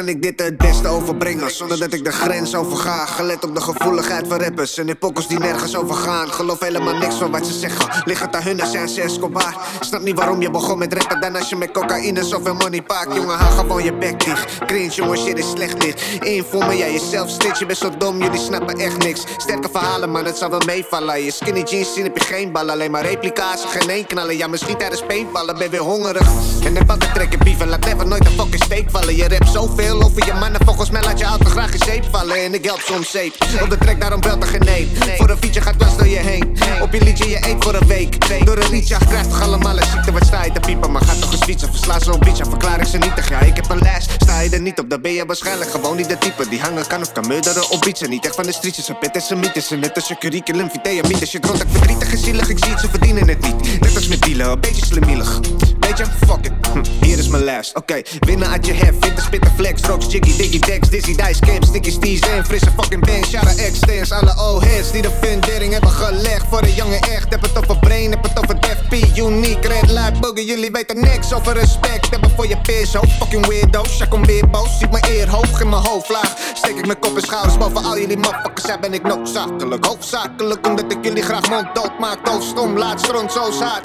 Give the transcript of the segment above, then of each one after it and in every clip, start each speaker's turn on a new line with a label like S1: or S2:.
S1: kan ik dit het beste overbrengen Zonder dat ik de grens overga Gelet op de gevoeligheid van rappers En pokkels die nergens over gaan. Geloof helemaal niks van wat ze zeggen. Ligt het aan hun, zijn ze Snap niet waarom je begon met rappen Dan als je met cocaïne zoveel money pakt Jongen, haal gewoon je bek dicht. Cringe, jongen, shit is slecht dit Invoel me, jij jezelf stitch Je bent zo dom, jullie snappen echt niks. Sterke verhalen, man, het zal wel meevallen. Je skinny jeans zien heb je geen ballen Alleen maar replica's, geen één knallen Ja, misschien tijdens paintballen, ben weer hongerig. En heb altijd trekken bieven Laat never nooit een fucking steek vallen. Je rap zoveel over je mannen Volgens mij laat je altijd graag in zeep vallen. En ik help soms zeep. Op de trek daarom belt er geen Voor een fietsje gaat dwars door je heen. Op je liedje je eet voor een week. Door een liedje krijgt toch allemaal een ziekte Wat sta je te piepen. Maar gaat toch eens fietsen Versla zo'n beetje Verklaar ik ze niet Ja ik heb een lijst Sta je er niet op Dan ben je waarschijnlijk gewoon niet de type Die hangen kan of kan murderen op iets. Niet echt van de streetjes Een pit en zijn mythes Net als je curriculum Vitae mythes Je rond ik verdrietig en zielig Ik zie het ze verdienen het niet. Net als met dealen Een beetje slimielig fuck it Hier is mijn lijst Oké, winnen uit je hef Fitte spitten flex. Strokes, jiggy, diggy, dex Dizzy, dice, camp Sticky, steez en frisse fucking bang Shout extends Alle O-heads die de fundering hebben gelegd Voor de jongen echt. Heb het over brain, heb het over Def P Unique, red light, boogie Jullie weten niks over respect. Hebben voor je peers, ho Fucking weirdo's Ja, kom weer boos Ziet mijn eer hoog in mijn hoofd. Laag Steek ik mijn kop en schouders boven al jullie motherfuckers. Zij ben ik noodzakelijk Hoofdzakelijk omdat ik jullie graag monddood maak Doodstom, laat stront zo zaad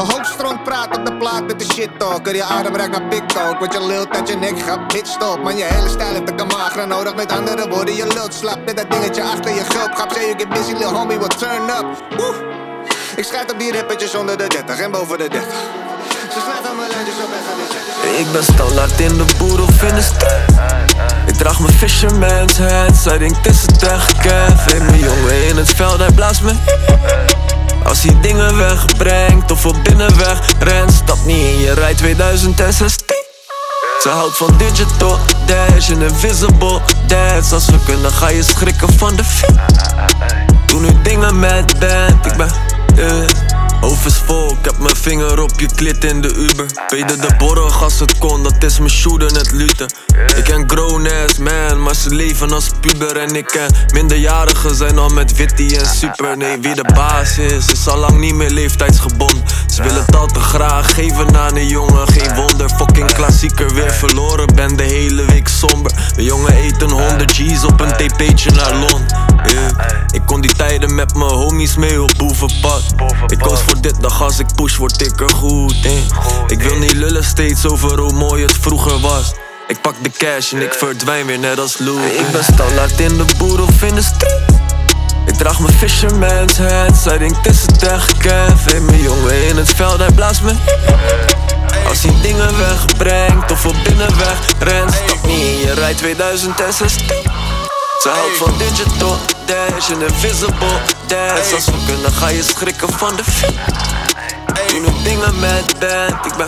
S1: een hoofdstront praat op de plaat met de shit talker. Je adem ruikt naar big talk, want je lult uit je nek gaat bitch stop. Man, je hele stijl heeft een kamagra nodig. Met andere woorden, je lult slap met dat dingetje achter je gulp. Grap, say you get busy, little homie, will turn up. Woe. Ik schrijf op die rappertjes onder de 30 en boven de 30. Ze schrijven mijn lijntjes op en gaan weer
S2: Ik ben standaard in de boer of in de street. Ik draag mijn fisherman's hat, zij denkt het is het echt. Hey, mijn jongen in het veld, hij blaast me. Als hij dingen wegbrengt of op binnenweg rent, stap niet in je rij 2016. Ze houdt van digital dash en invisible dance. Als we kunnen ga je schrikken van de fit. Doe nu dingen met band, ik ben uh. Hoofd is vol, ik heb mijn vinger op je klit in de Uber. Pede de borg als het kon, dat is mijn shooter net luten. Ik ken grown ass man, maar ze leven als puber. En ik ken minderjarigen zijn al met Witty en Super. Nee, wie de baas is, is al lang niet meer leeftijdsgebonden. Ze willen het al te graag geven aan een jongen, geen wonder. Fucking klassieker weer verloren, ben de hele week somber. De jongen eet een 100 G's op een TP'tje naar Londen. Ik kon die tijden met mijn homies mee op boevenpad. Ik koos voor dit, dag als ik push word ik er goed in. Ik wil niet lullen steeds over hoe mooi het vroeger was. Ik pak de cash en ik verdwijn weer net als Lou. Ik ben standaard in de boer of in de street. Ik draag mijn fisherman's hat, zij denkt het is het echt mijn jongen in het veld, hij blaast me. Als hij dingen wegbrengt of op binnenweg rent, stap niet in je rij 2016. Ze houdt van digital dash en invisible dance Als we kunnen ga je schrikken van de fit Doe nu dingen met band, ik ben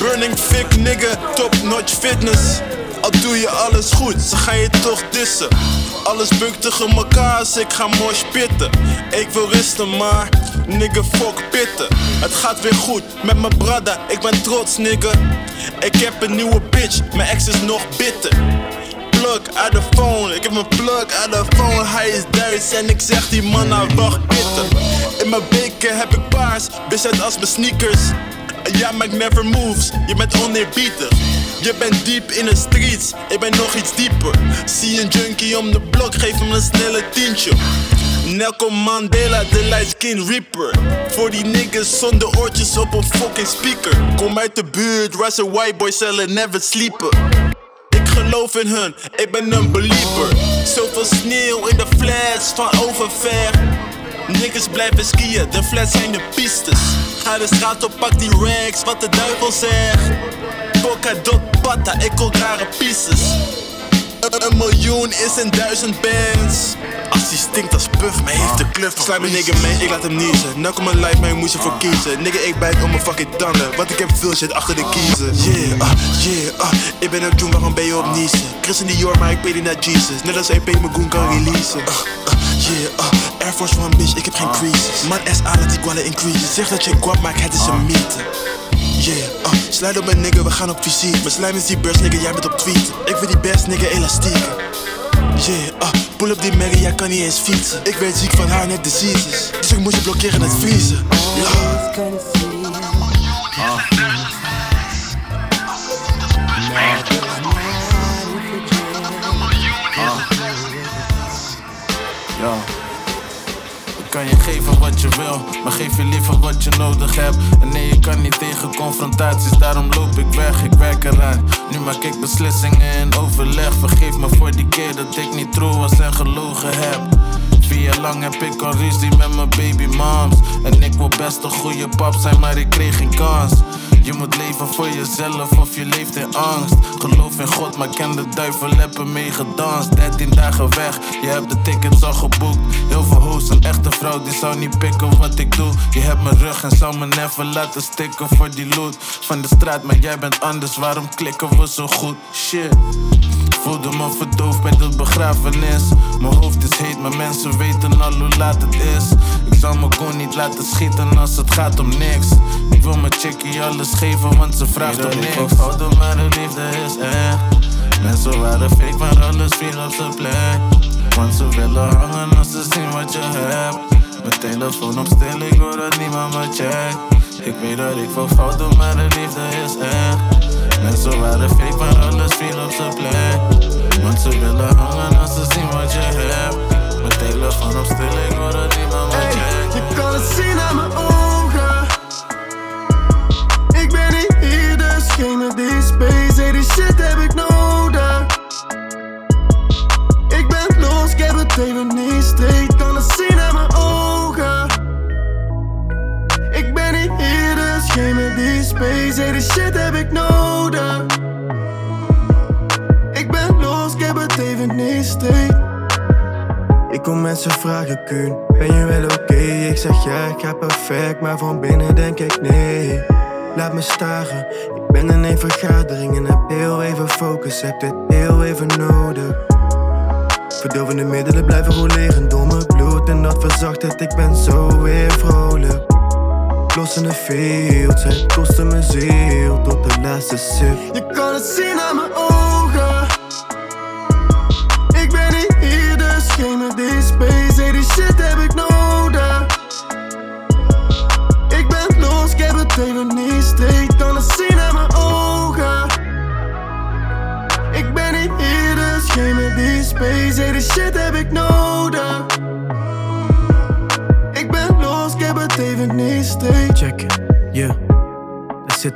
S3: Burning thick nigga, top notch fitness. Al doe je alles goed, ze gaan je toch dissen. Alles bukt tegen elkaar als ik ga mooi spitten. Ik wil rusten maar, nigga fuck pitten. Het gaat weer goed met mijn brada, ik ben trots nigga. Ik heb een nieuwe bitch, mijn ex is nog bitter heb mijn plug uit de phone. Hij is Duits en ik zeg die man nou wacht pitten. In mijn beker heb ik paars, bezet als mijn sneakers. Ja, maar ik never moves, je bent oneerbiedig. Je bent diep in de streets, ik ben nog iets dieper. Zie een junkie om de blok, geef hem een snelle tientje. Nelson Mandela, de light skin reaper. Voor die niggas zonder oortjes op een fucking speaker. Kom uit de buurt, waar ze white boys zullen never sleepen geloof in hun, ik ben een believer. Zoveel sneeuw in de flats van overver. Niggas blijven skiën, de flats zijn de pistes. Ga de straat op, pak die rags, wat de duivel zegt. Boca dot patta, ik kook rare pieces. Een miljoen is een duizend bands. Als die stinkt als puff, mij heeft de club van Slijm mijn nigga mee, ik laat hem niezen. Nou kom mijn life, maar moest je voor kiezen. Nigga, ik bijt om mijn fucking tanden. Want ik heb veel shit achter de kiezen. Yeah, uh, yeah, uh, ik ben ook doen, waarom ben je op niezen? Chris in New York, maar ik ben naar Jesus. Net als EP mijn goon kan releasen. Uh, uh, yeah, uh, Air Force One bitch, ik heb geen creases. Man S.A. laat die kwallen increases. Zeg dat je guap maakt, het is een mythe. Yeah, uh, slide op mijn nigga, we gaan op visie. We slijmen is die beurs, nigga, jij bent op tweet. Ik vind die best, nigga, elastiek. Yeah, uh, pull up die Mary, jij kan niet eens fietsen. Ik werd ziek van haar net diseases. Dus ik moet je blokkeren het vriezen. Yo, kan je maar geef je liever wat je nodig hebt. En nee, je kan niet tegen confrontaties, daarom loop ik weg, ik werk eraan. Nu maak ik beslissingen in overleg. Vergeef me voor die keer dat ik niet trouw was en gelogen heb. Vier jaar lang heb ik al ruzie met mijn baby moms. En ik wil best een goede pap zijn, maar ik kreeg geen kans. Je moet leven voor jezelf of je leeft in angst. Geloof in God, maar ken de duivel, heb ermee gedanst. 13 dagen weg, je hebt de tickets al geboekt. Heel veel hoes, een echte vrouw die zou niet pikken wat ik doe. Je hebt mijn rug en zou me never laten stikken voor die loot. Van de straat, maar jij bent anders, waarom klikken we zo goed? Shit. Voelde me verdoofd bij de begrafenis. Mijn hoofd is heet, maar mensen weten al hoe laat het is. Ik zal me gewoon niet laten schieten als het gaat om niks. Ik wil mijn chickie alles geven, want ze vraagt om niks. Ik fouten, maar de liefde is echt. Mensen waren fake, maar alles viel op zijn plek. Want ze willen hangen als ze zien wat je hebt. Mijn telefoon op stil, ik hoor dat niemand me checkt. Ik weet dat ik veel fouten, maar de liefde is echt. Mensen waren fake, maar alles viel op zijn plek. Want ze willen hangen als ze zien wat je hebt. Telefoon ik me checkt.
S4: Je kan het zien aan mijn ogen. Ik ben niet hier, dus geen met die space. Hey, die shit heb ik nodig. Ik ben los, ik heb het even niet straight. Kan het zien aan mijn ogen. Ik ben niet hier, dus geen met die space. Hey, die shit heb ik nodig. Ik ben los, ik heb het even niet straight. Ik kom mensen vragen, Kuhn, ben je wel oké? Ik zeg ja, ik ga perfect, maar van binnen denk ik nee. Laat me staren, ik ben in een vergadering en heb heel even focus, heb dit heel even nodig. Verdovende middelen blijven roleren door mijn bloed en dat verzacht het, ik ben zo weer vrolijk. Los in de fields, het kostte mijn ziel tot de laatste sip. Je kan het zien aan mijn ogen.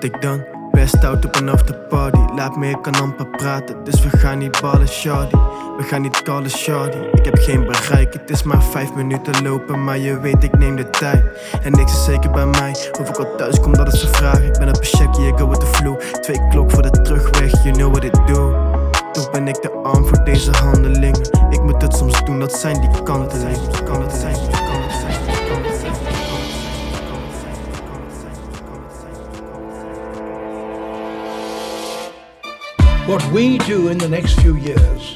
S4: Ik dan. Best out op een afterparty. Laat me, ik kan amper praten. Dus we gaan niet ballen, shawty. We gaan niet callen, shawty. Ik heb geen bereik, het is maar vijf minuten lopen. Maar je weet, ik neem de tijd. En niks is zeker bij mij. Of ik al thuis kom, dat is de vraag. Ik ben op een check, yeah, go with the flow. Twee klok voor de terugweg, you know what it do. Toch ben ik de arm voor deze handelingen. Ik moet het soms doen, dat zijn die kantelingen. Kan het zijn, kan het zijn, kan het zijn,
S5: What we do in the next few years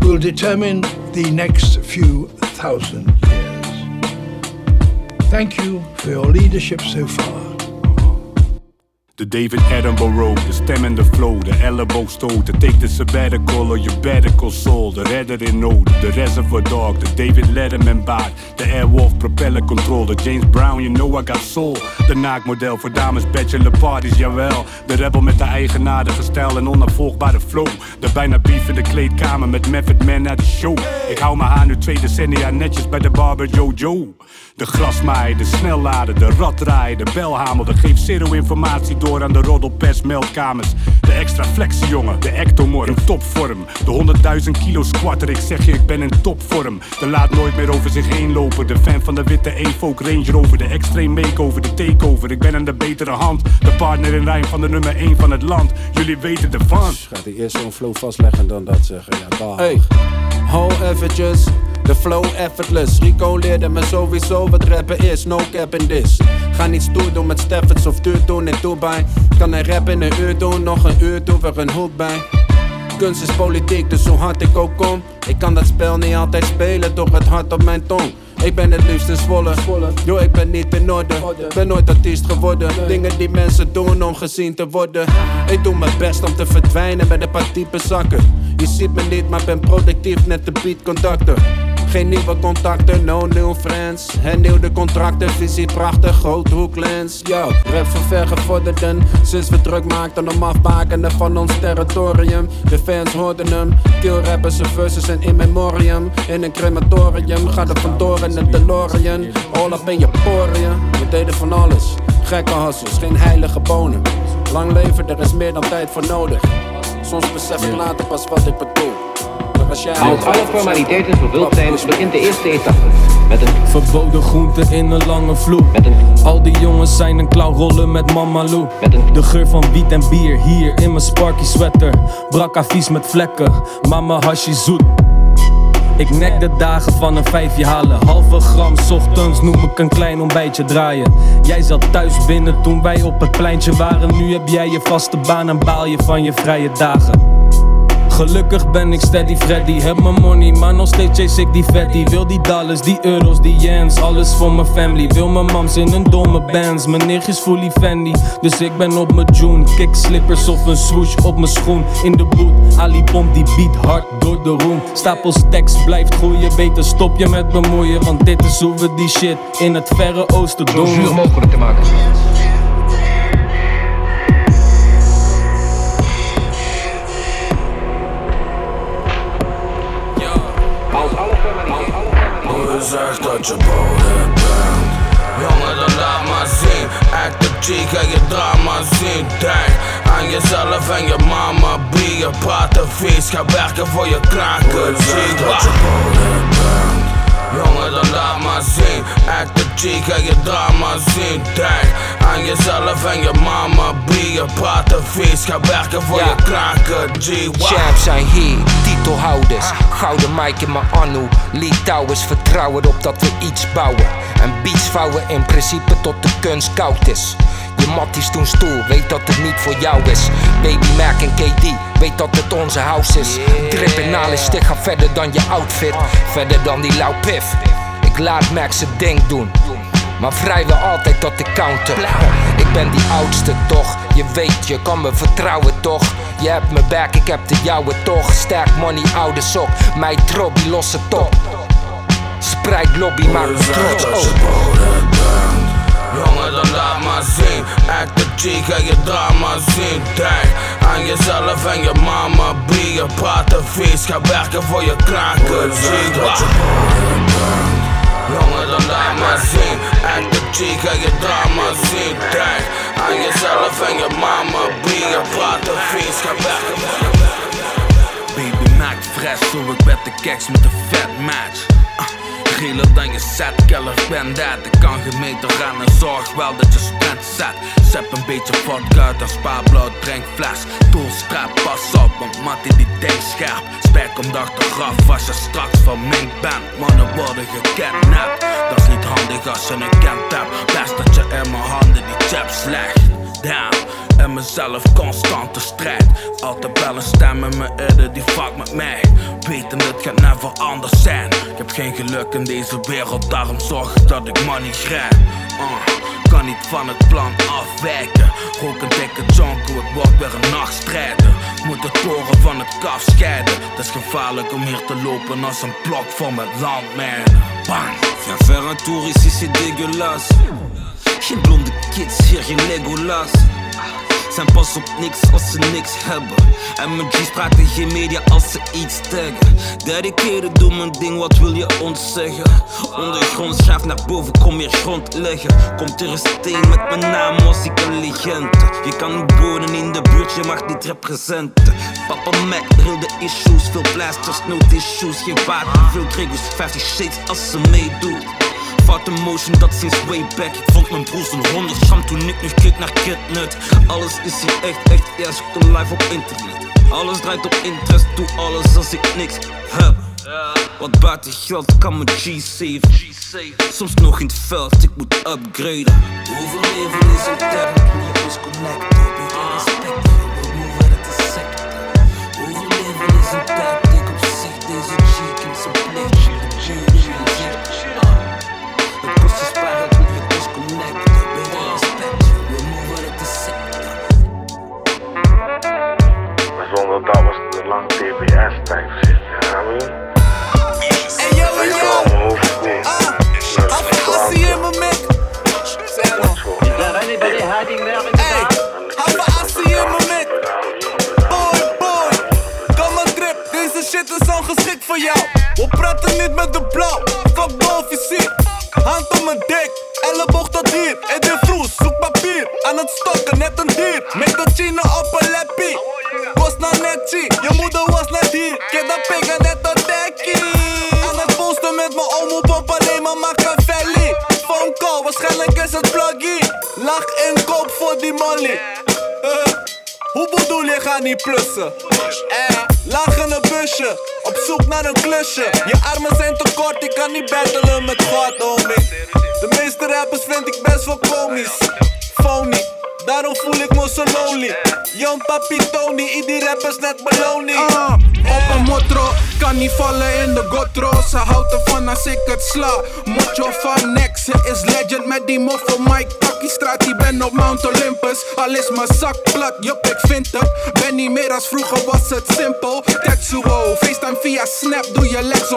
S5: will determine the next few thousand years. Thank you for your leadership so far.
S6: De David Attenborough, de stem en de flow, de elleboogstoten. Take the sabbatical or you better soul. De redder in nood, de reservoir dog, de David Letterman baard. De Airwolf propeller control, de James Brown, you know I got soul. De naakmodel voor dames bachelor parties, jawel. De rebel met de eigenaardige stijl en onafvolgbare flow. De bijna beef in de kleedkamer met Method Man naar de show. Ik hou mijn haar nu twee decennia netjes bij de barber Jojo. De grasmaaier, de snellader, de raddraaier, de belhamel. De geeft zero informatie door aan de roddelpers meldkamers. De extra flexie jongen, de ectomorph in topvorm. De 100.000 kilo squatter, ik zeg je ik ben in topvorm. De laat nooit meer over zich heen lopen. De fan van de witte Evoque Range Rover. De extreme makeover, de takeover. Ik ben aan de betere hand. De partner in rijn van de nummer 1 van het land. Jullie weten ervan.
S7: Gaat hij eerst zo'n flow vastleggen dan dat zeggen? Ja, dag.
S8: Hey, ho eventjes. De flow effortless. Rico leerde me sowieso wat rappen is. No cap in this. Ga niet stoer doen met Steffens of duur doen in Dubai. Kan een rap in een uur doen, nog een uur doen we een hoek bij. Kunst is politiek, dus hoe hard ik ook kom. Ik kan dat spel niet altijd spelen, toch het hart op mijn tong. Ik ben het liefst in Zwolle. Yo, ik ben niet in orde. Ben nooit artiest geworden. Dingen die mensen doen om gezien te worden. Ik doe mijn best om te verdwijnen met een paar diepe zakken. Je ziet me niet, maar ben productief, net de beat conductor. Geen nieuwe contacten, no new friends. Hernieuwde contracten, visie prachtig, groothoeklens. Yo, rap van vergevorderden. Sinds we druk maakten om afbakenen van ons territorium. De fans hoorden hem. Kill rappers, zijn verses en in memoriam. In een crematorium, gaat er vandoor in een DeLorean. All up in je poriën. We deden van alles. Gekke hustles, geen heilige bonen. Lang leven, er is meer dan tijd voor nodig. Soms besef ik later pas wat ik bedoel. Als
S9: alle formaliteiten vervuld zijn, begint de eerste etappe. Met een
S10: Verboden groente in een lange vloer.
S9: Met een-
S10: Al die jongens zijn een klauw rollen met mama Lou.
S9: Met een-
S10: De geur van wiet en bier hier in mijn sparky sweater. Brakka vies met vlekken, mama hashi zoet. Ik nek de dagen van een vijfje halen. Halve gram ochtends noem ik een klein ontbijtje draaien. Jij zat thuis binnen toen wij op het pleintje waren. Nu heb jij je vaste baan en baal je van je vrije dagen. Gelukkig ben ik steady Freddy. Heb mijn money, maar nog steeds chase ik die fatty. Wil die dollars, die euro's, die yens. Alles voor mijn family. Wil mijn mams in een domme bands. Mijn is fully Fendi. Dus ik ben op mijn June. Kick slippers of een swoosh op mijn schoen. In de boot, Ali die beat hard door de room Stapels tekst blijft groeien. Beter stop je met bemoeien Want dit is hoe we die shit in het verre oosten
S9: zo zuur
S10: doen
S9: mogelijk te maken.
S2: Zegt dat je boden bent Jongen, dan laat maar zien Act de cheek en je drama zien Denk aan jezelf en je mama Be je praten vies Ga werken voor je kranken Zie dat je boden bent Jongen, dan laat maar zien Act de cheek en je drama zien Denk aan jezelf en je mama Be je praten vies Ga werken voor
S11: Ja.
S2: je kranken G
S11: Champs zijn hier, titelhouders. Gouden mic in mijn anno. Litouwers vertrouwen op dat we iets bouwen. En beats vouwen in principe tot de kunst koud is. Je matties doen stoel, weet dat het niet voor jou is. Baby Mac en KD, weet dat het onze house is. Trippenaal is sticht, ga verder dan je outfit. Verder dan die lauw pif. Ik laat Mac zijn ding doen. Maar vrijwel altijd tot de counter. Ik ben die oudste toch, je weet, je kan me vertrouwen toch. Je hebt me back, ik heb de jouwe toch. Sterk money, oude sok, mij trobby, losse top. Spreid lobby, maak me trots.
S2: bent. Jongen, dan laat maar zien. Act de cheek en je drama zien. Denk aan jezelf en je mama Be je praten vies Ga werken voor je kranken Zie Jongen, dan laat maar zien Act cheek en je drama zien Denk aan jezelf en je mama Be je praten vies Ga je
S12: Baby maakt fresh, zo ik werd de keks met een vet match. Ah, Geler dan je set, keller ben dat. Ik kan gemeten en zorg wel dat je sprint zet. Zep een beetje vodka uit een spaarblauw drinkfles. Doelstrap, pas op, want Mattie die denkt scherp. Spijk om de achteraf als je straks verminkt bent. Mannen worden gekidnapt. Dat is niet handig als je een kent hebt. Best dat je in mijn handen die chips legt. Damn. En mezelf constante strijd. Altijd wel een stem in mijn eerder die fuck met mij. Weten het gaat never anders zijn. Ik heb geen geluk in deze wereld, daarom zorg ik dat ik money grijp. Uh, kan niet van het plan afwijken. Rook een dikke jonko, het wordt weer een nachtstrijder. Moet de toren van het kaf scheiden. Het is gevaarlijk om hier te lopen als een blok vol met landmijnen.
S13: Viens faire un tour ici, c'est dégueulasse. Geen blonde kids, hier geen Legolas. Zijn pas op niks als ze niks hebben. En mijn G's praten geen media als ze iets taggen. Dedicated, doe mijn ding, wat wil je ons zeggen? Ondergrond, schuif naar boven, kom meer grond leggen. Komt er een steen met mijn naam, was ik een legende. Je kan niet wonen in de buurt, je mag niet representen. Papa Mac, de issues, veel blasters, no tissues. Geen water, veel regels, 50 shades als ze meedoet. Fout emotion, dat sinds way back Ik vond mijn broers een 100 gram toen ik nog keek naar Kidnut Alles is hier echt, echt, ja, zoek live op internet. Alles draait op interest, doe alles als ik niks heb. Wat buiten geld kan me G save Soms nog in het veld, ik moet upgraden. Overleven is een term, je ons connect Heb je respect, de sector Overleven is een tactic op zich, deze cheek in zijn plicht
S14: Maar zonder dat was het een lang
S15: als ik het sla. Motjo van ze is legend met die moffel Mike Taki straat, die ben op Mount Olympus. Al is mijn zak plat, jup, ik vind het. Ben niet meer als vroeger, was het simpel. Tetsuo, FaceTime via Snap, doe je legs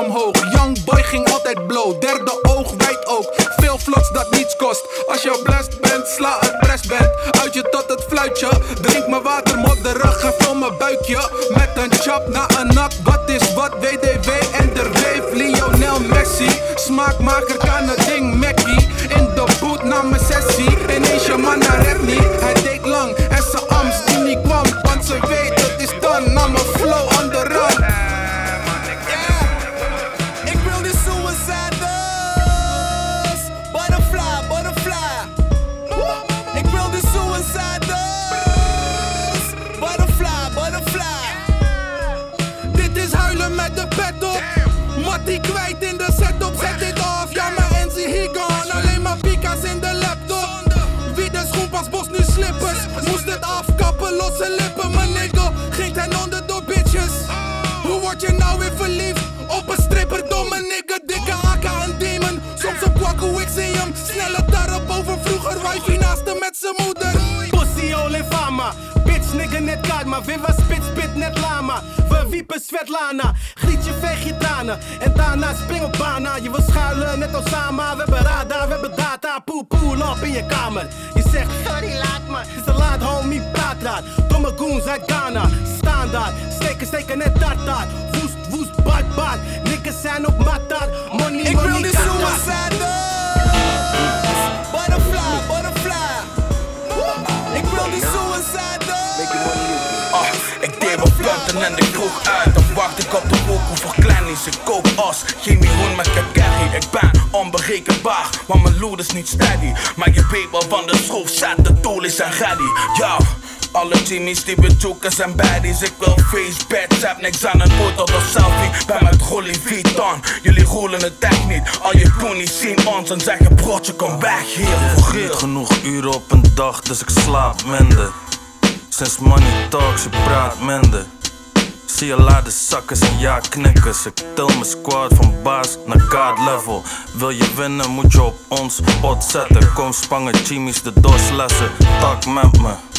S12: Jimmy's die bezoeken zijn baddies Ik wil face bad, niks aan een auto of selfie Ben met Rolly Vuitton, jullie rollen het echt niet Al je koenies zien ons en zeggen broodje kom weg hier voor
S16: Niet genoeg uren op een dag, dus ik slaap minder. Sinds money talks, je praat minder. Zie je laat de zakkers en ja knikkers. Ik tel mijn squad van baas naar guard level. Wil je winnen, moet je op ons pot zetten. Kom spangen, Jimmy's de doorslessen. Tak met me.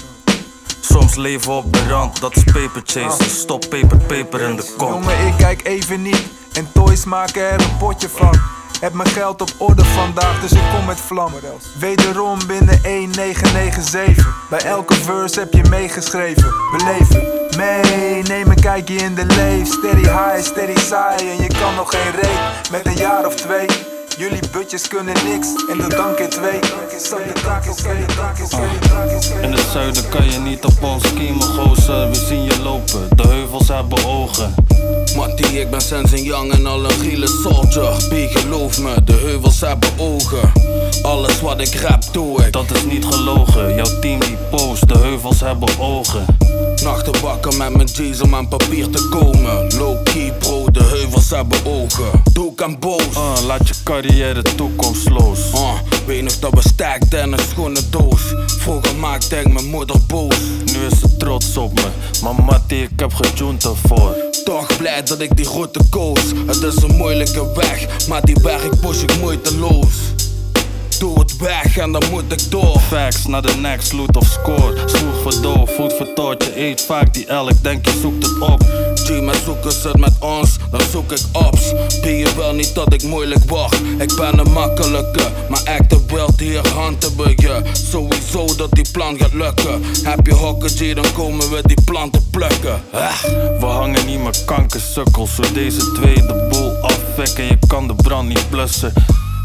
S16: Leven op de rand, dat is paper chasen. Stop paper, paper in de kop.
S17: Jongen, ik kijk even niet. En toys maken er een potje van. Heb mijn geld op orde vandaag, dus ik kom met vlam. Wederom binnen 1997. Bij elke verse heb je meegeschreven. Beleven, mee, neem een kijkje in de leef. Steady high, steady saai. En je kan nog geen reet met een jaar of twee. Jullie butjes kunnen niks en de dank in twee.
S16: In het zuiden kan je niet op ons schiemen, gozer. We zien je lopen, de heuvels hebben ogen.
S12: Mattie, ik ben Sensen Young en al een reale soldier. B, geloof me, de heuvels hebben ogen. Alles wat ik rap, doe ik.
S16: Dat is niet gelogen, jouw team die post, de heuvels hebben ogen.
S12: Nachten wakker met mijn G's om aan papier te komen. Low key, bro, de heuvels hebben ogen. Doe ik aan boos.
S16: Uh, laat je carrière toekomstloos.
S12: Uh, weet nog dat we sterkten in een schone doos. Vroeger maakte ik mijn moeder boos.
S16: Nu is ze trots op me, maar Mattie, ik heb gejoend ervoor.
S12: Toch blij dat ik die route koos. Het is een moeilijke weg, maar die weg push ik moeiteloos. Doe het weg en dan moet ik door.
S16: Facts naar de next, loot of score. Sloeg voor doof, voet voor je eet vaak die elk, denk je zoekt het op.
S12: Maar zoeken ze het met ons, dan zoek ik ops. Ben je wel niet dat ik moeilijk wacht? Ik ben een makkelijke, maar acte wild hier handen we je. Sowieso dat die plan gaat lukken. Heb je hokken dan komen we die planten plukken. Ah.
S16: We hangen niet meer kankersukkels, zo deze twee de boel afwekken. Je kan de brand niet blussen.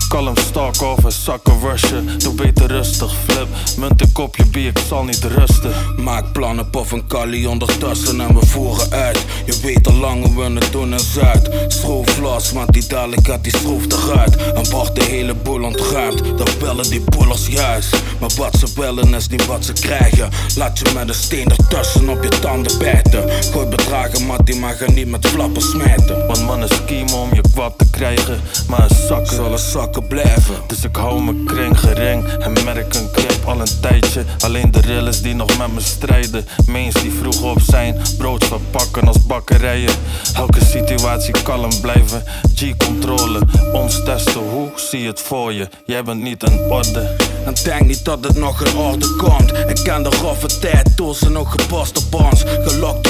S16: Kalm stalk over zakken rushen. Doe beter rustig, flip. Munt een kopje bier, ik zal niet rusten.
S12: Maak plannen, puff een kali ondertussen en we voeren uit. Je weet al lang hoe we het doen in Zuid. Schroef los, want die dadelijk gaat die schroef eruit. En wordt de hele boel ontruimd. Dan bellen die boelers juist. Maar wat ze willen is niet wat ze krijgen. Laat je met een steen ertussen op je tanden bijten. Gooi bedragen, maar die mag je niet met flappen smijten.
S16: Want mannen schiemen om je kwad te krijgen. Maar een zakken
S12: zullen zakken blijven.
S16: Dus ik hou mijn kring gering en merk een grip al een tijdje. Alleen de rillers die nog met me strijden. Meens die vroeg op zijn, brood verpakken als bakkerijen. Elke situatie kalm blijven. G-controle, ons testen, hoe zie het voor je? Jij bent niet in orde.
S12: En denk niet dat het nog in orde komt. Ik ken de roffe tijd, toen ze nog gepast op ons. Gelokt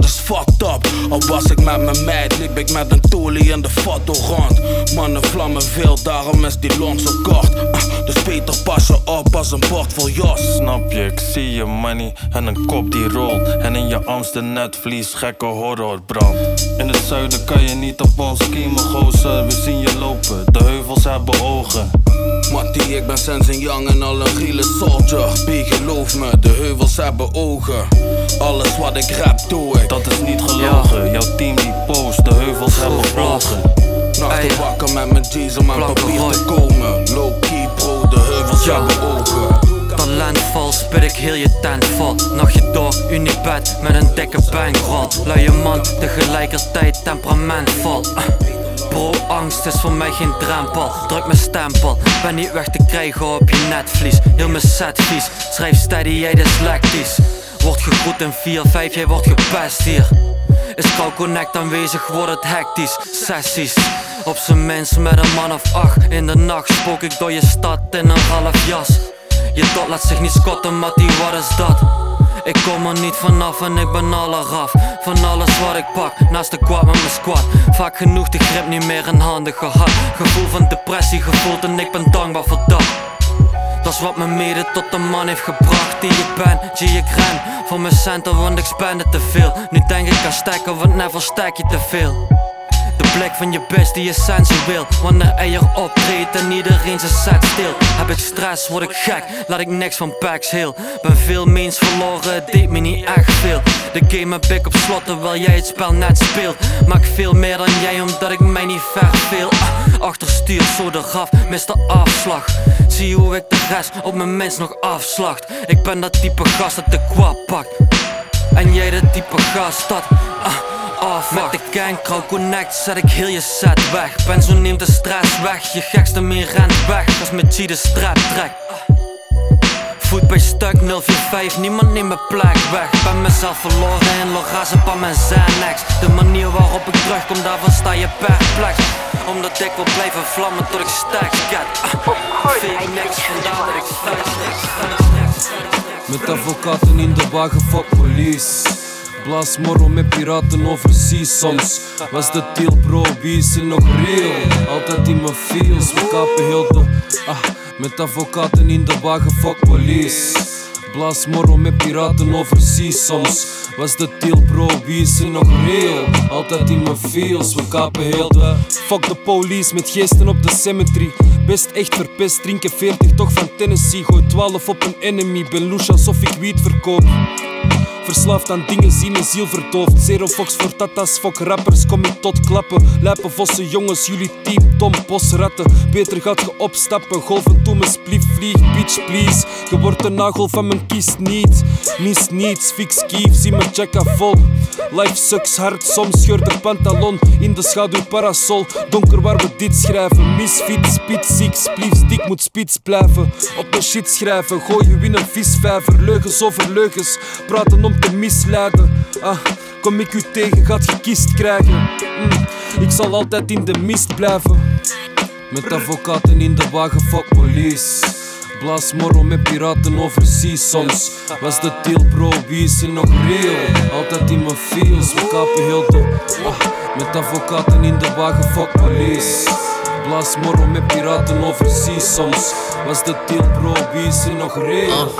S12: is fucked up. Al was ik met mijn meid, liep ik met een toelie in de foto rond. Mannen vlammen veel, daarom is die long zo kort. Ah, dus beter pas je op als een bord vol jos.
S16: Snap je, ik zie je money en een kop die rolt. En in je de netvlies, gekke horrorbrand. In het zuiden kan je niet op ons schiemen, gozer. We zien je lopen, de heuvels hebben ogen.
S12: Mattie, ik ben Sensing Young en al een giele soldier. B, geloof me, de heuvels hebben ogen. Alles wat ik rap, doe ik.
S16: Dat is niet gelogen, jouw team die post, de heuvels hebben ogen.
S12: Nachten wakker met mijn G's om aan papier te komen. Low key bro, de heuvels hebben ogen.
S18: Talentvol, spit ik heel je tent vol. Nachtje door, Unibed met een dikke bankroll. Luie man, tegelijkertijd temperamentvol. Uh. Bro, angst is voor mij geen drempel. Druk mijn stempel, ben niet weg te krijgen op je netvlies. Heel mijn set vies, schrijf steady, jij dyslectisch. Wordt gegroet in 4-5, jij wordt gepest hier. Is Kou Connect aanwezig, wordt het hectisch. Sessies, op zijn minst met een man of acht. In de nacht spook ik door je stad in een half jas. Je tot laat zich niet scotten, Mattie, wat is dat? Ik kom er niet vanaf en ik ben al eraf Van alles wat ik pak, naast de kwad met mijn squad. Vaak genoeg de grip niet meer in handen gehad. Gevoel van depressie gevoeld en ik ben dankbaar voor dat. Dat is wat me mede tot de man heeft gebracht die je bent G, ik ren. Voor mijn centen want ik spende te veel. Nu denk ik aan stekken want never stek je te veel de blik van je best die is sensueel Wanneer hij er optreedt en iedereen zijn set stil Heb ik stress, word ik gek, laat ik niks van packs heel. Ben veel meens verloren, deed me niet echt veel. De game heb ik op slot terwijl jij het spel net speelt. Maak veel meer dan jij omdat ik mij niet verveel ah, Achterstuur zo eraf, mis de afslag. Zie hoe ik de rest op mijn mens nog afslacht. Ik ben dat type gast dat de kwap pakt. En jij dat type gast dat ah, Oh, Met de gang Connect zet ik heel je set weg. Ben zo neemt de stress weg Je gekste meer rent weg. Als met G de strap trekt. Voet bij stuk 045 Niemand neemt mijn plek weg. Ben mezelf verloren in Loras en mijn Xanax De manier waarop ik terugkom Daarvan sta je perplex. Omdat ik wil blijven vlammen tot ik sterk get. Fake niks, vandaar dat ik
S10: Met advocaten in de wagen, fuck police Blaas morro met piraten overseas Soms was de deal bro, wie is er nog real? Altijd in mijn feels, we kapen heel de ah, Met advocaten in de wagen, fuck police. Blaas morro met piraten overseas Soms was de deal bro, wie is er nog real? Altijd in mijn feels, we kapen heel de Fuck de police met geesten op de cemetery. Best echt verpest, drinken 40 toch van Tennessee. Gooi 12 op een enemy, ben louche alsof ik wiet verkoop Verslaafd aan dingen zien en ziel verdoofd. Zero Fox voor tata's, fok rappers, kom ik tot klappen. Lijpen vossen jongens, jullie team, Tom Bosratten. Beter gaat ge opstappen, golven toe mijn splief vlieg, bitch please. Je wordt de nagel van mijn kies niet. Mis niets, fix kief, zie mijn checka vol. Life sucks hard, soms scheur de pantalon. In de schaduw parasol, donker waar we dit schrijven. Misfit, spits, ziek, splief, dik moet spits blijven. Op mijn shit schrijven, gooi je in een visvijver. Leugens over leugens, praten om te misleiden. Ah, kom ik u tegen, gaat je kist krijgen. Mm, ik zal altijd in de mist blijven. Met advocaten in de wagen, fuck police. Blaas morro met piraten overseas soms. Was de deal, bro? Wie is er nog real? Altijd in mijn feels, we kapen heel de. ah, met advocaten in de wagen, fuck police. Blaas morro met piraten overseas soms. Was de deal, bro? Wie is er nog real?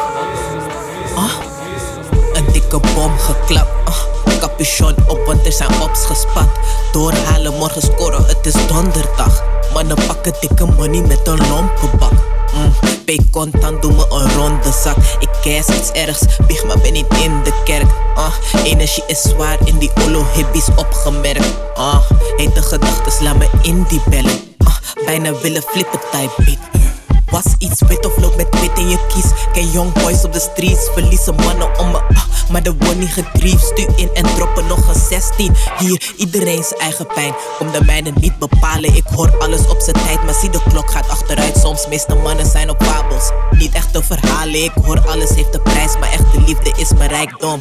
S19: Een dikke bom geklapt. ah. capuchon op, want er zijn ops gespat. Doorhalen, morgen scoren, het is donderdag. Mannen pakken dikke money met een lompenbak. Mm, pay contant, doe me een ronde zak. Ik cash iets ergs, big maar ben niet in de kerk. Ah, energie is zwaar in die olo hippies opgemerkt. Ah, hete gedachten, laat me in die bellen. Ah, bijna willen flippen type. Was iets wit of loop met wit in je kies. Ken young boys op de streets, verliezen mannen om me. ah, maar de wordt niet gedriefd. Stu in en droppen nog een 16. Hier, iedereen zijn eigen pijn. Kom de mijne niet bepalen. Ik hoor alles op zijn tijd, maar zie de klok gaat achteruit. Soms meeste mannen zijn op wabels. Niet echte verhalen, ik hoor alles heeft een prijs. Maar echte liefde is mijn rijkdom.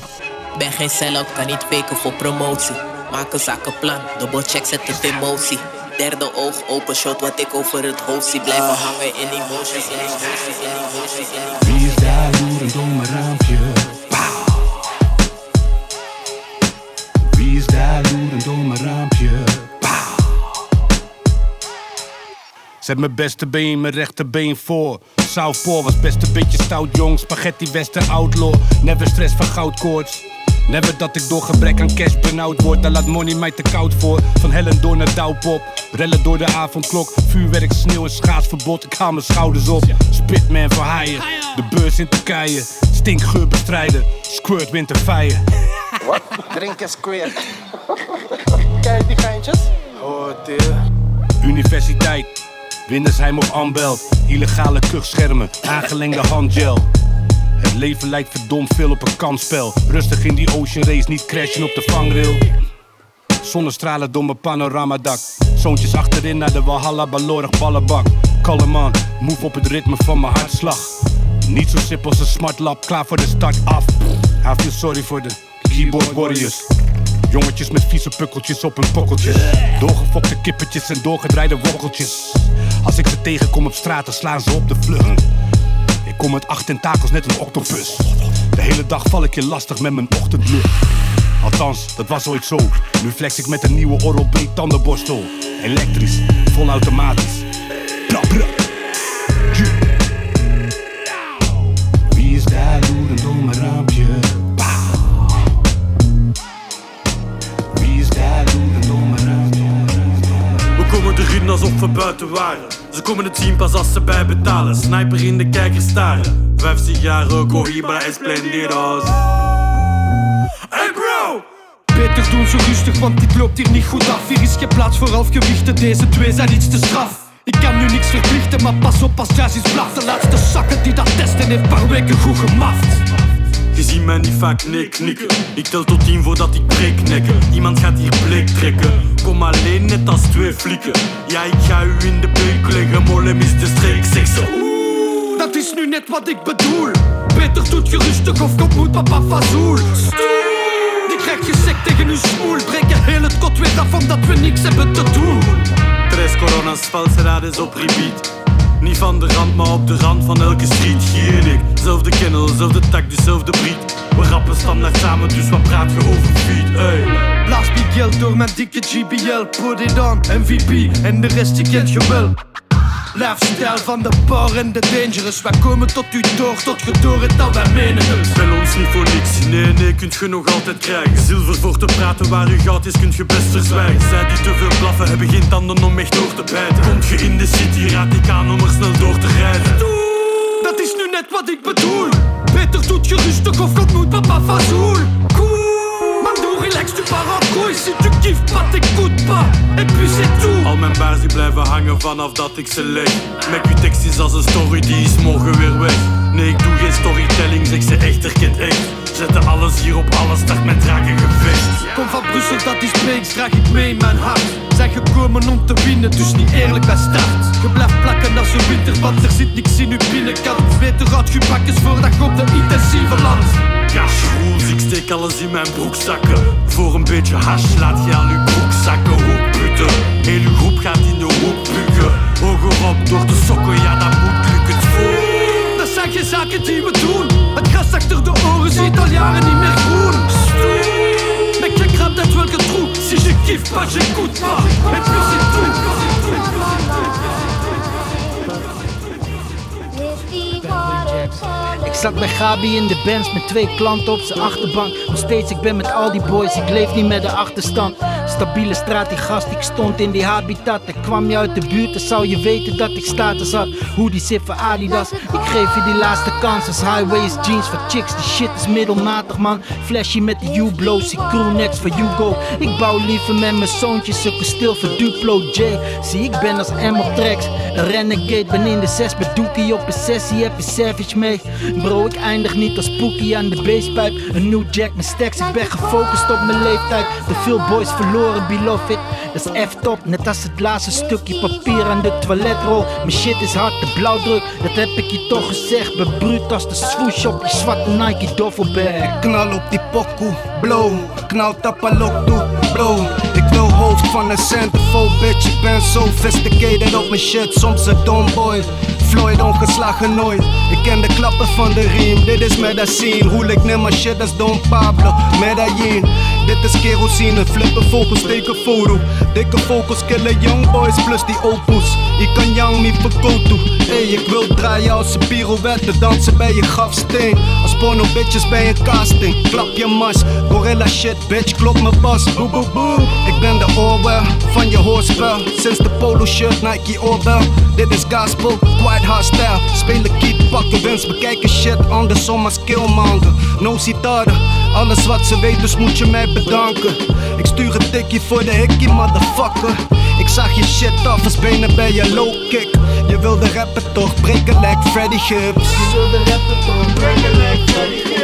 S19: Ben geen sell-out, kan niet faken voor promotie. Maak een zakenplan, double check zet het in motie. Derde oog open, shot wat ik over het hoofd zie. Blijven hangen in emoties, in emoties, in emoties, in emoties.
S20: Wie is daar loerend om mijn raampje? Wie is daar loerend om mijn raampje?
S6: Zet mijn beste been, mijn rechterbeen voor. Southpaw was best een beetje stout jong. Spaghetti western outlaw. Never stress van goudkoorts. Never dat ik door gebrek aan cash benauwd word. Daar laat money mij te koud voor. Van hellen door naar douwpop. Rellen door de avondklok. Vuurwerk, sneeuw en schaatsverbod. Ik haal mijn schouders op. Spitman voor haaien. De beurs in Turkije. Stinkgeur bestrijden. Squirt winterfire.
S21: Wat? Drinken squirt. Kijk die geintjes. Oh, dear.
S6: Universiteit. Windersheim of Ambelt. Illegale kuchschermen. Aangelengde handgel. Het leven lijkt verdomd veel op een kansspel. Rustig in die ocean race, niet crashen op de vangrail. Zonnestralen door mijn panoramadak. Zoontjes achterin naar de Walhalla balorig ballenbak. Kalm man, move op het ritme van mijn hartslag. Niet zo simpel als een smartlap, klaar voor de start af. I feel sorry voor de keyboard warriors. Jongetjes met vieze pukkeltjes op hun pokkeltjes. Doorgefokte kippetjes en doorgedraaide wokkeltjes. Als ik ze tegenkom op straat, dan slaan ze op de vlucht. Kom met acht tentakels, net een octopus. De hele dag val ik je lastig met mijn ochtendlucht. Althans, dat was ooit zo. Nu flex ik met een nieuwe Oral B tandenborstel. Elektrisch, volautomatisch. Bra.
S20: Wie is daar mijn raampje? Wie is daar mijn raampje?
S22: We komen erin alsof we buiten waren. Ze komen het zien pas als ze bijbetalen. Sniper in de kijker staren. 15 jaar Cohiba Esplendidos. Hey bro!
S23: Beter doen zo rustig, want dit loopt hier niet goed af. Hier is geen plaats voor halfgewichten, deze twee zijn iets te straf. Ik kan nu niks verplichten, maar pas op als jazz is blaf. De laatste zakken die dat testen heeft paar weken goed gemaft.
S22: Je ziet mij niet vaak nee knikken. Ik tel tot 10 voordat ik breek nekken. Iemand gaat hier bleek trekken. Kom alleen net als twee flikken. Ja, ik ga u in de beek leggen. Mollem is de streek, zeg ze.
S23: Oeh, dat is nu net wat ik bedoel. Beter doet je rustig of komt moet papa fazoel. Stoel! Die krijg je tegen uw smoel. Breken heel het kot weer af omdat we niks hebben te doen.
S22: Tres coronas, falsedades op repeat. Niet van de rand, maar op de rand van elke street. Hier en ik, zelfde kennel, zelfde tak, dezelfde breed. We rappen standaard samen, dus wat praat je over feed? Ey.
S23: Blaas geld door mijn dikke GBL. Put it on, MVP. En de rest je kent je wel. Lifestyle van de bar en de dangerous. Wij komen tot u door, tot je door het dat wij menen het.
S22: Bel ons niet voor niks, nee nee, kunt je nog altijd krijgen Zilver voor te praten, waar u goud is, kunt je best verzwijgen Zij die te veel blaffen, hebben geen tanden om echt door te bijten Komt je in de city, raad ik aan om er snel door te rijden
S23: Dat is nu net wat ik bedoel. Beter doet je rustig of God moet papa fazoel. Cool. Relax, tu pars en couille. Si tu kiffes pas, t'écoutes pas. Et puis c'est tout.
S22: Al mijn baars die blijven hangen vanaf dat ik ze leg Met uw tekst is als een story, die is morgen weer weg Nee, ik doe geen storytelling, zeg ze echt, herkent echt Zetten alles hier op alles, start met drakengevecht
S23: Kom van Brussel, dat is breaks, draag ik mee in mijn hart. Zijn gekomen om te winnen, dus niet eerlijk bij start. Je blijft plakken als een winter, want er zit niks in uw binnenkant. Beter uit je bakjes voordat je op de intensieve land.
S22: Rules, ik steek alles in mijn broekzakken. Voor een beetje hash laat je aan uw broekzakken hoekputten. Heel uw groep gaat in de hoek bukken. Hoger op door de sokken, ja dat moet lukken. voelen. Dat zijn geen zaken die we doen. Het gras
S24: achter de oren ziet al jaren niet meer groen. Stoel.
S25: ik
S23: quel crap uit welke troep. Si je kiffe pas, j'écoute pas.
S25: Zat bij Gabi in de Benz met twee klanten op zijn achterbank. Nog steeds, ik ben met al die boys, ik leef niet met de achterstand. Stabiele straat, die gast, ik stond in die habitat. Ik kwam je uit de buurt, dan zou je weten dat ik status had. Hoe die zit voor Adidas, ik geef je die laatste kans. Als highways, jeans voor chicks, die shit is middelmatig man. Flashy met de U-blows, die crewnecks voor Hugo. Ik bouw liever met mijn zoontjes, zulke stil voor Duplo J. Zie, ik ben als M op een renegade. Ben in de zes met Dookie op een sessie, heb je savage mee. Bro, ik eindig niet als Pookie aan de basepijp. Een new jack, mijn stacks, ik ben gefocust op mijn leeftijd. Te veel boys verloren, below it. Dat is F-top, net als het laatste stukje papier aan de toiletrol. Mijn shit is hard, de blauwdruk, dat heb ik je toch gezegd. Ben bruut als de swoosh op je zwarte Nike doffelbag.
S26: Knal op die pokoe, blow. Knal tapalok toe, blow. Ik wil hoofd van een centerfold, bitch. Ik ben sophisticated op mijn shit, soms een domboy. Floyd ongeslagen nooit. Ik ken de klappen van de riem, dit is medicine. Roel ik nimmer shit, is Don Pablo, Medellin. Dit is kerosine, flippen focus, teken foto. Dikke focus, killen young boys plus die opus. Ik kan young me verkoten. Hey, ik wil draaien als een pirouette, dansen bij je grafsteen. Als porno bitches bij een casting. Klap je mas, gorilla shit, bitch, klop mijn bas. Boe boe boe. Ik ben de Orwell van je hoorspel. Sinds de polo shirt, Nike oorbel. Dit is gospel, hostile. Spelen keep, pakken winst, bekijken shit anders om als killmonger. No citade, alles wat ze weet, dus moet je mij bedanken. Ik stuur een tikkie voor de hikkie, motherfucker. Ik zag je shit af als benen bij je low kick. Je wilde rappen toch, breken like Freddy Gibbs. Je wilde rappen toch, breken like Freddy Gibbs.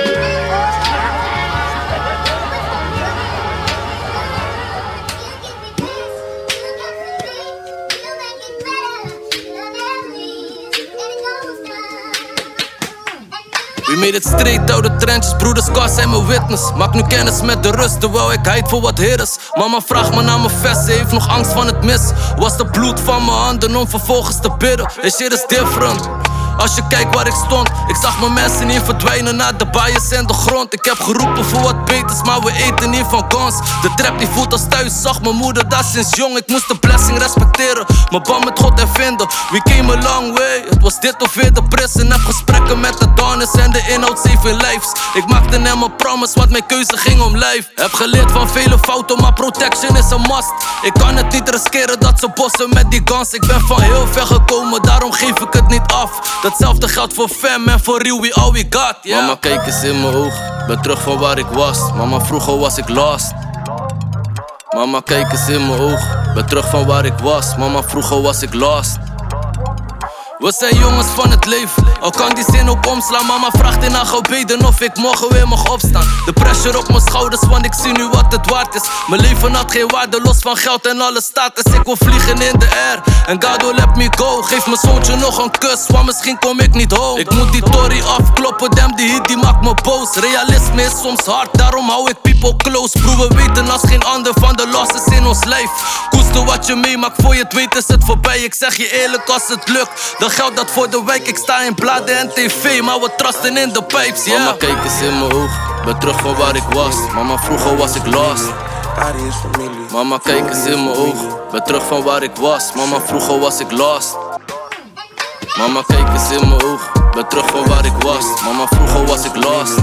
S27: We made it straight out de trenches, broeders, Scars zijn mijn witness. Maak nu kennis met de rust, terwijl ik heid voor wat hitters. Mama vraagt me naar mijn vest, ze heeft nog angst van het mis. Was de bloed van mijn handen om vervolgens te bidden. This shit is different. Als je kijkt waar ik stond, ik zag mijn mensen niet verdwijnen naar de bias en de grond. Ik heb geroepen voor wat beters, maar we eten niet van kans. De trap die voelt als thuis, zag mijn moeder dat sinds jong. Ik moest de blessing respecteren, mijn band met God ervinden. We came a long way, het was dit of weer de prison. Heb gesprekken met de donors en de inhoud saving lives. Ik maakte hem een promise, want mijn keuze ging om lijf. Heb geleerd van vele fouten, maar protection is een must. Ik kan het niet riskeren dat ze bossen met die guns. Ik ben van heel ver gekomen, daarom geef ik het niet af. Datzelfde geldt voor fam en voor real, we all we got, yeah. Mama, kijk eens in mijn oog, ben terug van waar ik was. Mama, vroeger was ik lost. Mama, kijk eens in mijn oog, ben terug van waar ik was. Mama, vroeger was ik lost. We zijn jongens van het leven, al kan die zin ook omslaan. Mama vraagt in haar gebeden of ik morgen weer mag opstaan. De pressure op mijn schouders, want ik zie nu wat het waard is. Mijn leven had geen waarde, los van geld en alle status. Ik wil vliegen in de air, en God will let me go. Geef mijn zoontje nog een kus, want misschien kom ik niet home. Ik moet die tory afkloppen, damn die hit die maakt me boos. Realisme is soms hard, daarom hou ik people close. Broer, we weten als geen ander van de losses in ons lijf. Koester wat je meemaakt, voor je het weet is het voorbij. Ik zeg je eerlijk als het lukt, dan geldt dat voor de wijk. Ik sta in bladen en tv, maar we trusten in de pipes, yeah. Mama, kijk eens in mijn oog, ben terug van waar ik was. Mama, vroeger was ik lost.
S28: Arie is familie.
S27: Mama, kijk eens in mijn oog, ben terug van waar ik was. Mama, vroeger was ik lost. Mama, kijk eens in mijn oog, ben terug van waar ik was. Mama, vroeger was ik lost.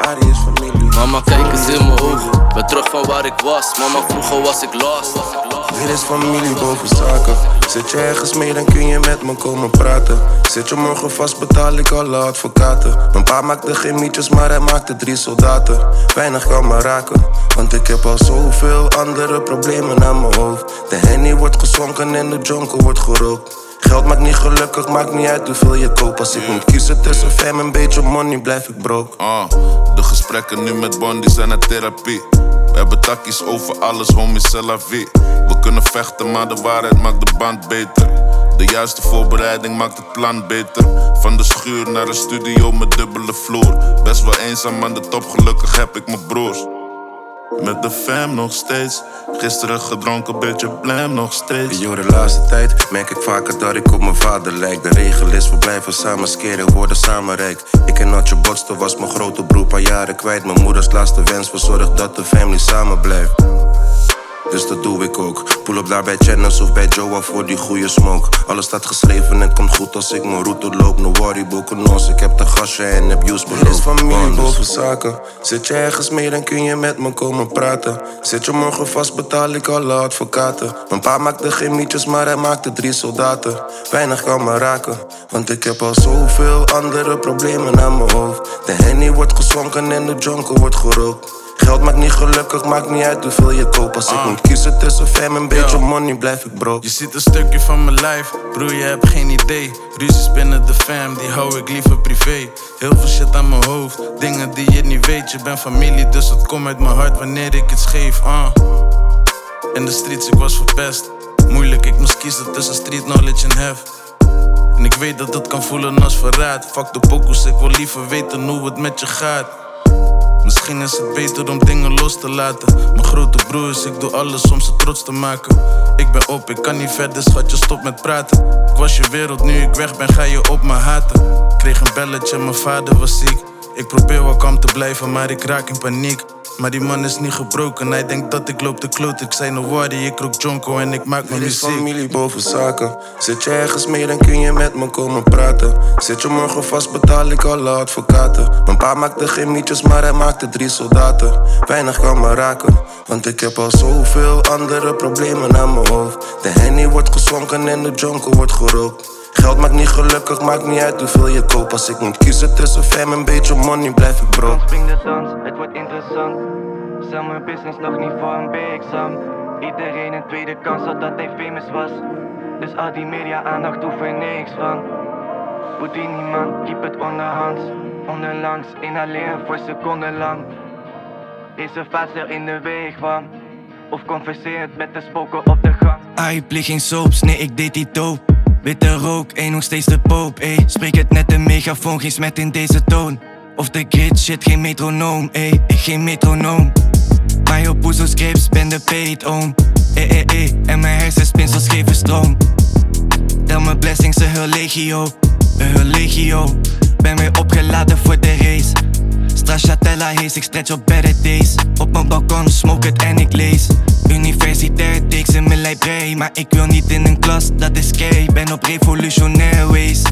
S28: Arie is familie.
S27: Mama, kijk eens in mijn oog, ben terug van waar ik was. Mama, vroeger was ik lost.
S28: Dit is familie boven zaken. Zit je ergens mee, dan kun je met me komen praten. Zit je morgen vast, betaal ik alle advocaten. Mijn pa maakte geen mietjes, maar hij maakte drie soldaten. Weinig kan me raken, want ik heb al zoveel andere problemen aan mijn hoofd. De henny wordt gezonken en de jonko wordt gerookt. Geld maakt niet gelukkig, maakt niet uit hoeveel je koopt. Als ik moet kiezen tussen fam en beetje money, blijf ik broke.
S29: Ah, de gesprekken nu met Bondi zijn naar therapie. We hebben takkies over alles, la vie. We kunnen vechten, maar de waarheid maakt de band beter. De juiste voorbereiding maakt het plan beter. Van de schuur naar de studio met dubbele vloer. Best wel eenzaam aan de top, gelukkig heb ik mijn broers. Met de fam nog steeds. Gisteren gedronken, beetje blam nog steeds.
S28: Yo, de laatste tijd merk ik vaker dat ik op mijn vader lijk. De regel is, we blijven samen skeren, worden samen rijk. Ik en Natje Botster was mijn grote broer, paar jaren kwijt. Mijn moeders laatste wens, we zorgen dat de family samen blijft. Dus dat doe ik ook. Pull op daar bij Channels of bij Joa voor die goede smoke. Alles staat geschreven en komt goed als ik mijn route loop. No worry, boekenos, ik heb de gasje en heb use beloofd. Is familie boven zaken. Zit je ergens mee, dan kun je met me komen praten. Zit je morgen vast, betaal ik alle advocaten. Mijn pa maakte geen mietjes, maar hij maakte drie soldaten. Weinig kan me raken, want ik heb al zoveel andere problemen aan mijn hoofd. De henny wordt gezonken en de jonker wordt gerookt. Geld maakt niet gelukkig, maakt niet uit hoeveel je koopt. Als ik
S30: Ah.
S28: moet kiezen tussen fam en beetje money, blijf ik broke.
S30: Je ziet een stukje van mijn lijf, broer, je hebt geen idee. Ruzies binnen de fam, die hou ik liever privé. Heel veel shit aan mijn hoofd, dingen die je niet weet. Je bent familie, dus het komt uit mijn hart wanneer ik het geef. ah. In de streets, ik was verpest. Moeilijk, ik moest kiezen tussen street knowledge en hef. En ik weet dat het kan voelen als verraad. Fuck de pokus, ik wil liever weten hoe het met je gaat. Misschien is het beter om dingen los te laten. Mijn grote broers, ik doe alles om ze trots te maken. Ik ben op, ik kan niet verder, schatje, stop met praten. Ik was je wereld, nu ik weg ben, ga je op me haten. Kreeg een belletje, mijn vader was ziek. Ik probeer wel kalm te blijven, maar ik raak in paniek. Maar die man is niet gebroken, hij denkt dat ik loop te kloot. Ik zei no worry, ik rook jonko en ik maak mijn muziek.
S28: familie boven zaken. Zit je ergens mee, dan kun je met me komen praten. Zit je morgen vast, betaal ik alle advocaten. Mijn pa maakte geen mietjes, maar hij maakte drie soldaten. Weinig kan me raken, want ik heb al zoveel andere problemen aan mijn hoofd. De henny wordt gezonken en de jonker wordt gerookt. Geld maakt niet gelukkig, maakt niet uit hoeveel je koopt. Als ik moet kiezen tussen fam en beetje money, blijf ik broke.
S31: Spring de dans, het wordt interessant. Stel mijn business nog niet voor een B-exam. Iedereen een tweede kans zodat hij famous was. Dus al die media aandacht hoef er niks van. Houdini man, keep het onderhands. Onderlangs, inhaleren voor seconden lang. Deze fase er in de weg van. Of converseer het met de spoken op de gang.
S32: Ah, ik pleeg geen soaps, nee ik deed die dope Witte rook, één nog steeds de poop, ey. Spreek het net een megafoon, geen smet in deze toon. Of de grid, shit, geen metronoom, ey. Ik geen metronoom. Maar je poezo scripts, ben de peet oom Ey, ey, ey, en mijn hersenspinsels geven stroom. Tel mijn blessings, een legio Een legio Ben weer opgeladen voor de race Stracciatella hees, ik stretch op better days. Op mijn balkon, smoke het en ik lees. Universitair takes in mijn library Maar ik wil niet in een klas, dat is scary. Ben op revolutionair ways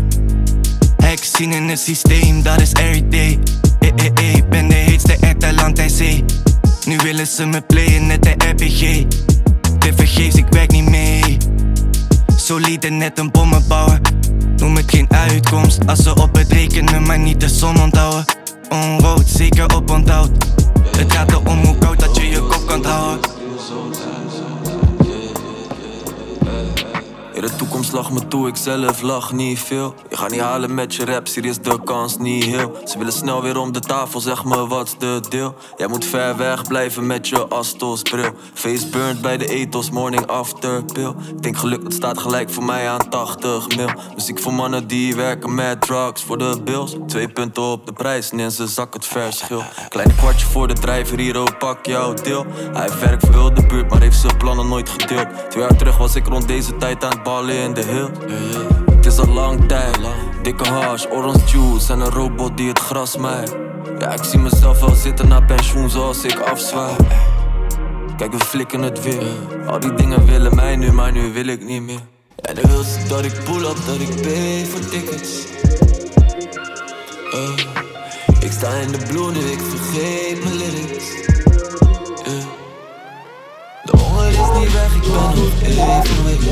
S32: Hacks zien in het systeem, dat is everyday Eh, eh, eh, ben de heetste uit land en zee Nu willen ze me playen net de RPG Te vergeefs, ik werk niet mee. Solide net een bommenbouwer. Noem het geen uitkomst Als ze op het rekenen, maar niet de som onthouden Onrood, zeker op onthoud. Het gaat erom hoe koud dat je je kop kan houden
S2: De toekomst lag me toe, ik zelf lach niet veel. Je gaat niet halen met je rap, hier is de kans niet heel. Ze willen snel weer om de tafel, zeg me wat's de deel. Jij moet ver weg blijven met je Astos bril. Face burnt bij de ethos, morning after pill. Ik denk geluk, dat staat gelijk voor mij aan 80 mil. Muziek voor mannen die werken met drugs voor de bills. Twee punten op de prijs en in zak het verschil. Kleine kwartje voor de drijver, hier ook pak jouw deel. Hij werkt voor heel de buurt, maar heeft zijn plannen nooit gedeeld. Twee jaar terug was ik rond deze tijd aan het ballen in de hill. Het is al lang tijd, dikke hash, orange juice en een robot die het gras maait. Ja, ik zie mezelf wel zitten na pensioen zoals ik afzwaai. Kijk, we flikken het weer. Al die dingen willen mij nu, maar nu wil ik niet meer. Ja, dan wil ze dat ik pull up, dat ik pay voor tickets. Eh, ik sta in de nu, ik vergeet mijn lyrics. Honger is niet weg, ik ben nog even with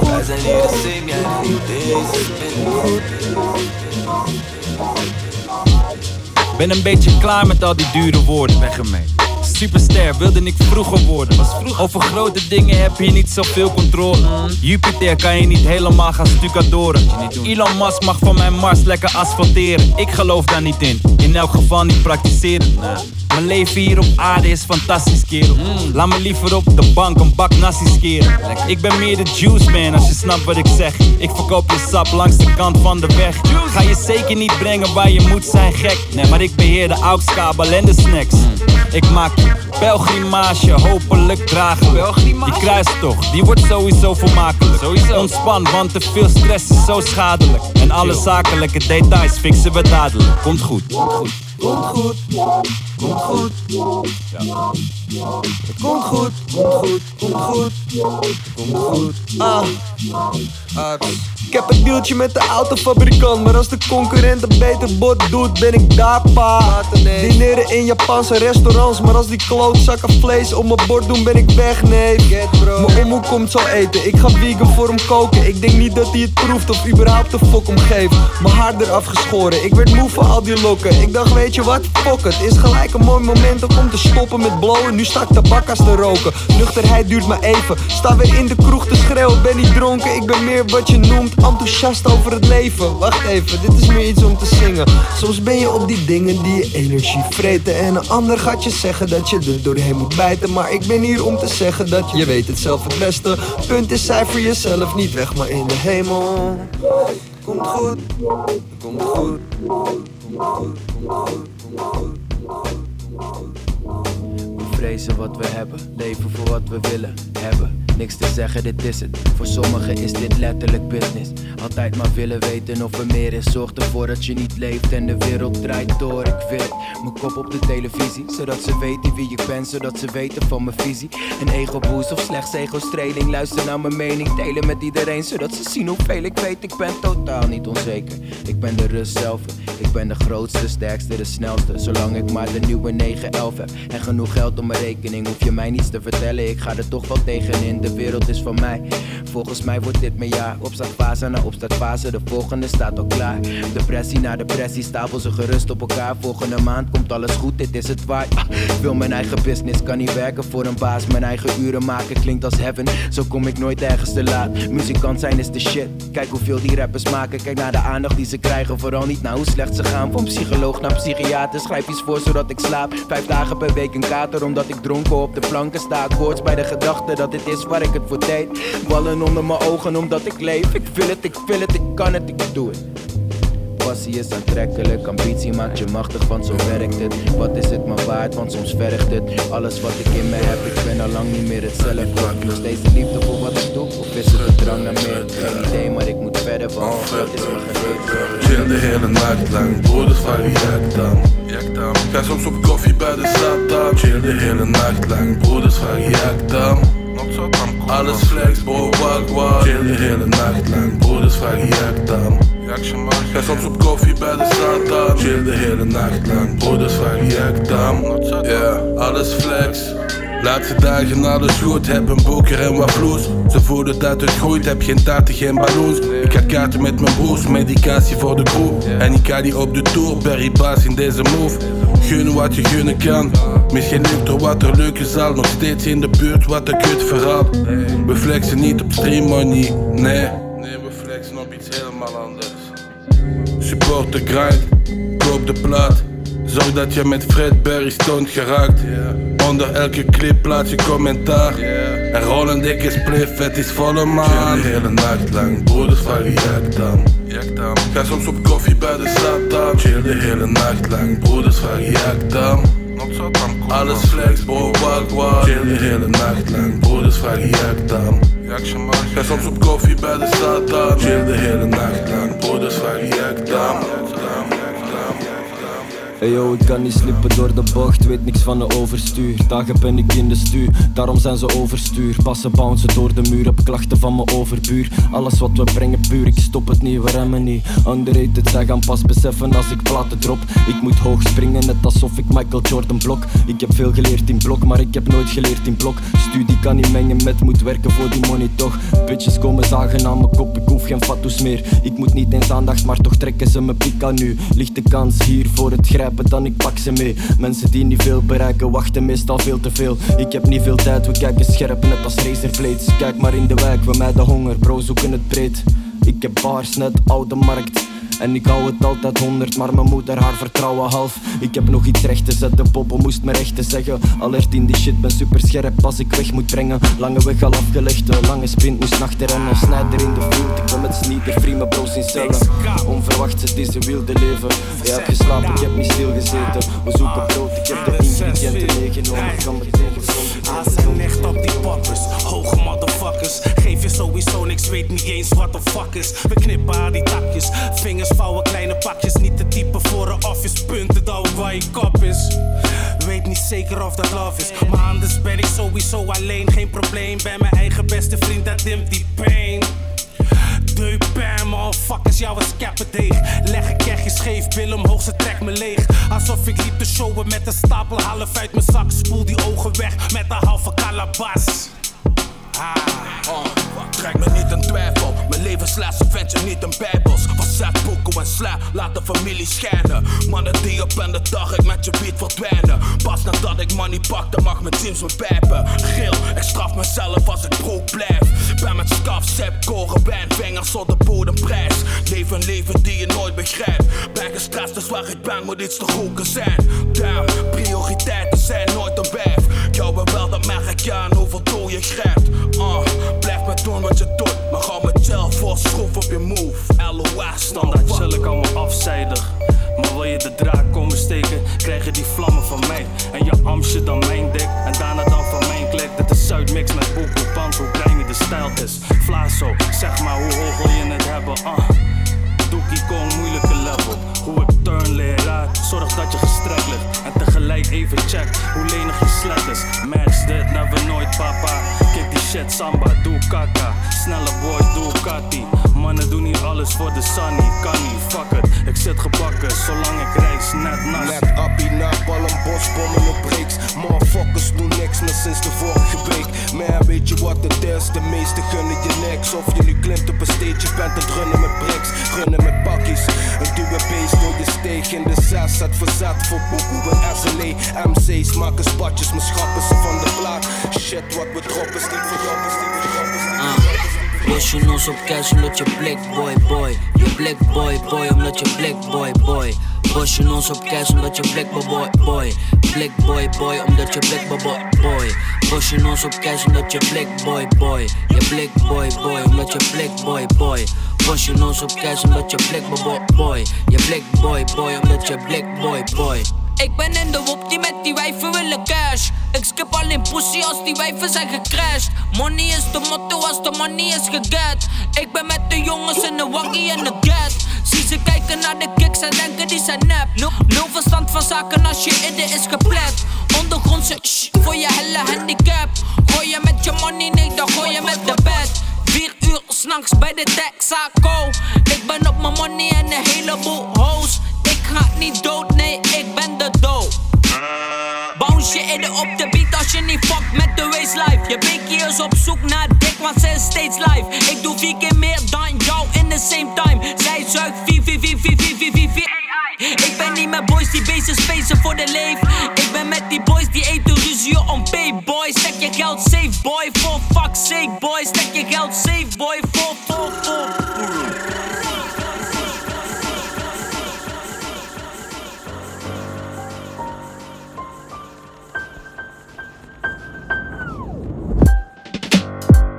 S2: Wij zijn hier de same, jij doet deze
S33: Ben een beetje klaar met al die dure woorden. Weg ermee. Superster wilde ik vroeger worden. Over grote dingen heb je niet zoveel controle. Jupiter kan je niet helemaal gaan stucadoren. Elon Musk mag van mijn Mars lekker asfalteren. Ik geloof daar niet in. In elk geval niet praktiseren. Mijn leven hier op aarde is fantastisch, kerel. Laat me liever op de bank een bak nasi skeren. Ik ben meer de juice man, als je snapt wat ik zeg. Ik verkoop je sap langs de kant van de weg. Ga je zeker niet brengen waar je moet zijn, gek. Nee, maar ik beheer de AUX-kabel en de snacks. Ik maak pelgrimage, hopelijk dragen. Die kruistocht, die wordt sowieso vermakelijk. Ontspan, want te veel stress is zo schadelijk. En alle zakelijke details fixen we dadelijk. Komt goed. Komt goed. Komt goed.
S34: komt goed. Komt goed, komt goed, komt goed. Komt goed. Ah. Ik heb een deeltje met de autofabrikant, maar als de concurrent een beter bod doet, ben ik daar pa. Dineren in Japanse restaurants, maar als die klootzakken vlees op mijn bord doen, ben ik weg, nee. Mijn omhoek komt zo eten, ik ga vegan voor hem koken. Ik denk niet dat hij het proeft of überhaupt de fok om geeft. Mijn haar eraf geschoren, ik werd moe van al die lokken. Ik dacht, weet je wat, fuck het, is gelijk een mooi moment om te stoppen met blowen. Nu sta ik tabakkas te roken, nuchterheid duurt maar even. Sta weer in de kroeg te schreeuwen, ben niet dronken, ik ben meer wat je noemt enthousiast over het leven. Wacht even, dit is meer iets om te zingen. Soms ben je op die dingen die je energie vreten. En een ander gaat je zeggen dat je er doorheen moet bijten. Maar ik ben hier om te zeggen dat je, weet het zelf het beste. Punt is cijfer jezelf niet weg, maar in de hemel. Komt goed, komt goed, komt goed, komt goed, komt goed.
S35: We vrezen wat we hebben, leven voor wat we willen hebben. Niks te zeggen, dit is het. Voor sommigen is dit letterlijk business. Altijd maar willen weten of er meer is. Zorg ervoor dat je niet leeft en de wereld draait door. Ik wil het. Mijn kop op de televisie, zodat ze weten wie ik ben, zodat ze weten van mijn visie. Een ego-boost of slechts ego-streling. Luister naar mijn mening, delen met iedereen, zodat ze zien hoeveel ik weet. Ik ben totaal niet onzeker. Ik ben de rust zelf. Ik ben de grootste, sterkste, de snelste. Zolang ik maar de nieuwe 911 heb en genoeg geld op mijn rekening, hoef je mij niets te vertellen. Ik ga er toch wel tegenin. De wereld is van mij. Volgens mij wordt dit mijn jaar. Opstartfase na opstartfase, de volgende staat al klaar. Depressie na depressie, stapel ze gerust op elkaar. Volgende maand komt alles goed, dit is het waard. Ah, wil mijn eigen business, kan niet werken voor een baas. Mijn eigen uren maken klinkt als heaven. Zo kom ik nooit ergens te laat. Muzikant zijn is de shit. Kijk hoeveel die rappers maken. Kijk naar de aandacht die ze krijgen. Vooral niet naar hoe slecht ze gaan. Van psycholoog naar psychiater. Schrijf iets voor zodat ik slaap. Vijf dagen per week een kater omdat ik dronken op de planken sta. Koorts bij de gedachte dat dit is waar ik het voor deed. Ballen onder mijn ogen omdat ik leef. Ik wil het, ik wil het, ik kan het, ik doe het. Passie is aantrekkelijk, ambitie maakt je machtig, want zo werkt het. Wat is het maar waard, want soms vergt het. Alles wat ik in me heb, ik ben al lang niet meer hetzelfde. Nog steeds de liefde voor wat ik doe, of is het de drang naar meer? Geen idee, maar ik moet verder, want dat is mijn gegeven.
S36: Chill de hele nacht lang, broeders jak dan. Jak dan. Ga soms op koffie bij de stad Chill de hele nacht lang, broeders vragen jak dan. Alles flex, bro, wag wag Chill de hele nacht lang, broeders vragen jak dan. Ga soms op koffie bij de stad Chill de hele nacht lang, broeders vragen jak dan. Yeah, alles flex. Laatste dagen alles goed, heb een boker en wat vloes. Ze voelen dat het groeit, heb geen taarten, geen balloons. Ik ga kaarten met mijn broers, medicatie voor de crew. En ik ga die op de tour, Barry in deze move. Gunnen wat je gunnen kan. Misschien lukt er wat er leuk is al, nog steeds in de buurt, wat een kut verhaal. We flexen niet op stream money, nee. Nee, we flexen op iets helemaal anders. Support de grind, koop de plaat. Zorg dat je met Fred Berry stoned geraakt. Onder elke clip plaats je commentaar. En rol een dikke spliff, het is volle maan. de hele nacht lang, broeders vragen jak dan. Ga soms op koffie bij de stad Chill de hele nacht lang, broeders vragen jak dan. Alles flex, bro, wag wag Chill de hele nacht lang, broeders vragen jak dan. Ga soms op koffie bij de stad Chill de hele nacht lang, broeders vragen jak dan.
S37: Hey yo, ik kan niet slippen door de bocht, weet niks van de overstuur. Dagen ben ik in de stuur, daarom zijn ze overstuur. Passen bouncen door de muur, heb klachten van mijn overbuur. Alles wat we brengen puur, ik stop het niet, we remmen niet. Underrated, zij gaan pas beseffen als ik platen drop. Ik moet hoog springen, net alsof ik Michael Jordan blok. Ik heb veel geleerd in blok, maar ik heb nooit geleerd in blok. Studie kan niet mengen met moet werken voor die money toch. Bitches komen zagen aan mijn kop, ik hoef geen fatsoes meer. Ik moet niet eens aandacht, maar toch trekken ze me pik aan nu. Ligt de kans hier voor het grijpen, dan ik pak ze mee. Mensen die niet veel bereiken, wachten meestal veel te veel. Ik heb niet veel tijd, we kijken scherp, net als razorblades. Kijk maar in de wijk, we mijden honger, bro, zoeken het breed. Ik heb bars, net oude markt. En ik hou het altijd honderd, maar mijn moeder haar vertrouwen half. Ik heb nog iets recht te zetten, Bobo moest me rechten zeggen. Alert in die shit, ben super scherp als ik weg moet brengen. Lange weg al afgelegd, een lange sprint moest nachten rennen. Snijder in de field, ik ben met sneaker, free, mijn bro's in cellen. Onverwachts, het is een wilde leven. Je hebt geslapen, ik heb niet stilgezeten. We zoeken brood, ik heb de ingrediënten meegenomen. Ik kan meteen
S38: echt op die poppers.
S39: droge motherfuckers. Geef je sowieso niks, weet niet eens wat de fuck is. We knippen aan die takjes, vingers vouwen kleine pakjes. Niet te typen voor een office, punten dat waar je kop is. Weet niet zeker of dat love is, maar anders ben ik sowieso alleen. Geen probleem, ben mijn eigen beste vriend, dat dimt die pain. Deupijn, motherfuckers, jou was kappendeeg. Leg een kegje scheef, bil omhoog, ze trekt me leeg. Alsof ik liep te showen met een stapel half uit mijn zak. Spoel die ogen weg met een halve kalabas. Ah.
S12: Oh, trek me niet in twijfel. Mijn leven slaat niet een bijbels. Van zet, boeken en sla, laat de familie schijnen. Mannen die op en de dag ik met je beat verdwijnen. Pas nadat ik money pak, dan mag mijn teams me pijpen. Geel, ik straf mezelf als ik broek blijf. Ben met skaf, sep, koren, wijn, vingers zonder bodemprijs. Leef een leven die je nooit begrijpt. Ben gestrest, dus waar ik ben moet iets te roken zijn. Damn, prioriteiten zijn nooit een wijf. Jou wel, dat merk ik ja hoeveel doel je grijpt. Uh, blijf met doen wat je doet, maar ga met gel voor schroef op je move. LOS,
S22: Standaard chill ik allemaal afzijdig. Maar wil je de draak komen steken, krijg je die vlammen van mij. En je amsje dan mijn dik, en daarna dan van mijn klik. Dit is Zuidmix met Boeko Pans, hoe klein je de stijl is. Flazo, zeg maar hoe hoog wil je het hebben? Uh. Doekie Kong, moeilijke level. Hoe ik turn uit, zorg dat je gestrekt ligt. En tegelijk even check hoe lenig je slet is. Match dit, never nooit papa. Kijk die shit, samba, doe kaka. Snelle boy, doe kati. Mannen doen hier alles voor de sunny, kan niet, fuck it. Ik zit gebakken, zolang ik reis, net nas.
S3: Net appie na bal een bosbommen op breaks. Motherfuckers doen niks meer sinds de vorige week. Man, weet je wat het is? De meesten gunnen je niks. Of je nu klimt op een stage, je bent het runnen met bricks. Runnen met pakkies. Een duwe beest door je steeg in de zes. Het verzet voor boeken, een SLA. MC's maken spatjes, mijn schappen ze van de plaat. Shit, wat we droppen is niet voor jou, is niet voor jou, is niet voor jou.
S37: Los je nos op cash omdat je black boy boy. Je black boy boy omdat je black boy boy. Bos je nos op cash omdat je black boy boy. Black boy boy omdat je black boy boy. Bos je nos op cash omdat je black boy boy. Je black boy boy omdat je black boy boy. Bos je nos op cash omdat je black boy boy. Je black boy boy omdat je black boy boy.
S40: Ik ben in de wop die met die wijven willen cash. Ik skip alleen pussy als die wijven zijn gecrashed. Money is de motto als de money is geget. Ik ben met de jongens in de waggie en de get. Zie ze kijken naar de kicks en denken die zijn nep. Nul, verstand van zaken als je idee is geplet. Ondergrondse shh, voor je helle handicap. Gooi je met je money, nee, dan gooi je met de bed. Vier uur s'nachts bij de Texaco. Ik ben op mijn money en een heleboel hoes. Ga niet dood, nee, ik ben de dood. Bounce je in op de beat als je niet fuckt met de waistlife. Je bekie is op zoek naar dik, want ze is steeds live. Ik doe vier keer meer dan jou in the same time. Zij zuigt 4, 4, 4, 4, 4, 4, 4, 4 AI. Ik ben niet met boys die bezig spacen voor de leef. Ik ben met die boys die eten ruzie om pay boy. Stek je geld safe boy, for fuck's sake boy. Stek je geld safe boy, for, for, for.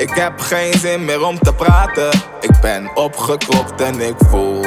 S38: Ik heb geen zin meer om te praten. Ik ben opgekropt en ik voel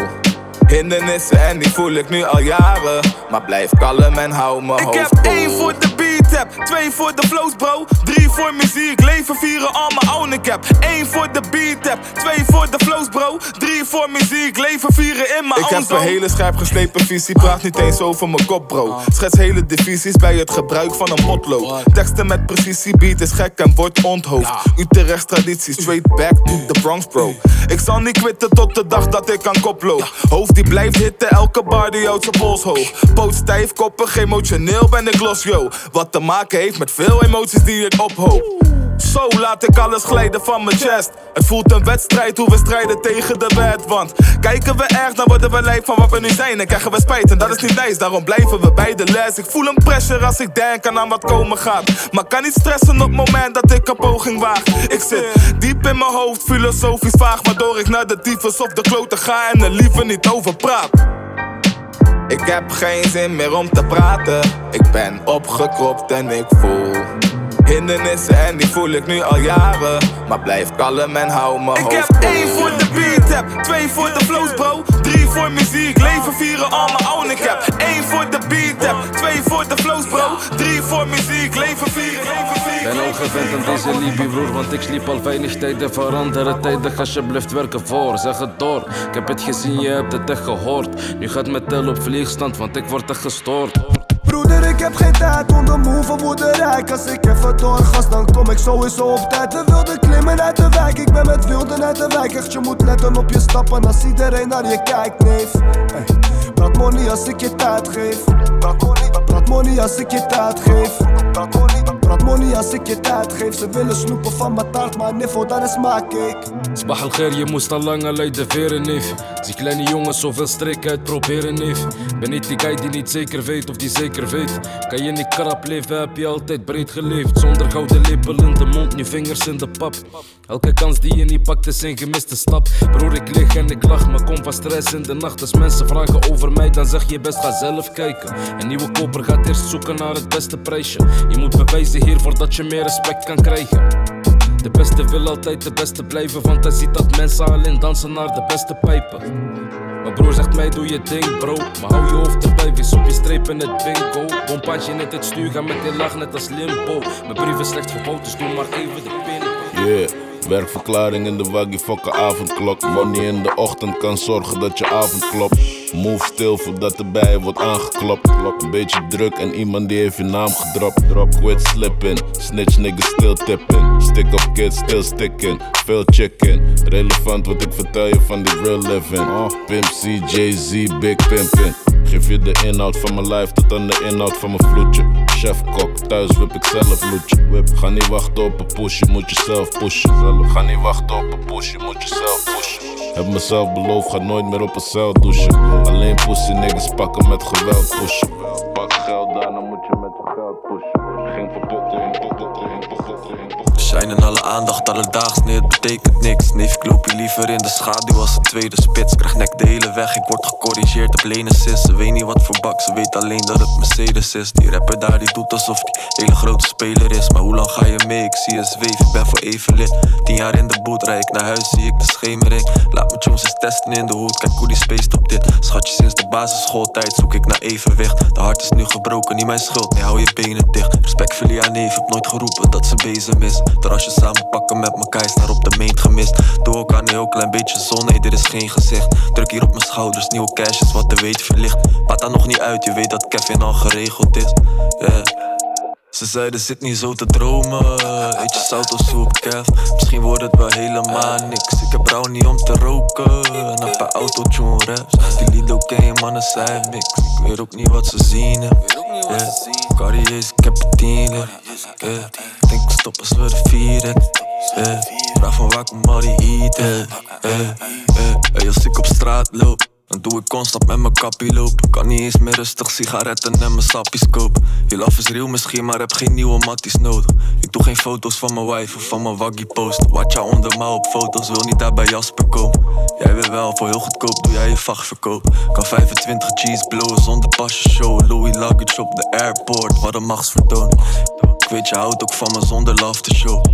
S38: hindernissen en die voel ik nu al jaren. Maar blijf kalm en hou mijn Ik hoofd heb koel. één voor de beat-tap, twee voor de flows bro. Drie voor muziek, leven vieren al mijn own ik heb. Eén voor de beat-tap, twee voor de flows bro. Drie voor muziek, leven vieren in mijn Ik own heb zone. een hele scherp geslepen visie, praat niet eens over mijn kop bro. Schets hele divisies bij het gebruik van een potlood. Teksten met precisie, beat is gek en wordt onthoofd. Utrechts traditie, straight back to the Bronx bro. Ik zal niet quitten tot de dag dat ik aan kop loop. Hoofd die blijft hitten, elke bar die houdt zijn pols hoog. Poot stijf, koppig, emotioneel ben ik los yo. Wat te maken heeft met veel emoties die ik ophoop. Zo laat ik alles glijden van mijn chest. Het voelt een wedstrijd hoe we strijden tegen de wet. Want kijken we erg, dan worden we lijf van wat we nu zijn. En krijgen we spijt en dat is niet nice. Daarom blijven we bij de les. Ik voel een pressure als ik denk aan wat komen gaat. Maar kan niet stressen op het moment dat ik een poging waag. Ik zit diep in mijn hoofd, filosofisch vaag. Waardoor ik naar de tyfus of de kloten ga en er liever niet over praat. Ik heb geen zin meer om te praten. Ik ben opgekropt en ik voel Hindernissen en die voel ik nu al jaren. Maar blijf kalm en hou me
S2: Ik heb één voor de beat tap, twee voor de flows bro. Drie voor muziek, leven vieren al mijn own. Ik heb één voor de beat tap, twee voor de flows bro. Drie voor muziek, leven vieren, leven vieren.
S27: Ben al gewend aan deze Libi broer, want ik sliep al weinig tijden veranderen tijdig alsjeblieft werken voor, zeg het door. Ik heb het gezien, je hebt het echt gehoord. Nu gaat mijn tel op vliegstand, want ik word echt gestoord
S41: Broeder, ik heb geen tijd om de move van rijk. Als ik even doorgas, dan kom ik sowieso op tijd. We wilden klimmen uit de wijk, ik ben met wilden uit de wijk. Echt, je moet letten op je stappen als iedereen naar je kijkt, neef. Hey. Praat money als ik je tijd geef. Praat money, praat money als ik je tijd geef. Praat money als ik je tijd geef. Ze willen snoepen van mijn taart, maar niveau, dat is maakcake.
S27: Sbah al je moest al lang al uit de veren, neef. Zie kleine jongens zoveel streken uitproberen, neef. Ben niet die guy die niet zeker weet of die zeker weet. Kan je niet krap leven, heb je altijd breed geleefd. Zonder gouden lepel in de mond, nu vingers in de pap. Elke kans die je niet pakt is een gemiste stap. Broer, ik lig en ik lach, maar kom van stress in de nacht. Als mensen vragen over mij, dan zeg je best ga zelf kijken. Een nieuwe koper gaat eerst zoeken naar het beste prijsje. Je moet bewijzen hier voordat je meer respect kan krijgen. De beste wil altijd de beste blijven, want hij ziet dat mensen alleen dansen naar de beste pijpen. Mijn broer zegt mij doe je ding bro Maar hou je hoofd erbij, wees op je streep in het bingo Bompaatje net het stuur, ga met je lach net als limbo Mijn brief is slecht verbouwd, dus doe maar even de pin
S29: Yeah, werkverklaring in de waggie, fokke avondklok. Money in de ochtend kan zorgen dat je avond klopt. Move stil voordat de bij je wordt aangeklopt. Een beetje druk en iemand die heeft je naam gedropt. Drop, quit slipping, snitch niggas still tipping. Stick up kids, still sticking. Veel chicken, relevant wat ik vertel je van die real living. Pimp C, big pimpin'. Geef je de inhoud van mijn life tot aan de inhoud van mijn vloedje. Chef kok, thuis whip ik zelf loetje. Whip. Ga niet wachten op een push, je moet jezelf pushen. Ga niet wachten op een push, je moet jezelf pushen. Heb mezelf beloofd, ga nooit meer op een cel douchen. Alleen pussy niggas pakken met geweld pushen.
S2: Shine in alle aandacht, alledaags, nee het betekent niks. Neef, ik loop je liever in de schaduw als een tweede spits. Krijg nek de hele weg, ik word gecorrigeerd op lenen sis Ze weet niet wat voor bak, ze weet alleen dat het Mercedes is. Die rapper daar die doet alsof die hele grote speler is. Maar hoe lang ga je mee, ik zie je zweef, ik ben voor even lid. Tien jaar in de boot, rijd ik naar huis, zie ik de schemering. Laat mijn tunes eens testen in de hoed, kijk hoe die spaced op dit. Schatje sinds de basisschooltijd zoek ik naar evenwicht. De hart is nu gebroken, niet mijn schuld, nee hou je benen dicht. Respect voor neef, heb nooit geroepen dat ze bezem is Terrasje samen pakken met mekaar is naar op de meent gemist. Doe ook aan een heel klein beetje zon, nee dit is geen gezicht. Druk hier op mijn schouders, nieuwe cash wat de weet verlicht. Pata nog niet uit, je weet dat Kevin al geregeld is. Yeah. Ze zeiden zit niet zo te dromen. Eet je zout of soep, Kev Misschien wordt het wel helemaal niks. Ik heb brouw niet om te roken. En een paar autotune raps. Die Lido ken je mannen zijn mix Ik weet ook niet wat ze zien yeah. Carriers, ik. Denk we de vieren yeah. Vraag van waar komt al die heat hè. yeah. yeah. Hey, als ik op straat loop dan doe ik constant met mijn kappie lopen. Kan niet eens meer rustig sigaretten en mijn sappies kopen. Je love is real misschien, maar heb geen nieuwe matties nodig. Ik doe geen foto's van mijn wife of van mijn waggie post. Watch jou onder mij op foto's, wil niet daar bij Jasper komen. Jij wil wel, voor heel goedkoop doe jij je vachtverkoop. Kan 25 G's blowen zonder pasje show. Louis luggage op de airport, wat een machtsvertoon. Ik weet, je houdt ook van me zonder love to show.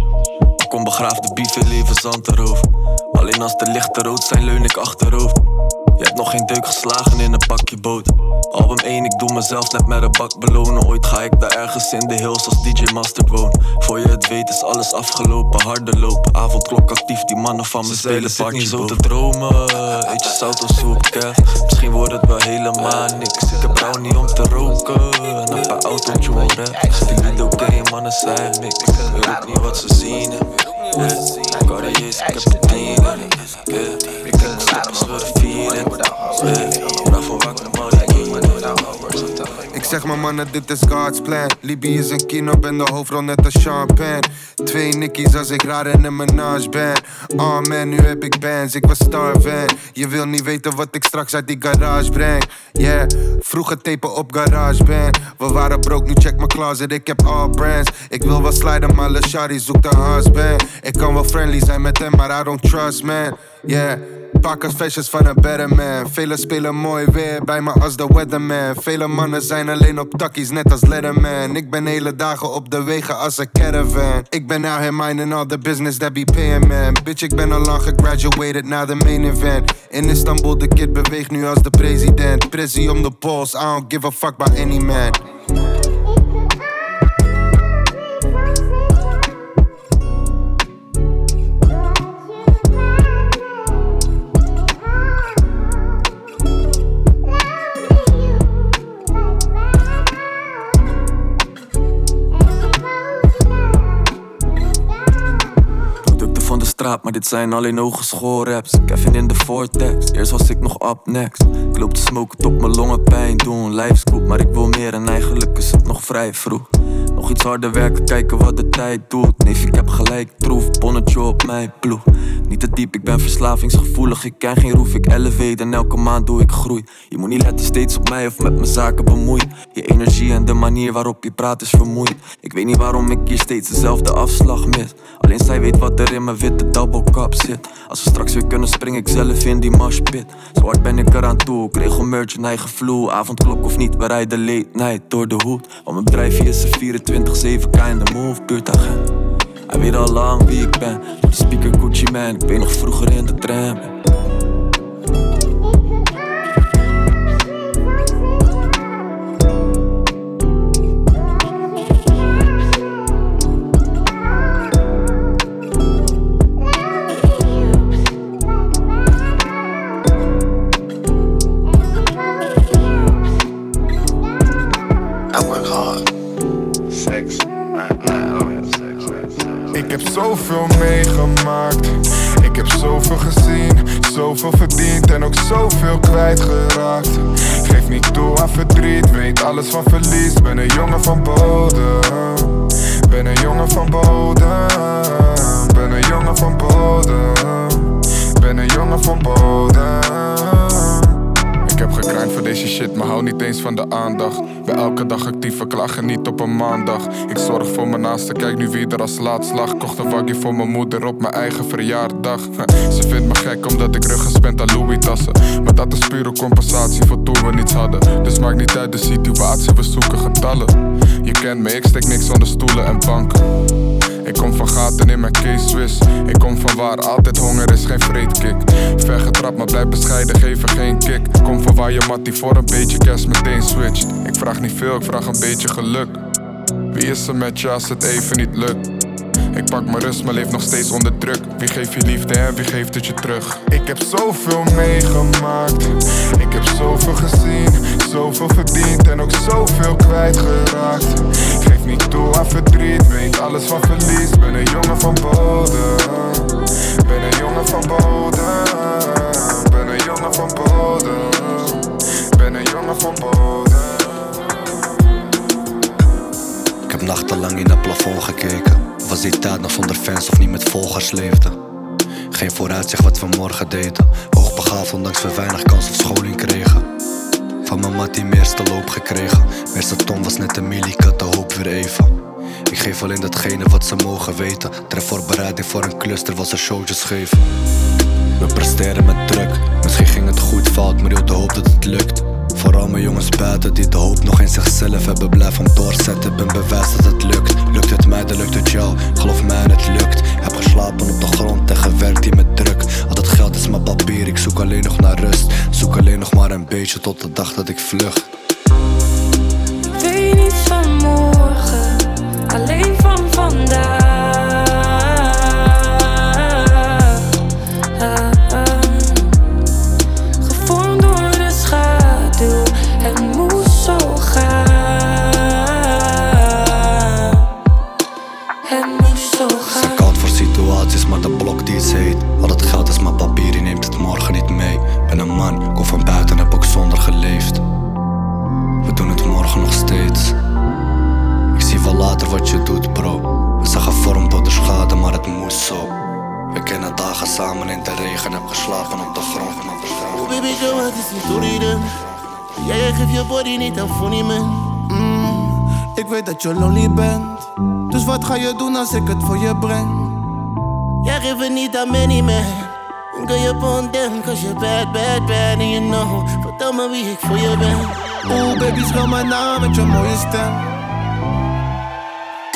S2: Maar kom begraaf de beef in leven zand erover. Alleen als de lichten rood zijn, leun ik achterover. Je hebt nog geen deuk geslagen in een pakje boot. Album 1, ik doe mezelf net met een bak belonen. Ooit ga ik daar ergens in de hills als DJ Mustard woon. Voor je het weet is alles afgelopen, harder lopen. Avondklok actief, die mannen van me spelen party niet zo te dromen. Eet je zout of soep. Misschien wordt het wel helemaal niks. Ik heb brouw niet om te roken. En een paar autotune raps. Die ken je mannen zijn mix. Ik weet ook niet wat ze zien. hè. Yeah. Carriers, ik heb het tien. Yeah. Ik denk stop als we de vieren. Yeah. Vraag van waar komt al die heat?
S28: Ik zeg maar mannen, dit is God's plan. Libië is een kino, ben de hoofdrol net als champagne. Twee nickies als ik raar en een menage ben. Oh man, nu heb ik bands, ik was starving. Je wil niet weten wat ik straks uit die garage breng. Yeah, vroeger tapen op GarageBand. We waren broke, nu check mijn closet, ik heb all brands. Ik wil wel sliden, maar Le Shawty zoekt een husband. Ik kan wel friendly zijn met hem, maar I don't trust man. Yeah.
S42: Pak als fashions van een better man. Velen spelen mooi weer bij me als de weatherman. Vele mannen zijn alleen op takkies, net als Letterman. Ik ben hele dagen op de wegen als een caravan. Ik ben out here minding all the business that be paying man. Bitch, ik ben al lang gegraduated naar de main event. In Istanbul, de kid beweegt nu als de president. Pressie om de pols, I don't give a fuck by any man.
S2: Maar dit zijn alleen hogeschool raps. Kevin in de vortex, eerst was ik nog up next. Ik loop te smoken tot mijn longen pijn doen. Lijfscoop, maar ik wil meer en eigenlijk is het nog vrij vroeg. Nog iets harder werken, kijken wat de tijd doet. Neef, ik heb gelijk, troef, bonnetje op mijn ploeg. Niet te diep, ik ben verslavingsgevoelig. Ik ken geen roef, ik elevate en elke maand doe ik groei. Je moet niet letten steeds op mij of met mijn zaken bemoeid. Je energie en de manier waarop je praat is vermoeid. Ik weet niet waarom ik hier steeds dezelfde afslag mis. Alleen zij weet wat er in mijn witte double cup zit. Als we straks weer kunnen spring ik zelf in die moshpit. Zo hard ben ik eraan toe, ik regel merch en eigen vloer. Avondklok of niet, we rijden late night door de hoed. Want mijn bedrijfje is een 24-7 kind move, buurtagent. Hij weet al lang wie ik ben. Door de speaker Gucci man, ik weet nog vroeger in de tram.
S42: Heb zoveel meegemaakt. Ik heb zoveel gezien, zoveel verdiend en ook zoveel kwijtgeraakt. Geef niet toe aan verdriet, weet alles van verlies. Ben een jongen van bodem. Ben een jongen van bodem. Ben een jongen van bodem. Ben een jongen van bodem. Ik heb gekruind voor deze shit, maar hou niet eens van de aandacht. Bij elke dag actief, we klagen niet op een maandag. Ik zorg voor mijn naaste, kijk nu wie er als laatst lag. Kocht een waggie voor mijn moeder op mijn eigen verjaardag. Ze vindt me gek omdat ik ruggenspend aan Louis tassen. Maar dat is pure compensatie voor toen we niets hadden. Dus maakt niet uit de situatie, we zoeken getallen. Je kent me, ik steek niks onder stoelen en banken. Ik kom van gaten in mijn case Swiss. Ik kom van waar altijd honger is, geen vreedkick. Ver getrapt, maar blijf bescheiden, geef er geen kick. Kom van waar je mattie voor een beetje cash meteen switcht. Ik vraag niet veel, ik vraag een beetje geluk. Wie is er met je als het even niet lukt? Ik pak mijn rust, maar leef nog steeds onder druk. Wie geeft je liefde en wie geeft het je terug? Ik heb zoveel meegemaakt. Ik heb zoveel gezien, zoveel verdiend en ook zoveel kwijtgeraakt. Geef niet toe aan verdriet, weet alles van verlies. Ben een jongen van bodem. Ben een jongen van bodem. Ben een jongen van bodem. Ben een jongen van bodem.
S43: Ik heb nachtenlang in het plafond gekeken. Was die tijd nog zonder fans of niet met volgers leefde? Geen vooruitzicht wat we morgen deden. Hoogbegaafd ondanks we weinig kans of scholing kregen. Van mijn mattie meerste loop gekregen. Meerste ton was net een milli, ik de hoop weer even. Ik geef alleen datgene wat ze mogen weten. Ter voorbereiding voor een cluster was er showtjes geven. We presteren met druk. Misschien ging het goed fout, maar heel de hoop dat het lukt. Vooral mijn jongens buiten die de hoop nog in zichzelf hebben. Blijf om doorzetten, ben bewijs dat het lukt. Lukt het mij, dan lukt het jou. Geloof mij, het lukt. Heb geslapen op de grond en gewerkt hier met druk. Al dat geld is mijn papier, ik zoek alleen nog naar rust. Zoek alleen nog maar een beetje tot de dag dat ik vlucht.
S44: Weet niet van morgen, alleen van vandaag.
S43: Dagen samen in de regen, heb geslapen op de grond.
S45: Oh baby girl, wat is story dan? Ja, jij geeft je body niet aan funny man mm, Ik weet dat je lonely bent Dus wat ga je doen als ik het voor je breng? Jij geeft het niet aan many man Girl, je bond them, cause you're bad, bad, bad and you know Vertel me wie ik voor je ben
S46: Oeh, baby, schel mijn naam met je mooie stem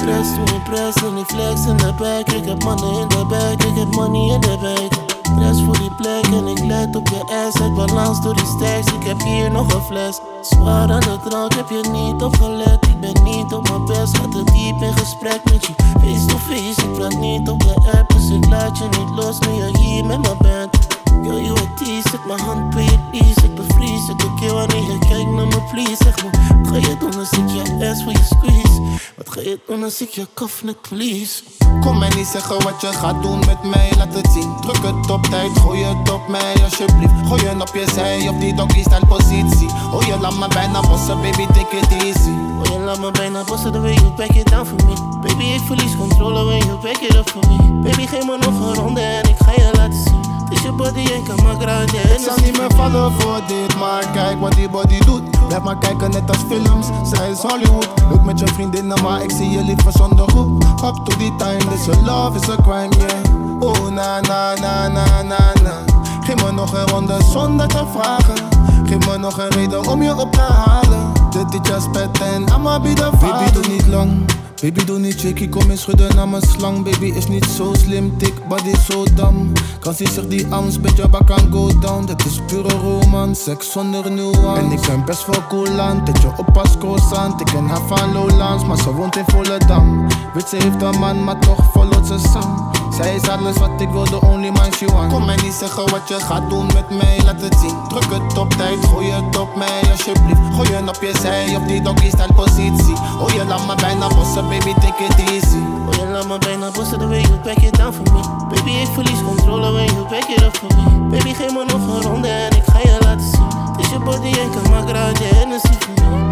S45: Impress en ik flex in de Ik heb mannen in de back, ik heb money in de back Press voor die plek en ik let op je ass. Het balans door die stacks, ik heb hier nog een fles. Zwaar aan de drank, heb je niet opgelet. Ik ben niet op mijn best, ga te diep in gesprek met je. Face to face, ik praat niet op de app Dus ik laat je niet los nu je hier met me bent Girl, you a tease, zet mijn hand bij je pies Ik bevries, ook keer wanneer je kijkt naar me please Zeg me, wat ga je doen als ik je ass voor je squeeze? Wat ga je doen als ik je kaf net please?
S46: Kom mij niet zeggen wat je gaat doen met mij, laat het zien. Druk het op tijd, gooi het op mij alsjeblieft. Gooi je op je zij, op die doggy style positie. Oh je laat me bijna bossen, baby take it easy.
S45: Oh je laat me bijna bossen, the way you back it down for me. Baby ik verlies controle when you back it up for me? Baby geef me nog een ronde en ik ga je laten zien je body en kan maar grande
S46: Ik zal niet meer vallen voor dit, maar kijk wat die body doet Blijf maar kijken net als films, zij is Hollywood. Look met je vriendinnen, maar ik zie je liever zonder hoek Up to the time, this your love is a crime, yeah. Oh na na na na na na. Geef me nog een ronde zonder te vragen. Geef me nog een reden om je op te halen. Dit is just pet en I'ma be the Baby doe niet lang Baby doe niet shaky, kom eens schudden naar mijn slang. Baby is niet zo slim, dik, body zo dam. Kan zie zich die angst, beetje bak kan go down. Dit is pure romance, seks zonder nuance. En ik ben best wel cool je oppas croissant. Ik ken haar van Lowlands, maar ze woont in Volendam. Weet ze heeft een man, maar toch volgt ze Sam zij is alles wat ik wil, the only man she want Kom mij niet zeggen wat je gaat doen met mij, laat het zien. Druk het op tijd, gooi het op mij alsjeblieft. Gooi je op je zij, op die doggy style positie. Oh je laat me bijna bossen, baby take it easy.
S45: Oh je laat me bijna bossen, the way you back it down for me. Baby ik verlies controle when you back it up for me. Baby geef me nog een ronde en ik ga je laten zien. Dus je body en kan maar grande Hennessy voor me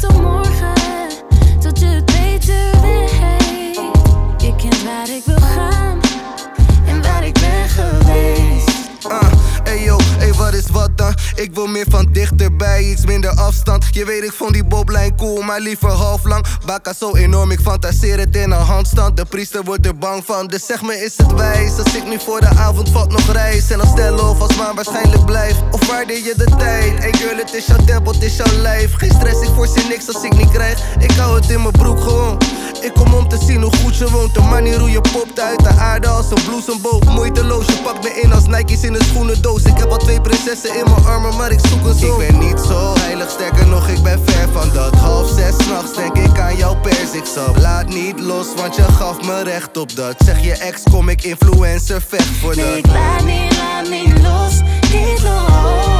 S44: je wachten Ik wil
S47: meer van dichterbij, iets minder afstand. Je weet ik vond die boblijn cool, maar liever half lang. Baka zo enorm, ik fantaseer het in een handstand. De priester wordt er bang van, dus zeg me is het wijs? Als ik nu voor de avond valt nog reis. En als stellen of als maan waarschijnlijk blijf Of waardeer je de tijd? Ey girl, het is jouw tempel, het is jouw lijf. Geen stress, ik voorzie niks als ik niet krijg. Ik hou het in mijn broek gewoon ik kom om te zien hoe goed je woont. De manier hoe je popt uit de aarde als een bloesemboog. Moeiteloos, je pakt me in als Nike's in een schoenendoos. Ik heb al twee prinsessen in mijn armen, maar ik zoek een zoon. Ik ben niet zo heilig, sterker nog, ik ben ver van dat. Half zes nachts denk ik aan jouw persiksap Laat niet los, want je gaf me recht op dat. Zeg je ex, kom ik influencer, vecht voor dat.
S44: Nee, ik laat niet, laat niet los, niet los.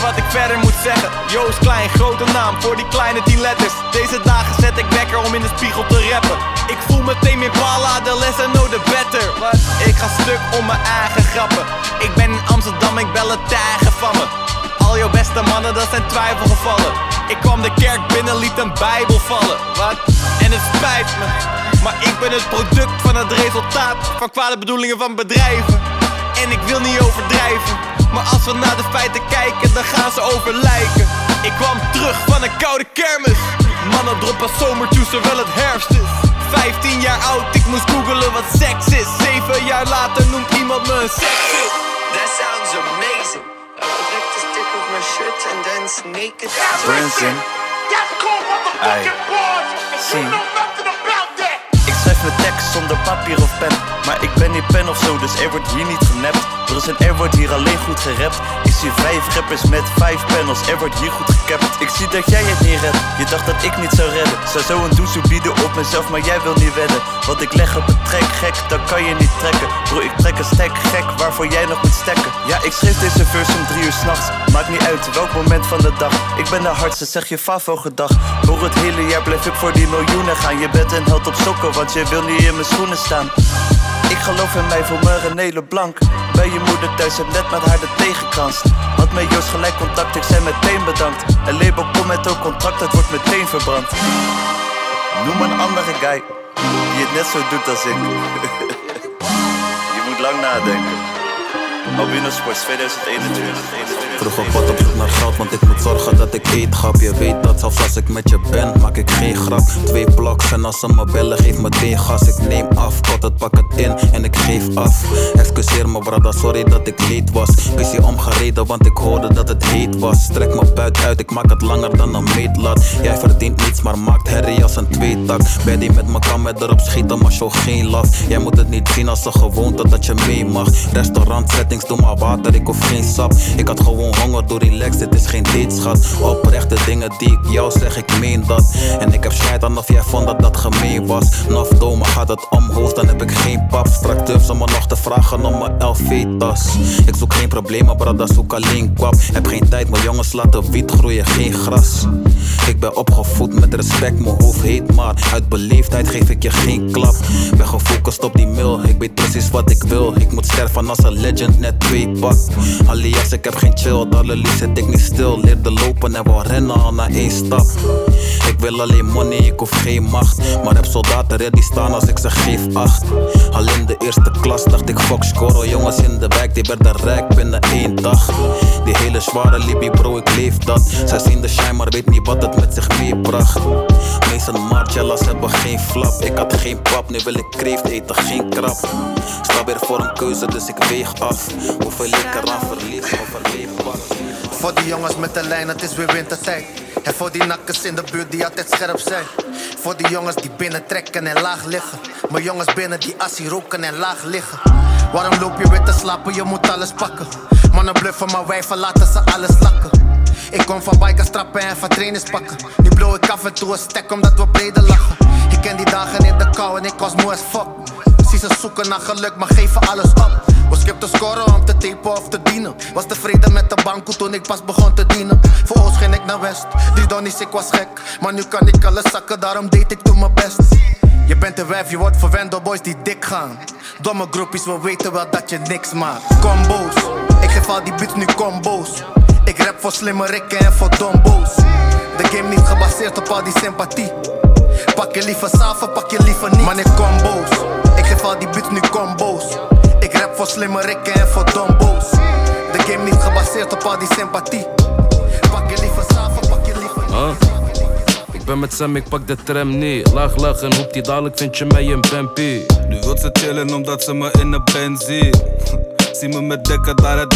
S48: Wat ik verder moet zeggen. Joost Klein, grote naam voor die kleine 10 letters. Deze dagen zet ik wekker om in de spiegel te rappen. Ik voel meteen meer pala, de less I know the better. Ik ga stuk om mijn eigen grappen. Ik ben in Amsterdam, ik bel het tijgen van me. Al jouw beste mannen, dat zijn twijfelgevallen. Ik kwam de kerk binnen, liet een bijbel vallen. Wat? En het spijt me. Maar ik ben het product van het resultaat van kwade bedoelingen van bedrijven. En ik wil niet overdrijven. Maar als we naar de feiten kijken, dan gaan ze over lijken. Ik kwam terug van een koude kermis. Mannen droppen zomertjes terwijl het herfst is. 15 jaar oud, ik moest googelen wat seks is. 7 jaar later noemt iemand me een seksist.
S49: That sounds amazing. I would like to stick with my shirt and dance naked.
S29: Branson. Ai. Zie. Ik schrijf mijn tekst zonder
S50: zonder papier of pen. Maar ik ben niet pen of zo, dus er wordt hier niet genept. Broers en er wordt hier alleen goed gerapt. Ik zie vijf rappers met vijf panels, er wordt hier goed gekapt. Ik zie dat jij het niet redt, je dacht dat ik niet zou redden. Zou zo een doezoe bieden op mezelf, maar jij wil niet wedden. Want ik leg op een trek, gek, dat kan je niet trekken. Bro, ik trek een stek, gek, waarvoor jij nog moet stekken. Ja, ik schreef deze verse om drie uur s'nachts. Maakt niet uit welk moment van de dag. Ik ben de hardste, zeg je favo gedag. Door het hele jaar blijf ik voor die miljoenen gaan. Je bent een held op sokken, want je wil niet in mijn schoenen staan. Ik geloof in mij voor mijn René Leblanc. Bij je moeder thuis heb net met haar de tegenkranst Had met Joost gelijk contact, ik zei meteen bedankt. Een label komt met ook contract, het wordt meteen verbrand. Noem een andere guy Die het net zo doet als ik. Je moet lang nadenken. Albino Sports 2021
S51: Vroeg op wat op zoek naar geld, want ik moet zorgen dat ik eet grap. Je weet dat zelfs als ik met je ben, maak ik geen grap. Twee bloks en als ze me bellen, geef meteen gas. Ik neem af, tot het pak het in en ik geef af. Excuseer me, brada, sorry dat ik leed was. Busy omgereden, want ik hoorde dat het heet was. Strek me buit uit, ik maak het langer dan een meetlat. Jij verdient niets, maar maakt herrie als een tweetak. Bij die met me kan met erop schieten, maar show geen laf. Jij moet het niet zien als een gewoonte dat je mee mag. Restaurant settings, doe maar water, ik hoef geen sap. Ik had gewoon honger, doe relax, dit is geen date, schat. Oprechte dingen die ik jou zeg, ik meen dat. En ik heb scheid aan of jij vond dat dat gemeen was. Naf dome gaat het omhoog, dan heb ik geen pap. Strak durf ze me nog te vragen om mijn LV-tas. Ik zoek geen problemen, brada, zoek alleen kwap. Heb geen tijd, mijn jongens laten wiet groeien, geen gras. Ik ben opgevoed met respect, mijn hoofd heet maar Uit beleefdheid geef ik je geen klap Ben gefocust op die mail, ik weet precies wat ik wil Ik moet sterven als een legend, net twee pak Alias ik heb geen chill, allerliefst zit ik niet stil. Leerde lopen en wil rennen al na één stap. Ik wil alleen money, ik hoef geen macht. Maar heb soldaten ready staan als ik ze geef acht. Alleen de eerste klas dacht ik fuck scoren Jongens in de wijk die werden rijk binnen één dag. Die hele zware Libby bro, ik leef dat. Zij zien de shine maar weet niet wat het met zich meebracht. Meeste Marcellas hebben geen flap. Ik had geen pap, nu wil ik kreeft eten, geen krap. Sta weer voor een keuze, dus ik weeg af. Hoeveel ik eraan verlies of
S52: Voor die jongens met de lijn, het is weer wintertijd. En voor die nakkers in de buurt die altijd scherp zijn. Voor die jongens die binnen trekken en laag liggen. Maar jongens binnen die assie roken en laag liggen. Waarom loop je weer te slapen? Je moet alles pakken. Mannen bluffen, maar wij verlaten ze alles lakken. Ik kom van bikers trappen en van trainers pakken. Nu blow ik af en toe een stek omdat we breder lachen. Ik ken die dagen in de kou en ik was moe as fuck. Zie ze zoeken naar geluk, maar geven alles op. Was te scoren om te tapen of te dienen. Was tevreden met de banko toen ik pas begon te dienen. Voor Oost ging ik naar West, die donnies ik was gek. Maar nu kan ik alles zakken, daarom deed ik toen mijn best. Je bent een wijf, je wordt verwend door boys die dik gaan. Domme groepjes, we weten wel dat je niks maakt. Combo's, ik geef al die beats nu combo's. Ik rap voor slimme rikken en voor dombo's. De game niet gebaseerd op al die sympathie. Pak je liever saven, pak je liever niet. Man, ik combo's. Ik geef al die beats nu combo's. Voor slimme rikken en voor dombo's. De game niet gebaseerd op al die sympathie. Pak je liever saven, pak je liever.
S27: Huh? Ik ben met Sam, ik pak de tram niet. Laag laag en hoep die dadelijk vind je mij een Bampi.
S46: Nu wil ze chillen omdat ze me in een pen ziet. Zie me met dekken daar het.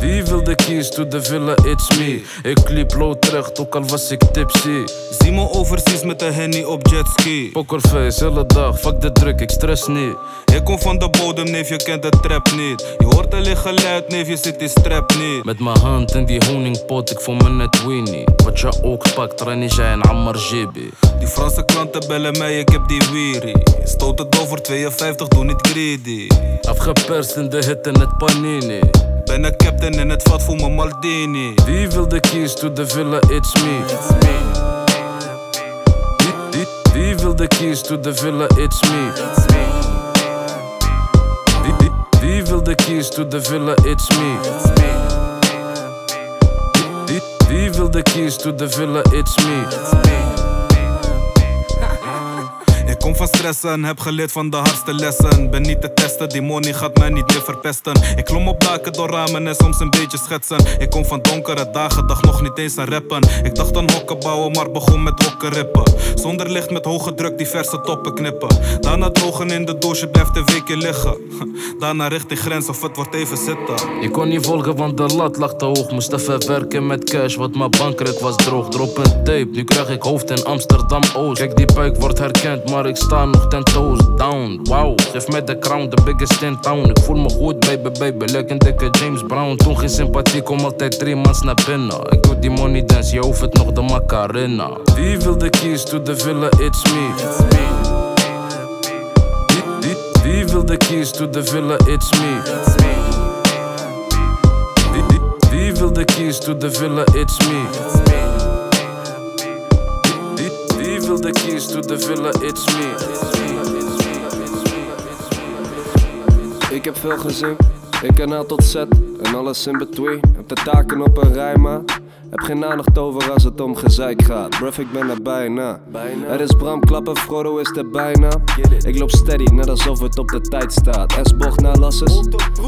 S27: Wie wil de keys to the villa, it's me. Ik liep low terug, ook al was ik tipsy.
S46: Zie me overseas met een henny op jetski.
S27: Pokerface, hele dag, fuck de druk, ik stress niet.
S46: Ik kom van de bodem, neef, je kent de trap niet. Je hoort alleen geluid, neef, je zit die strap niet.
S27: Met mijn hand in die honingpot, ik voel me net Winnie. Wat je ook pakt, Ranija en Ammar Jibi.
S46: Die Franse klanten bellen mij, ik heb die weary. Stoot het over 52, doe niet greedy.
S27: Afgeperst in de hit en het panini.
S46: Ben een captain in het vat voor mijn Maldini.
S27: Wie wil de keys to the villa, it's me. Wie, wie, wie wil de keys to the villa, it's me. Wie, wie, wie wil de keys to the villa, it's me. Wie, wie wil de keys to the villa, it's me.
S46: Kom van stressen, heb geleerd van de hardste lessen. Ben niet te testen, die money gaat mij niet meer verpesten. Ik klom op daken door ramen en soms een beetje schetsen. Ik kom van donkere dagen, dacht nog niet eens aan rappen. Ik dacht aan hokken bouwen, maar begon met hokken rippen. Zonder licht met hoge druk diverse toppen knippen. Daarna drogen in de douche, blijft een weekje liggen. Daarna richting grens of het wordt even zitten.
S27: Je kon niet volgen, want de lat lag te hoog. Moest even werken met cash, want mijn bankrekening was droog. Drop een tape, nu krijg ik hoofd in Amsterdam Oost. Kijk, die buik wordt herkend, maar ik sta nog ten toes down. Wow, geef mij de crown, the biggest in town. Ik voel me goed, baby, baby, lekker dikke James Brown. Toen geen sympathie, kom altijd drie maanden naar binnen. Ik doe die money dance, je hoeft het nog de Macarena. Wie wil de keys to the villa, it's me. Wie- wie- Wie wil de keys to the villa, it's me. Wie- wie- Wie wil de keys to the villa, it's me. De keys to the villa, it's me.
S53: Ik heb veel gezien, ik ken A tot Z en alles in between. Heb de taken op een rij, maar heb geen aandacht over als het om gezeik gaat. Bruv, ik ben er bijna. Er is Bram Klappen, Frodo is er bijna. Ik loop steady, net alsof het op de tijd staat. S-bocht naar Lasses,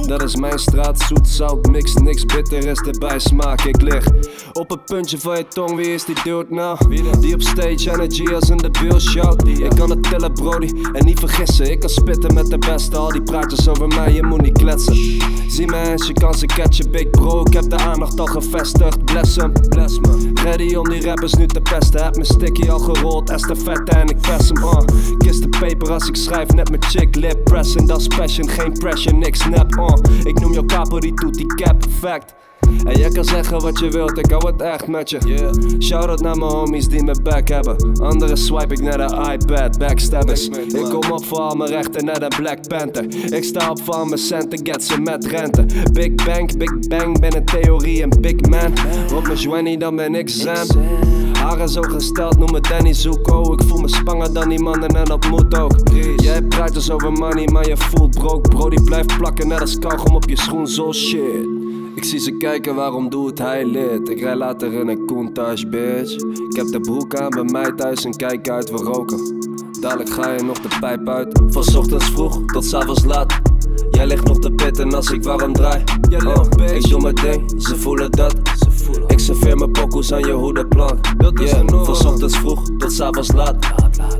S53: dat is mijn straat. Zoet, zout, mix, niks bitter is erbij smaak. Ik lig op het puntje van je tong, wie is die dude nou? Die op stage energy als in de beeld shout. Ik kan het tellen, brody, en niet vergissen. Ik kan spitten met de beste, al die praatjes over mij, je moet niet kletsen. Zie me eens, je kan ze catchen, big bro. Ik heb de aandacht al gevestigd, bless hem. Bless me. Ready om die rappers nu te pesten. Heb mijn sticky al gerold, estafette en ik press hem. Uh. Kiss de paper als ik schrijf, net mijn chick lip pressen. Dat is passion, geen pressure, niks snap. Uh. Ik noem jou capo, die doet die cap perfect. En jij kan zeggen wat je wilt, ik hou het echt met je. Shout out naar mijn homies die me back hebben. Anderen swipe ik naar de iPad, backstabbers. Ik kom op voor al mijn rechten naar de Black Panther. Ik sta op voor al mijn centen, get ze met rente. Big Bang, Big Bang, ben een theorie en Big Man. Op mijn Joanny, dan ben ik Zen. Haren zo gesteld, noem me Danny Zuko. Ik voel me spanger dan die mannen en dat moet ook. Jij praat dus over money, maar je voelt broke. Bro, die blijft plakken net als kauwgom op je schoen, zo shit. Ik zie ze kijken, waarom doet hij lid? Ik rij later in een Countach, bitch. Ik heb de broek aan bij mij thuis en kijk uit, we roken. Dadelijk ga je nog de pijp uit. Van ochtends vroeg tot 's avonds laat. Jij ligt nog te pitten als ik warm draai. Oh, ik doe mijn ding, ze voelen dat. Ik serveer mijn pokoes aan je hoedenplank. Yeah, van ochtends vroeg tot avonds laat.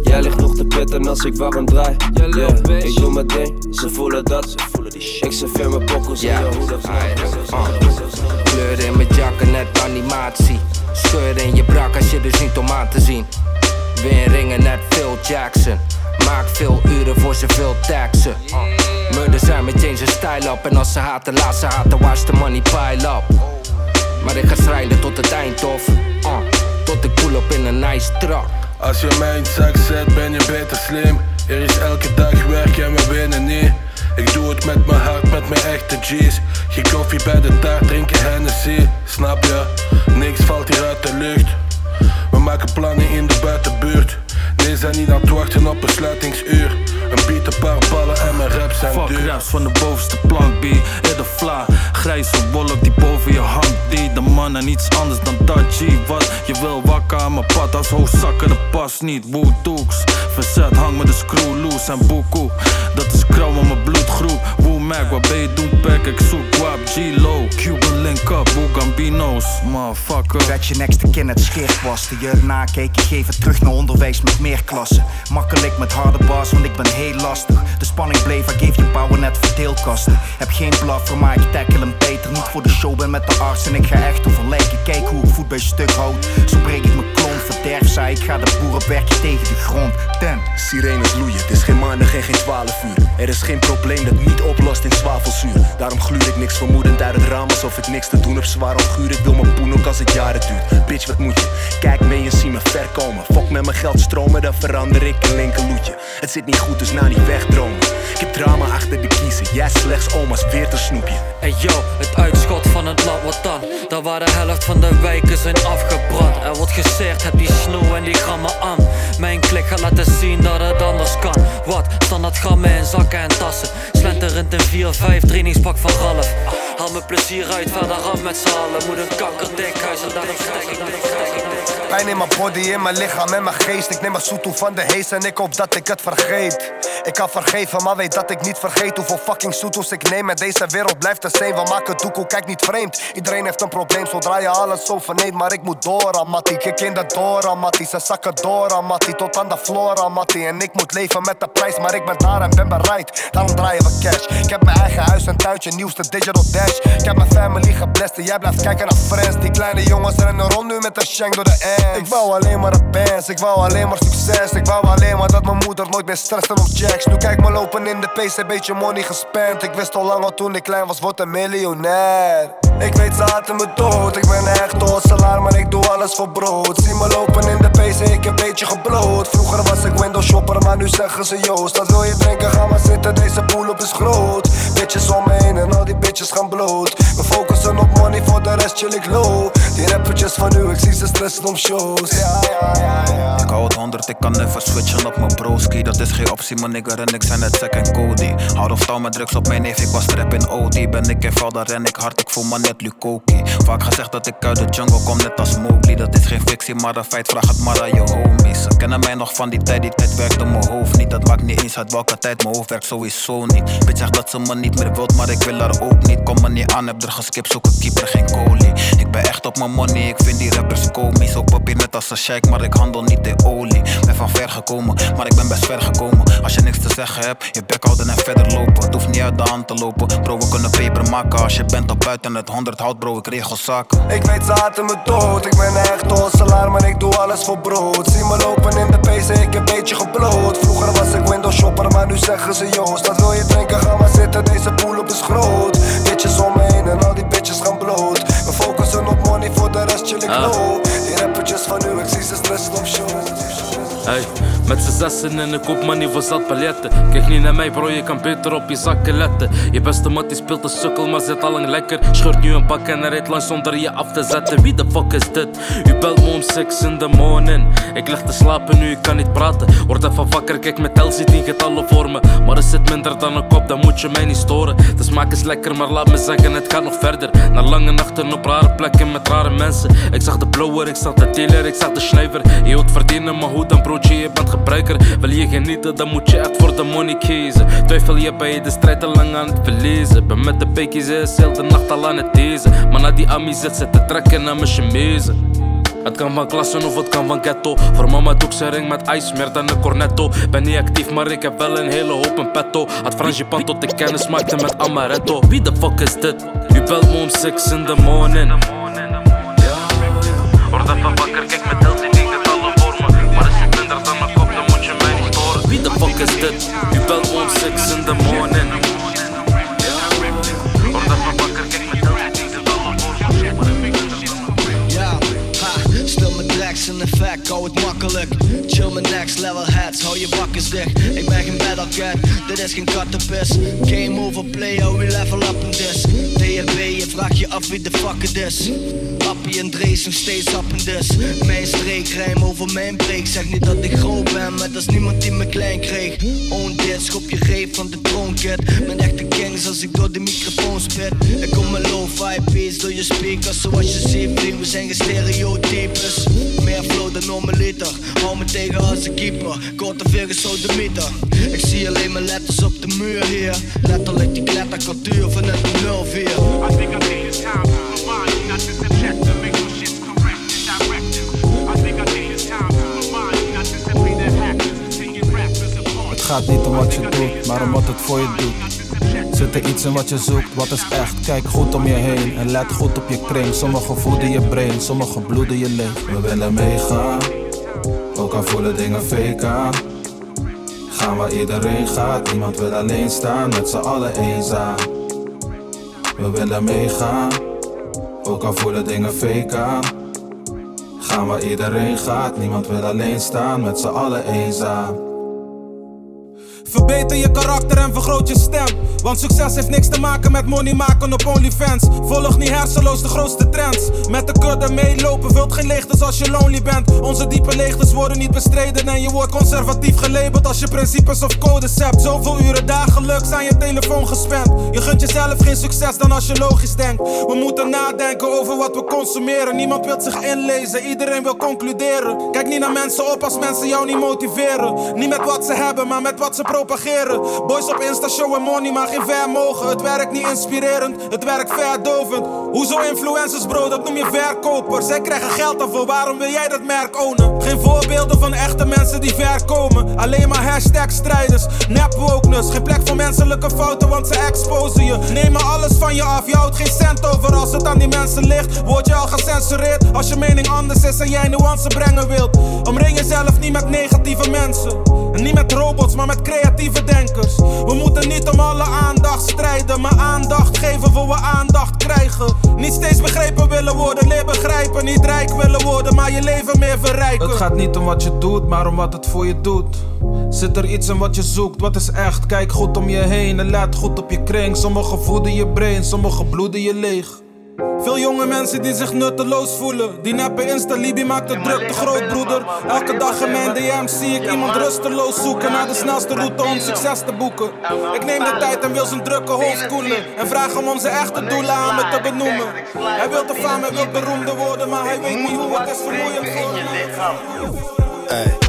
S53: Jij ligt nog te pitten als ik warm draai. Yeah, ik doe mijn ding, ze voelen dat. Ik serveer mijn pokoes aan je hoedenplank.
S46: Kleuren in mijn jakken, net animatie. Scheuren in je brak als je dus niet om aan te zien. Weer ringen net Phil Jackson. Maak veel uren voor ze veel taxen. Uh. Murder zijn met change zijn style up. En als ze haten, laat ze haten, watch the money pile up. Maar ik ga strijden tot het eind of. Uh. Tot ik pull op in een nice truck.
S36: Als je mij in zak zet, ben je beter slim. Er is elke dag werk en we winnen niet. Ik doe het met mijn hart, met mijn echte G's. Geen koffie bij de taart, drinken Hennessy. Snap je? Niks valt hier uit de lucht. Maken plannen in de buitenbuurt. Nee, zijn niet aan het wachten op een sluitingsuur. Een beat, een paar ballen en mijn raps zijn
S27: Fuck
S36: duur.
S27: raps van de bovenste plank, B. In de vla, grijze wolk die boven je hangt, D. De man en niets anders dan dat, G. Wat je wil wakker aan mijn pad als hoofdzakken, dat past niet. Woodooks, verzet, hang met de screw loose en boekoe. Dat is krauw aan mijn bloedgroep. Woo Mac, wat ben je doen, pack? Ik zoek wap, G-Low. Cuban link up, Woo Gambino's, motherfucker.
S16: Dat je nekste kind het scheert was. De jeugd nakeek, ik geef het terug naar onderwijs met meer Makkelijk met harde bars, want ik ben heel lastig. De spanning bleef, ik geef je power net verdeelkasten. Heb geen blaffer, maar ik tackle hem beter. Niet voor de show, ben met de arts en ik ga echt overlijken. Kijk hoe ik voet bij stuk houd. Zo breek ik mijn klont, verderf zij. Ik ga de boer op werkje tegen de grond. Ten.
S54: Sirenes loeien, het is geen maandag en geen 12 uur. Er is geen probleem dat niet oplost in zwavelzuur. Daarom gluur ik niks vermoedend uit het raam alsof ik niks te doen heb. Zwaar onguur, ik wil mijn poen ook als het jaren duurt. Bitch, wat moet je? Kijk mee en zie me ver komen. Fok met mijn geld stromen, dan verander ik een linkerloetje. Het zit niet goed, dus na niet wegdromen. Ik heb drama achter de kiezen, jij slechts oma's weer te snoepje.
S18: Hey yo, het uitschot van het land, wat dan? Daar waar de helft van de wijken zijn afgebrand. Er wordt geseerd, heb die snow en die grammen aan. Mijn klik gaat laten zien dat het anders kan. Wat? Standaard grammen in zakken en tassen. Slenterend in 4-5 trainingspak van Ralf. Haal mijn plezier uit, verder af met z'n allen. Moet een kankerdik huis en daarom stek ik
S41: Pijn in mijn body, in mijn lichaam en mijn geest. Ik neem mijn zoet toe van de hees en ik hoop dat ik het vergeet. Ik kan vergeven, maar weet dat ik niet vergeet hoeveel fucking soetoes ik neem. En deze wereld blijft de same. We maken doekoe, kijk niet vreemd. Iedereen heeft een probleem zodra je alles zo. Maar ik moet door, aan Mattie. Kijk in de door, aan Mattie. Ze zakken door, aan Mattie. Tot aan de floor, aan Mattie. En ik moet leven met de prijs, maar ik ben daar en ben bereid. Daarom draaien we cash. Ik heb mijn eigen huis en tuintje, nieuwste digital dash. Ik heb mijn family geblest en jij blijft kijken naar friends. Die kleine jongens rennen rond nu met een shank door de bands. Ik wou alleen maar een bands, ik wou alleen maar succes. Ik wou alleen maar dat mijn moeder nooit meer stressen om checks. Nu kijk me lopen in de PC, beetje money gespend. Ik wist al lang al toen ik klein was, word een miljonair. Ik weet ze haten me dood, ik ben echt salaar, maar ik doe alles voor brood. Zie me lopen in de PC, ik heb beetje gebloot. Vroeger was ik window shopper, maar nu zeggen ze Joost. Dat wil je drinken, ga maar zitten, deze pool op is groot. Bitches om me heen en al die bitches gaan bloot. We focussen op money, voor de rest chill ik low. Die rappertjes van nu, ik zie ze stressen om shows. Ja, ja, ja, ja.
S51: Ik hou het 100, ik kan never switchen op mijn broski. Dat is geen optie, mijn nigger en ik zijn net sec en Cody. Houd of touw met drugs op mijn neef, ik was trap in OD. Ben ik in val, daar ren ik hard, ik voel me net Lukoki. Vaak gezegd dat ik uit de jungle kom, net als Mowgli. Dat is geen fictie, maar een feit, vraag het maar aan je homies. Ze kennen mij nog van die tijd, die tijd werkte mijn hoofd niet. Dat maakt niet eens uit welke tijd, mijn hoofd werkt sowieso niet. Bitch zegt dat ze me niet meer wilt, maar ik wil haar ook niet. Kom me niet aan, heb er geskipt, zoek een keeper, geen kolie. Ik ben echt op mijn money, ik vind die rappers komisch. Op papier net als een sheik, maar ik handel niet in olie. Ben van ver gekomen, maar ik ben best ver gekomen. Als je niks te zeggen hebt, bek houden en verder lopen. Het hoeft niet uit de hand te lopen. Bro, we kunnen peper maken. Als je bent op buiten het 100 hout, bro, ik regel zaken.
S41: Ik weet ze haten me dood, ik ben echt salaar, maar ik doe alles voor brood. Zie me lopen in de PC, ik heb beetje gebloot. Vroeger was ik window shopper, maar nu zeggen ze Joost. Dat wil je drinken, ga maar zitten, deze pool op is groot. Bitches om me heen en al die bitches gaan bloot. We focussen op money, voor de rest chill ik low. Die rappertjes van nu, ik zie ze stressen op show.
S27: Hey, met z'n zessen en ik koop money voor zat paljetten. Kijk niet naar mij, bro, je kan beter op je zakken letten. Je beste mat die speelt een sukkel, maar zit al lang lekker. Scheurt nu een pak en rijdt langs zonder je af te zetten. Wie de fuck is dit? U belt me om 6 in the morning. Ik lig te slapen nu, ik kan niet praten. Word even wakker, kijk met tel zit in getallen voor me. Maar is het minder dan een kop, dan moet je mij niet storen. De smaak is lekker, maar laat me zeggen, het gaat nog verder. Na lange nachten op rare plekken met rare mensen. Ik zag de blower, ik zag de dealer, ik zag de schrijver. Je wilt verdienen, maar hoe dan je bent gebruiker. Wil je genieten, dan moet je echt voor de money kiezen. Twijfel je bij de strijd te lang aan het verlezen. Ben met de bekies, is heel de nacht al aan het tezen. Maar na die Ami zit ze te trekken naar mijn chemise. Het kan van klassen of het kan van ghetto. Voor mama doe ik zijn ring met ijs, meer dan een cornetto. Ben niet actief, maar ik heb wel een hele hoop in petto. Het frangipane tot ik kennis maakte met amaretto. Wie de fuck is dit? U belt me om 6 in the morning. Word even wakker, kijk met fuck is dit? U belt me om 6 in the morning. Word even wakker, kijk met tel zit in getallen voor me.
S55: Ja, ha, stil mijn tracks in effect, hou het makkelijk. Chill mijn next level hats, hou je bakkes dicht. Ik ben geen battle cat, dit is geen kattenpis. Game over player, we level up in this. DHB, je vraagt je af wie de fuck het is. Appie en Drees nog steeds up in this. Mijn streek, rijm over mijn break. Zeg niet dat ik groot ben, maar dat is niemand die me klein kreeg. Own dit, schop je reep van de troonkit. Mijn echte kings als ik door de microfoon spit. Ik kom met low-fi beats door je speakers. Zoals je ziet, we zijn gestereotypes. Meer flow dan normaliter. Hou me tegen als een keeper. Korte vingers zo de meter. Ik zie alleen mijn letters op de muur hier. Letterlijk die klettercultuur vanuit de 04. I think time not.
S46: Het gaat niet om wat je doet, maar om wat het voor je doet. Zit er iets in wat je zoekt, wat is echt? Kijk goed om je heen en let goed op je kring. Sommigen voeden je brain, sommigen bloeden je leeg. We willen meegaan, ook al voelen dingen fake aan. Gaan waar iedereen gaat, niemand wil alleen staan, met z'n allen eenzaam. We willen meegaan, ook al voelen dingen fake aan. Gaan waar iedereen gaat, niemand wil alleen staan, met z'n allen eenzaam. Verbeter je karakter en vergroot je stem. Want succes heeft niks te maken met money maken op OnlyFans. Volg niet hersenloos de grootste trends. Met de kudde meelopen vult geen leegtes als je lonely bent. Onze diepe leegtes worden niet bestreden. En je wordt conservatief gelabeld als je principes of codes hebt. Zoveel uren dagelijks aan je telefoon gespend. Je gunt jezelf geen succes dan als je logisch denkt. We moeten nadenken over wat we consumeren. Niemand wil zich inlezen, iedereen wil concluderen. Kijk niet naar mensen op als mensen jou niet motiveren. Niet met wat ze hebben, maar met wat ze propageren. Boys op Insta showen money, maar geen vermogen. Het werkt niet inspirerend, het werkt verdovend. Hoezo influencers, bro, dat noem je verkoper. Zij krijgen geld daarvoor, waarom wil jij dat merk ownen? Geen voorbeelden van echte mensen die ver komen. Alleen maar hashtag strijders, nep wokeness. Geen plek voor menselijke fouten, want ze exposen je. Nemen alles van je af, je houdt geen cent over. Als het aan die mensen ligt, word je al gecensureerd. Als je mening anders is en jij nuance brengen wilt. Omring jezelf niet met negatieve mensen. En niet met robots, maar met creatieve denkers. We moeten niet om alle aandacht strijden, maar aandacht geven voor we aandacht krijgen. Niet steeds begrepen willen worden, leer begrijpen. Niet rijk willen worden, maar je leven meer verrijken. Het gaat niet om wat je doet, maar om wat het voor je doet. Zit er iets in wat je zoekt, wat is echt? Kijk goed om je heen en let goed op je kring. Sommigen voeden je brain, sommigen bloeden je leeg. Veel jonge mensen die zich nutteloos voelen. Die neppe insta-libi maakt de druk te groot, broeder. Elke dag in mijn DM zie ik iemand rusteloos zoeken naar de snelste route om succes te boeken. Ik neem de tijd en wil zijn drukke hoofd koelen. En vraag hem om zijn echte doelen aan me te benoemen. Hij wil de faam, hij wil beroemder worden, maar hij weet niet hoe het is vermoeiend voor hem.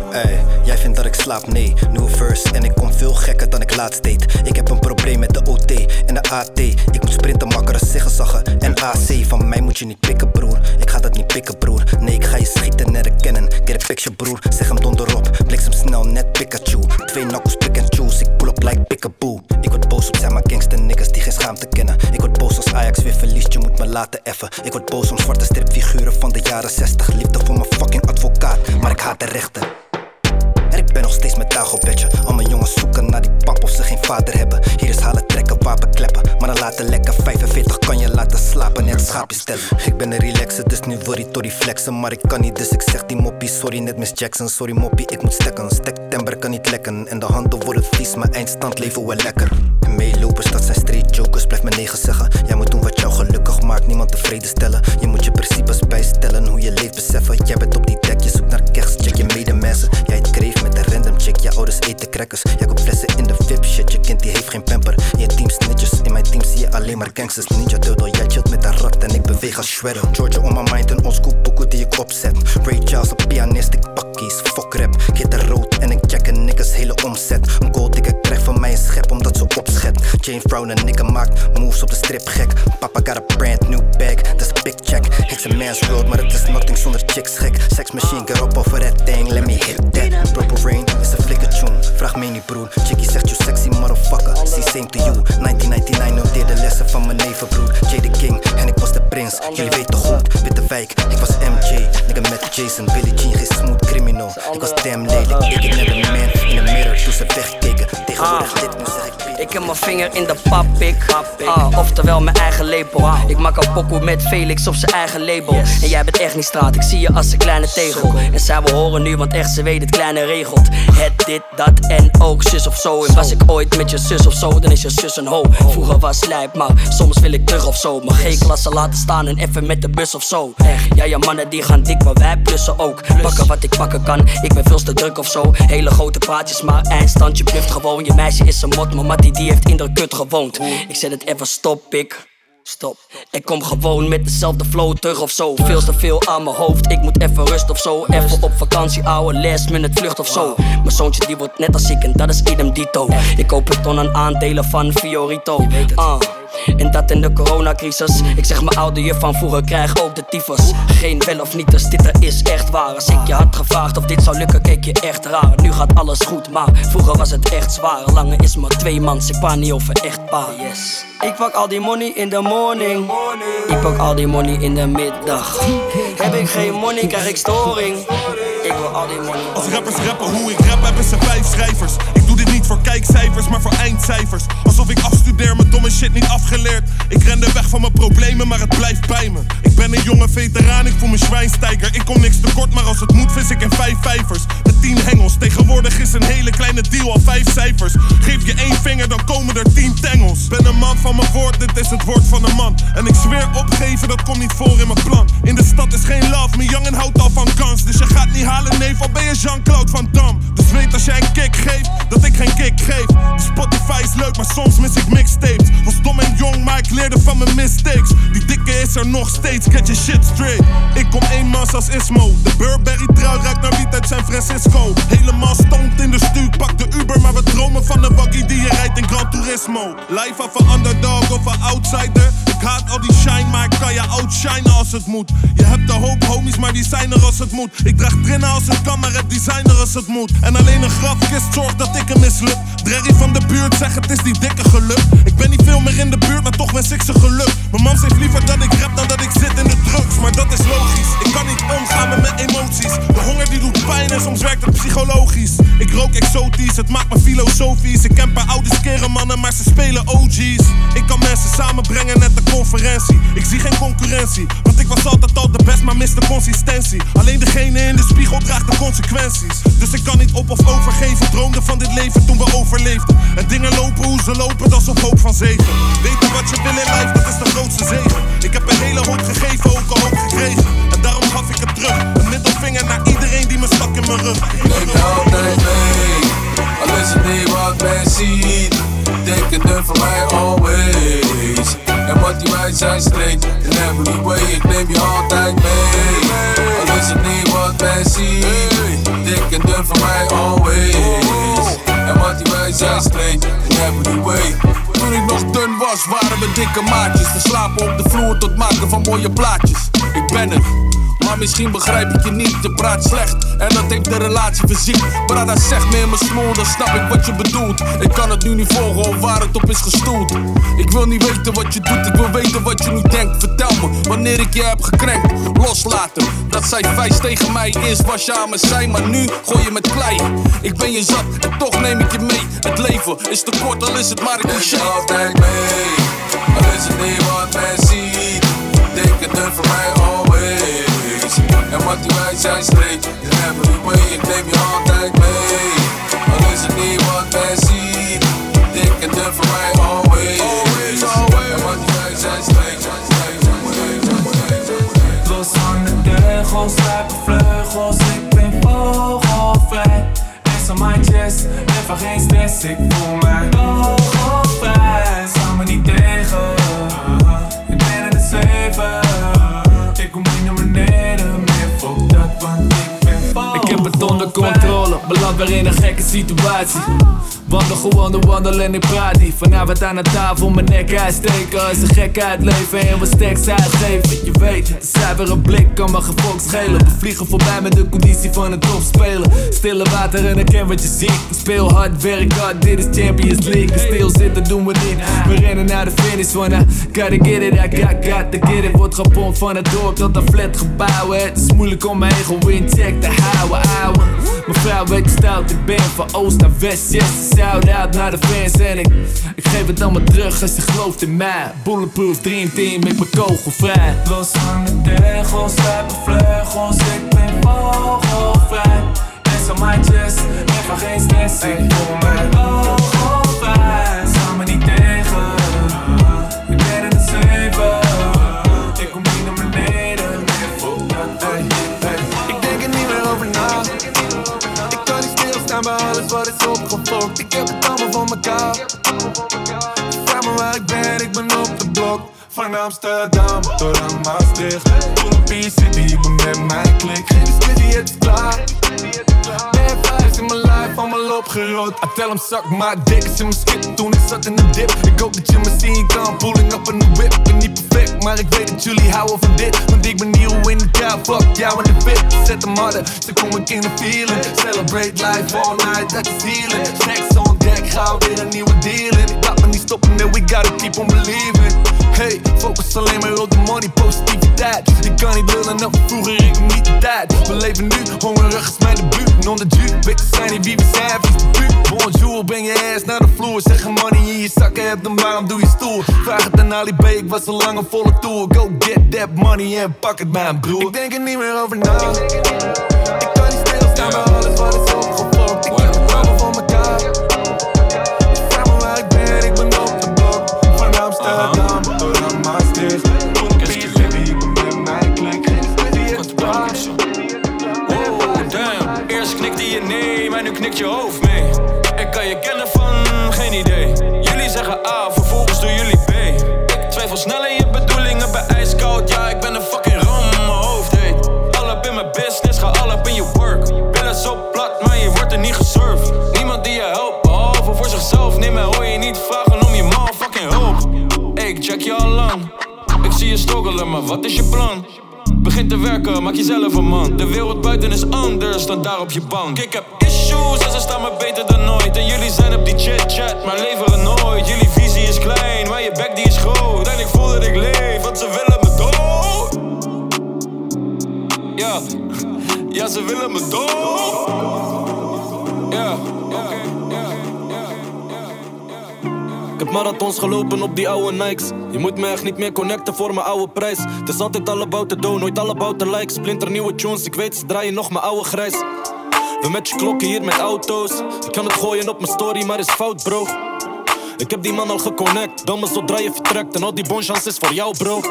S56: Jij vindt dat ik slaap? Nee, nieuwe verse en ik kom veel gekker dan ik laatst deed. Ik heb een probleem met de OT en de AT. Ik moet sprinten makkeren, ziggenzaggen en AC. Van mij moet je niet pikken, broer. Ik ga dat niet pikken, broer. Nee, ik ga je schieten net herkennen. Get a picture, broer. Zeg hem donderop, bliksem snel, net Pikachu. Twee knuckles, pick and choose. Ik pull up like Pickaboo. Ik word boos op zijn maar gangster niggas die geen schaamte kennen. Ik word boos als Ajax weer verliest, je moet me laten effen. Ik word boos om zwarte stripfiguren van de jaren 60. Liefde voor mijn fucking advocaat, maar ik haat de rechten. Ben nog steeds met tagelbedje. Al mijn jongens zoeken naar die pap of ze geen vader hebben. Hier is halen, trekken, wapen, kleppen. Maar dan laten lekker 45 kan je laten slapen, net schaapje stellen. Ik ben een relaxer, dus nu worry Tory flexen. Maar ik kan niet, dus ik zeg die moppie. Sorry, net Miss Jackson. Sorry moppie, ik moet stekken. Stektember kan niet lekken. En de handen worden vies, mijn eindstand leven wel lekker. En meelopers, dat zijn street jokers, blijf me negen zeggen. Jij moet doen wat jou gelukkig maakt, niemand tevreden stellen. Je moet je principes bijstellen, hoe je leeft beseffen. Jij bent op die dek, je zoekt naar kers, check je medemensen. Jij het kreeg met een random chick, je ouders eten crackers. Jij koopt flessen in de VIP shit, je kind die heeft geen pamper. In je team snitches, in mijn team zie je alleen maar gangsters. Ninja Turtle, jij chillt met een rat en ik beweeg als shredder. Georgia on my mind, een oldschool pokoe die ik opzet. Ray Charles, een pianist, ik pak keys, fuck rap. Er rood en ik check een niggas hele omzet. Een gold digger krijgt van mij een schep omdat ze opschet. James Brown een nigga maakt moves op de strip gek. Papa got a brand new bag, is big check. It's a man's world, maar het is nothing zonder chicks gek. Sex machine, get up over that thing, let me hit that. Is een flikker vraag me niet broer. Chickie zegt you sexy motherfucker, see same to you. 1999 noteer de lessen van mijn nevenbroer. Jay the King en ik was de prins, jullie weten goed. Witte wijk, ik was MJ, nigga met Jason. Billie Jean, geen smooth criminal. Ik was damn lelijk, ik heb net een man in the mirror toen ze wegkeken. Tegenwoordig dit, nu zeg ik
S57: Ik heb mijn vinger in de papik, ah, oftewel mijn eigen label. Ik maak een pokoe met Felix op zijn eigen label. En jij bent echt niet straat, ik zie je als een kleine tegel. En zij wil horen nu, want echt ze weet het kleine regelt. Het, dit, dat en ook zus of zo. En was ik ooit met je zus of zo, dan is je zus een ho. Vroeger was lijp, maar soms wil ik terug of zo. Maar geen klasse laten staan en even met de bus of zo. Echt, ja, je mannen die gaan dik, maar wij plussen ook. Pakken wat ik pakken kan, ik ben veel te druk of zo. Hele grote praatjes, maar eindstand, je bluft gewoon. Je meisje is een mot, maar Mattie die heeft in de kut gewoond. Ik zet het even stop, ik. Stop. Ik kom gewoon met dezelfde flow terug of zo. Veel te veel aan mijn hoofd, ik moet even rust of zo. Even op vakantie, ouwe last minute vlucht of zo. Mijn zoontje die wordt net als ik en dat is idem dito. Ik koop een ton aan aandelen van Fiorito. Ah. En dat in de coronacrisis. Ik zeg mijn oude juf van vroeger krijg ook de tyfus. Geen wel of niet, dus dit er is echt waar. Als ik je had gevraagd of dit zou lukken, keek je echt raar. Nu gaat alles goed, maar vroeger was het echt zwaar. Lange is maar twee man, ik pa niet over echt pa. Yes. Ik pak al die money in de morning. Ik pak al die money in de middag. Heb ik geen money, krijg ik storing. Ik wil.
S58: Als rappers rappen hoe ik rap, hebben ze vijf schrijvers. Ik doe dit niet voor kijkcijfers, maar voor eindcijfers. Alsof ik afstudeer, mijn domme shit niet afgeleerd. Ik rende weg van mijn problemen, maar het blijft bij me. Ik ben een jonge veteraan, ik voel me zwijnstijger. Ik kom niks tekort, maar als het moet, vis ik in vijf vijvers. Met tien hengels, tegenwoordig is een hele kleine deal al vijf cijfers. Geef je één vinger, dan komen er tien tengels. Ben een man van mijn woord, dit is het woord van een man. En ik zweer opgeven, dat komt niet voor in mijn plan. In de stad is geen love, mijn jongen houdt al van guns. Dus je gaat niet halen, neef, al ben je Jean-Claude van Dam. Dus weet als jij een kick geeft, dat ik geen kick geef. Spotify is leuk, maar soms mis ik mixtapes. Was dom en jong, maar ik leerde van mijn mistakes. Die dikke is er nog steeds, get je shit straight. Ik kom eenmaals als Ismo. De Burberry trui ruikt naar wiet uit San Francisco. Helemaal stoned in de stuur, pak de Uber, maar we dromen van een waggie die je rijdt in Gran Turismo. Life of een underdog of een outsider. Ik haat al die shine, maar ik kan je outshinen als het moet. Je hebt de hoop homies, maar die zijn er als het moet. Ik draag drinnen als het kan, maar het designer als het moet. En alleen een grafkist zorgt dat ik hem mislukt. Dreggy van de buurt zegt het is die dikke geluk. Ik ben niet veel meer in de buurt, maar toch wens ik ze geluk. Mijn mam zegt liever dat ik rap dan dat ik zit in de drugs. Maar dat is logisch, ik kan niet omgaan met mijn emoties. De honger die doet pijn en soms werkt het psychologisch. Ik rook exotisch, het maakt me filosofisch. Ik ken paar oude skere mannen, maar ze spelen OG's. Ik kan mensen samenbrengen net de Ik zie geen concurrentie, want ik was altijd al de best, maar mis de consistentie. Alleen degene in de spiegel draagt de consequenties. Dus ik kan niet op of overgeven. Droomde van dit leven toen we overleefden. En dingen lopen hoe ze lopen, dat is op hoop van zegen. Weten wat je wil in life, dat is de grootste zegen. Ik heb een hele hoop gegeven, ook al hoop gekregen. En daarom gaf ik het terug. Een middelvinger naar iedereen die me stak in mijn rug.
S59: Je altijd mee, al is het niet wat men ziet. Tekenen voor mij always. En wat die wij zijn straight, in every way. Ik neem je altijd mee, al is het niet wat men ziet. Tekenen voor mij always. En wat die wij zijn straight, in every way.
S60: Toen ik nog dun was, waren we dikke maatjes. We slapen op de vloer tot maken van mooie plaatjes. Ik ben er. Maar misschien begrijp ik je niet, je praat slecht. En dat heeft de relatie verziekt. Brada zeg me in mijn smoel, dan snap ik wat je bedoelt. Ik kan het nu niet volgen waar het op is gestoeld. Ik wil niet weten wat je doet, ik wil weten wat je nu denkt. Vertel me, wanneer ik je heb gekrenkt. Loslaten, dat zij vijs tegen mij Eerst was je aan me zijn, maar nu gooi je met klei. Ik ben je zat en toch neem ik je mee. Het leven is te kort, al is het maar een cliché.
S59: Altijd mee, al is het niet wat men ziet. Tekenen voor mij always En wat die zijn straight, in every way Ik neem je altijd mee, al is het niet wat men ziet voor mij always. En wat die wij zijn straight
S61: Los van de teugels, sluipen vleugels, ik ben vogelvrij. On my chest, even geen stress, ik voel mij
S27: heb het onder controle, beland weer in een gekke situatie. Wandel gewoon de wandel en ik praat niet. Vanavond aan de tafel mijn nek uitsteken. Als een gek uitleven en wat stacks uitgeven. Je weet, de zuivere blik kan me gevolg schelen. We vliegen voorbij met de conditie van een topspeler. Stille water en ik ken wat je ziet. Speel hard, werk hard, dit is Champions League. Stil zitten doen we niet. We rennen naar de finish I gotta get it, I got, got to get it. Wordt gepompt van het dorp tot een flatgebouw. Het is moeilijk om mijn ego in check te houden, ouwe. Mevrouw weet stout, ik ben van oost naar west, yes. Shout out naar de fans en ik, ik geef het allemaal terug als je gelooft in mij. Bulletproof Dream Team, ik ben kogelvrij.
S61: Los van de teugels, sluipen vleugels, ik ben vogelvrij on my chest, even geen stress, ik voel mij vogelvrij
S41: bij alles wat is opgefokt. Ik heb het allemaal voor mekaar. Vraag me waar ik ben, ik ben op de blok. Van Amsterdam tot aan Maastricht. Full P-City, ik ben met mijn klik. Geen discussie, het klaar. Bad in mijn life, allemaal opgerot. I tell zak maar dik is in mijn skit toen ik zat in de dip. Ik hoop dat je me zien kan, pulling up in de whip. Ik ben niet perfect, maar ik weet dat jullie houden van dit. Want ik ben nieuw in de kou, fuck jou in de fit. Zet hem harder, zo kom ik in de feeling. Celebrate life all night, dat is healing. Snacks on deck, ga weer een nieuwe deal in. Ik laat me niet stoppen, nee, we gotta keep on believing. Hey, focus alleen maar op de money, positiviteit. Ik kan niet lullen, nou vroeger ik niet de tijd. We leven nu, hongerig is mijn debuut. Non de ju, weet je zijn niet wie we zijn, vies de buurt. Bonjour, breng je ass naar de vloer. Zeg een money in je zakken hebt, dan waarom doe je stoer? Vraag het aan Ali B, ik was al lang een volle tour. Go get that money en pak het mijn broer. Ik denk er niet meer over na. Ik kan niet stilstaan bij alles wat is opgefokt. Ik heb het allemaal voor mekaar. Vraag me waar ik ben, ik ben op de blok. Van Amsterdam
S2: nu knikt je hoofd mee. Ik kan je kennen van geen idee. Jullie zeggen A, vervolgens doen jullie B. Ik twijfel snel in je bedoelingen bij ijskoud. Ja, ik ben een fucking ram, mijn hoofd heet. All up in mijn business, ga all up in je work. Billen zo plat, maar je wordt er niet gesurfd. Niemand die je helpt, behalve voor zichzelf. Nee, mij hoor je niet vragen om je fucking hulp. Ik check je al lang. Ik zie je stoggelen, maar wat is je plan? Begin te werken, maak jezelf een man. De wereld buiten is anders dan daar op je bank. Ik heb issues en ze staan me beter dan nooit. En jullie zijn op die chit-chat, maar leveren nooit. Jullie visie is klein, maar je bek die is groot. En ik voel dat ik leef, want ze willen me dood. Ja, ja, ze willen me dood. Ja,
S27: Ik heb marathons gelopen op die oude Nikes. Je moet me echt niet meer connecten voor mijn oude prijs. Het is altijd all about dough, nooit all about likes. Splinter nieuwe tunes, ik weet ze draaien nog mijn oude grijs. We met je klokken hier met auto's. Ik kan het gooien op mijn story, maar is fout bro. Ik heb die man al geconnect, dan maar zodra je vertrekt. En al die bonchance is voor jou bro.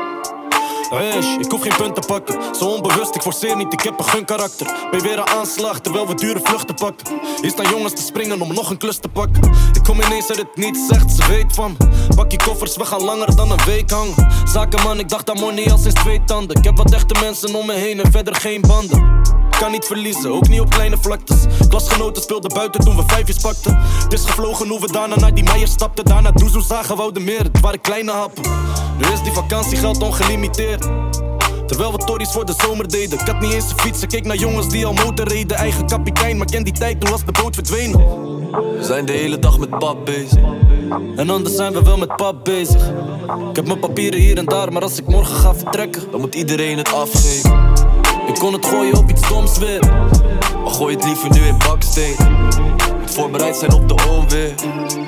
S27: Wesh, ik hoef geen punten te pakken. Zo onbewust, ik forceer niet, ik heb een gun karakter. Ben weer een aanslag terwijl we dure vluchten pakken. Hier staan jongens te springen om nog een klus te pakken. Ik kom ineens uit het niet, zegt ze weet van. Pak je koffers, we gaan langer dan een week hangen. Zakenman, ik dacht aan money als sinds twee tanden. Ik heb wat echte mensen om me heen en verder geen banden. Kan niet verliezen, ook niet op kleine vlaktes. Klasgenoten speelden buiten toen we vijfjes pakten. Het is gevlogen hoe we daarna naar die meier stapten. Daarna Doezoe zagen, wouden meer, het waren kleine happen. Nu is die vakantiegeld ongelimiteerd. Terwijl we tories voor de zomer deden. Ik had niet eens een fiets, ik keek naar jongens die al motor reden. Eigen kapitein, maar ken die tijd, toen was de boot verdwenen.
S2: We zijn de hele dag met pap bezig.
S27: En anders zijn we wel met pap bezig. Ik heb mijn papieren hier en daar, maar als ik morgen ga vertrekken,
S2: dan moet iedereen het afgeven.
S27: Ik kon het gooien op iets stoms weer.
S2: Maar gooi het liever nu in baksteen. Voorbereid zijn op de onweer.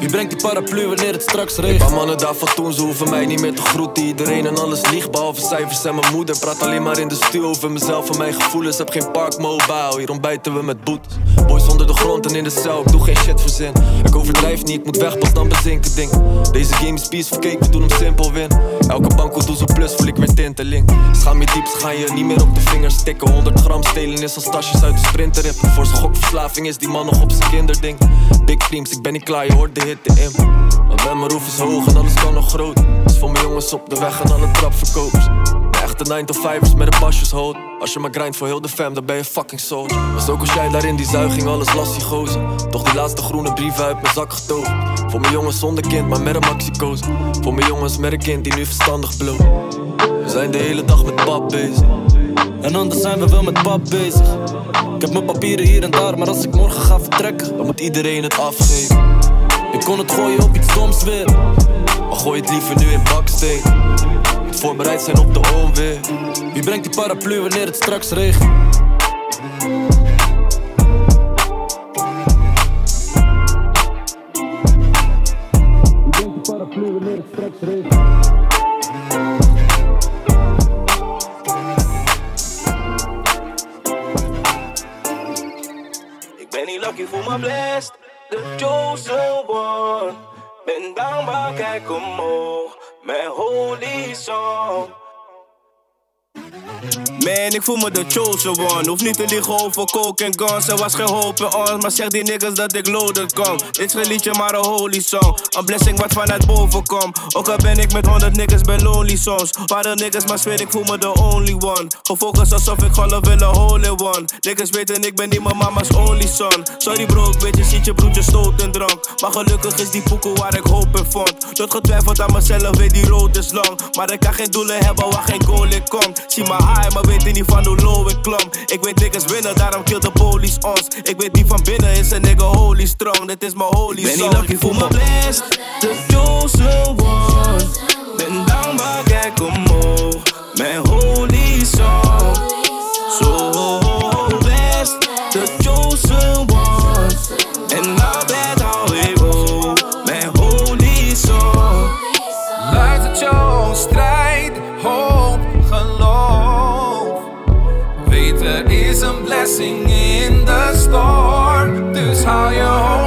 S27: Wie brengt die paraplu wanneer het straks regent?
S2: Paar mannen daar van toen, ze hoeven mij niet meer te groeten. Iedereen en alles liegt, behalve cijfers en mijn moeder. Praat alleen maar in de stuur over mezelf en mijn gevoelens. Heb geen parkmobile, hier ontbijten we met boetes. Boys onder de grond en in de cel, ik doe geen shit verzin. Ik overdrijf niet, ik moet weg, pas dan bezinken ding. Deze game is peaceful cake, we doen hem simpel win. Elke banko doe zo plus, voel ik weer tinteling. Schaam je diep, gaan je niet meer op de vingers tikken. 100 gram stelen is als tasjes uit de sprinterrip. Voor zijn gokverslaving is die man nog op zijn kinderding. Big dreams, ik ben niet klaar, je hoort de hitte in. Maar ben mijn roef is hoog en alles kan nog groot. Dus voor mijn jongens op de weg en alle trapverkopers. De echte 9 to 5ers met de pasjes hold. Als je maar grindt voor heel de fam, dan ben je fucking soldier. Was ook als jij daar in die zuiging alles lastig gozer. Toch die laatste groene brieven uit mijn zak getogen. Voor mijn jongens zonder kind, maar met een maxi Voor mijn jongens met een kind die nu verstandig bloot. We zijn de hele dag met pap bezig.
S27: En anders zijn we wel met pap bezig. Ik heb mijn papieren hier en daar, maar als ik morgen ga vertrekken,
S2: dan moet iedereen het afgeven.
S27: Ik kon het gooien op iets stoms weer.
S2: Maar gooi het liever nu in baksteen. Moet voorbereid zijn op de onweer.
S27: Wie brengt die paraplu wanneer het straks regent? Wie brengt die paraplu wanneer het straks regent?
S55: Lucky voor mijn blessed. The chosen one. Ben dankbaar, kijk omhoog. Mijn holy song. Man, ik voel me de chosen one. Hoef niet te liegen over coke en guns. Er was geen hoop in ons, maar zeg die niggas dat ik loaded kom. Dit is geen liedje, maar een holy song. Een blessing wat vanuit boven komt. Ook al ben ik met 100 niggas bij lonely songs. Waar niggas, maar zweer ik voel me de only one. Gefocust alsof ik geloof in een holy one. Niggas weten ik ben niet mijn mama's only son. Sorry bro, ik weet je ziet je broertje stoot en drank. Maar gelukkig is die poeko waar ik hoop in vond. Tot getwijfeld aan mezelf, weet die rood is lang. Maar ik kan geen doelen hebben waar geen goal in komt. Zie maar high, maar weten niet van hoe low ik klom. Ik weet niggas winnen, daarom kill de police ons. Ik weet niet van binnen is een nigga holy strong. Dit is mijn holy song. Ben niet lucky voor mijn blessed, the chosen one. Ben dankbaar, kijk omhoog. Mijn holy song. So
S44: storm. Dus hou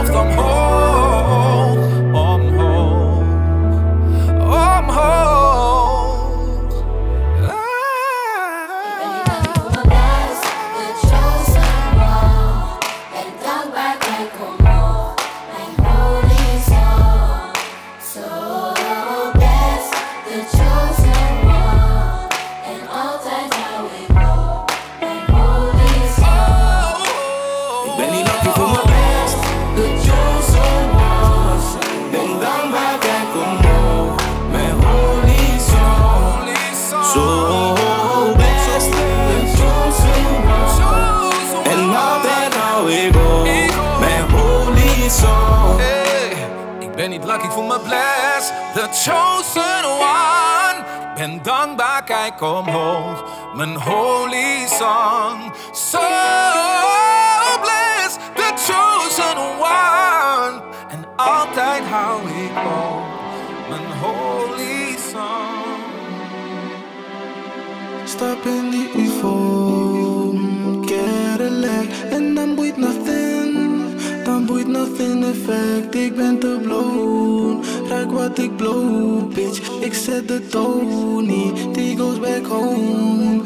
S62: niet lucky, voel me blessed. The chosen one. Ben dankbaar, kijk omhoog. Mijn holy song. So blessed, the chosen one. En altijd hou ik op. Mijn holy song.
S63: Stop in die boeit nothing effect Ik ben te blown, ruik wat ik blow Bitch, ik zet de toon die goes back home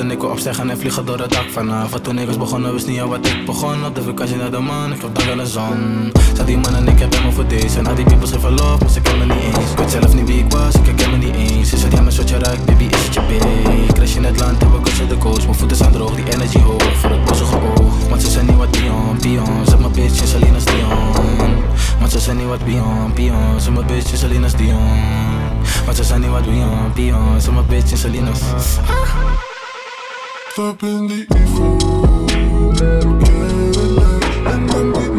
S63: achterlaten. Ik wil opzeggen en vliegen door het dak vanavond. Toen ik was begonnen, wist niet aan wat ik begon. Op de vakantie naar de maan, ik heb dag in de zon. Zat die man en ik heb hem voor deze. En al die people geven love, maar ze kennen me niet eens. Ik weet zelf niet wie ik was, ik herken me niet eens. Ze zei, ja, mijn soortje ruikt, baby, is het je big? Crash in het land, en we kussen de coast. Mijn voeten zijn droog, die energy hoog. Voor het boze oog. Want ze zijn niet wat Dion, Pion. Zet mijn bitch in Salinas Dion. Want ze zijn niet wat Pion, Pion. Zet mijn bitch in Salinas Dion. Want ze zijn niet wat Pion, Pion. Zet mijn bitch in Salinas.
S64: Stap in die UFO, Cadillac En dan boeit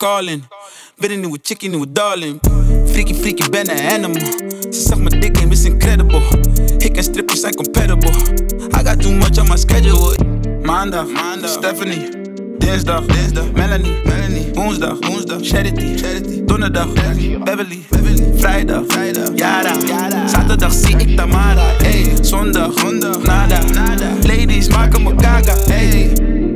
S65: maar wie the fuck is calling. Ben een nieuwe chickie, nieuwe darling. Freaky, freaky, ben een animal. Ze zegt mijn dick game is incredible. Ik en strippers zijn compatible. I got too much on my schedule. Maandag, Stephanie. Dinsdag, Melanie. Melanie. Woensdag, Charity. Charity. Donderdag, Beverly. Vrijdag, Yara. Zaterdag zie ik Tamara. Ey, zondag, nada. Ladies maken me gaga. Ey.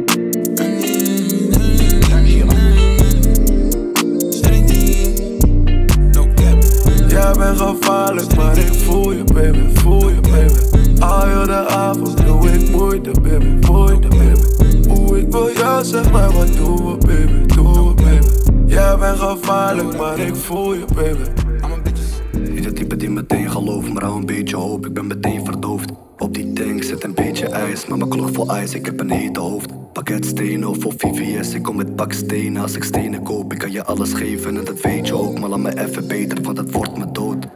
S64: Jij bent gevaarlijk, maar ik voel je, baby, voel je, baby. Al heel de avond doe ik moeite, baby, moeite, baby. Hoe ik wil jou, zeg maar, wat doen we, baby, doen we, baby. Jij bent gevaarlijk, maar ik voel je, baby.
S43: Niet het type die meteen gelooft, maar hou een beetje hoop, ik ben meteen verdoofd. Op die tank zit een beetje ijs, maar mijn klok vol ijs, ik heb een hete hoofd. Pakket stenen of voor VVS, ik kom met bakstenen. Als ik stenen koop, ik kan je alles geven en dat weet je ook. Maar laat me even beter, want het wordt me dood.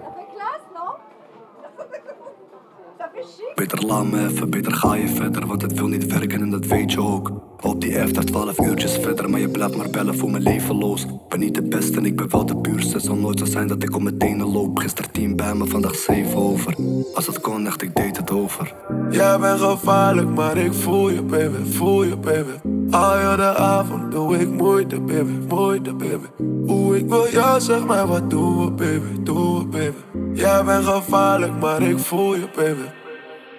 S43: Beter laat me even, beter ga je verder, want het wil niet werken en dat weet je ook. Op die F, daar 12 uurtjes verder, maar je blijft maar bellen voor mijn leven los. Ben niet de beste en ik ben wel de puurste, het zal nooit zo zijn dat ik op mijn tenen loop. Gisteren 10 bij me, vandaag 7 over. Als het kon, echt, ik deed het over.
S64: Jij bent gevaarlijk, maar ik voel je, baby, voel je, baby. Al heel de avond doe ik moeite, baby, moeite, baby. Hoe ik wil jou, zeg maar, wat doen we, baby, doen we, baby. Jij bent gevaarlijk, maar ik voel je, baby.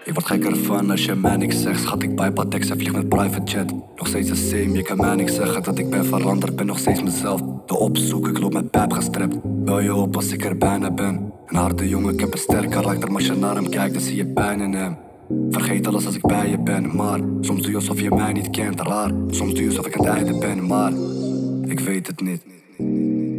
S43: Ik word gekker van als je mij niks zegt. Schat, ik bij Patex en vlieg met private jet. Nog steeds de same, je kan mij niks zeggen dat ik ben veranderd. Ben nog steeds mezelf. De opzoek, ik loop met pijp gestrept. Bel je op als ik er bijna ben. Een harde jongen, ik heb een sterk karakter. Maar als je naar hem kijkt, dan zie je pijn in hem. Vergeet alles als ik bij je ben, maar soms doe je alsof je mij niet kent, raar. Soms doe je alsof ik aan het einde ben, maar ik weet het niet.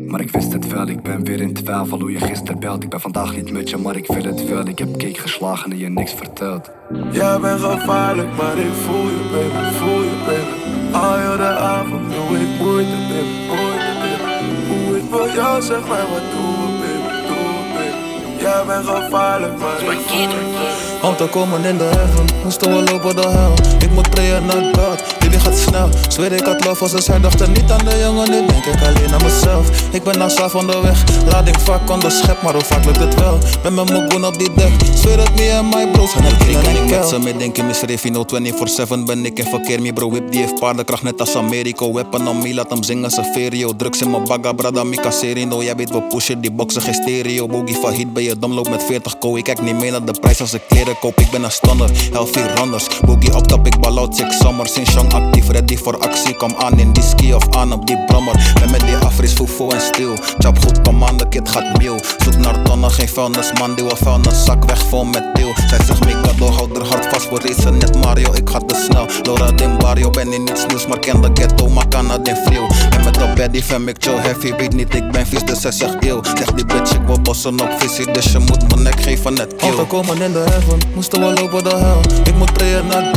S43: Maar ik wist het wel, ik ben weer in twijfel hoe je gisteren belt. Ik ben vandaag niet met je, maar ik wil het wel. Ik heb cake geslagen en je niks verteld.
S64: Jij bent gevaarlijk, maar ik voel je, baby, voel je, baby. Al heel de avond doe ik moeite, baby, moeite, baby. Hoe ik wil jou, zeg maar, wat doen we, baby, doen we, baby. Jij bent gevaarlijk, maar ik voel je,
S51: Auto komen in de heaven, moesten we lopen de hel. Ik moet prayen naar God, baby gaat snel. Zweer ik had love als ze zij dachten niet aan de jongen, nu denk ik alleen aan mezelf. Ik ben nou slaaf onderweg, lading vaak on de schep, maar hoe vaak lukt het wel? Met mijn goon op die dek, zweer het me en my bros gaan het dingen in met ze mee denken, Miss Refino 24-7 ben ik in verkeer, mi bro whip die heeft paardenkracht net als Americo. Weapon on me, laat hem zingen, severio. Drugs in mijn bagga, brada, mika serino. Jij weet we pushen, die boxen geen stereo. Boogie van hit ben je dom, loop met 40 ko. Ik kijk niet meer naar de prijs als ik kleren koop, ik ben een stunner, healthy runners. Boogie op top, ik bal out six summer. Sinds jong actief, ready voor actie. Kom aan in die ski of aan op die brommer. Ben met die afris, fufo en stil. Chap goed, kom aan, de kid gaat meal. Zoek naar tonnen, geen vuilnis, man, die vuilnis. Zak weg vol met deel. Zij zegt Mikado, houd er hard vast voor racen, net Mario. Ik ga te snel, Laura den Barrio. Ben in niets nieuws, maar ken de ghetto, maar kan den feel. En met de baddie fam, ik chill heavy. Weet niet, ik ben vies, dus zij zegt eeuw. Zeg die bitch, ik wil bossen op visie. Dus je moet mijn nek geven, net kill. Auto komen in de heaven, moesten we lopen de hel. Ik moet prayen naar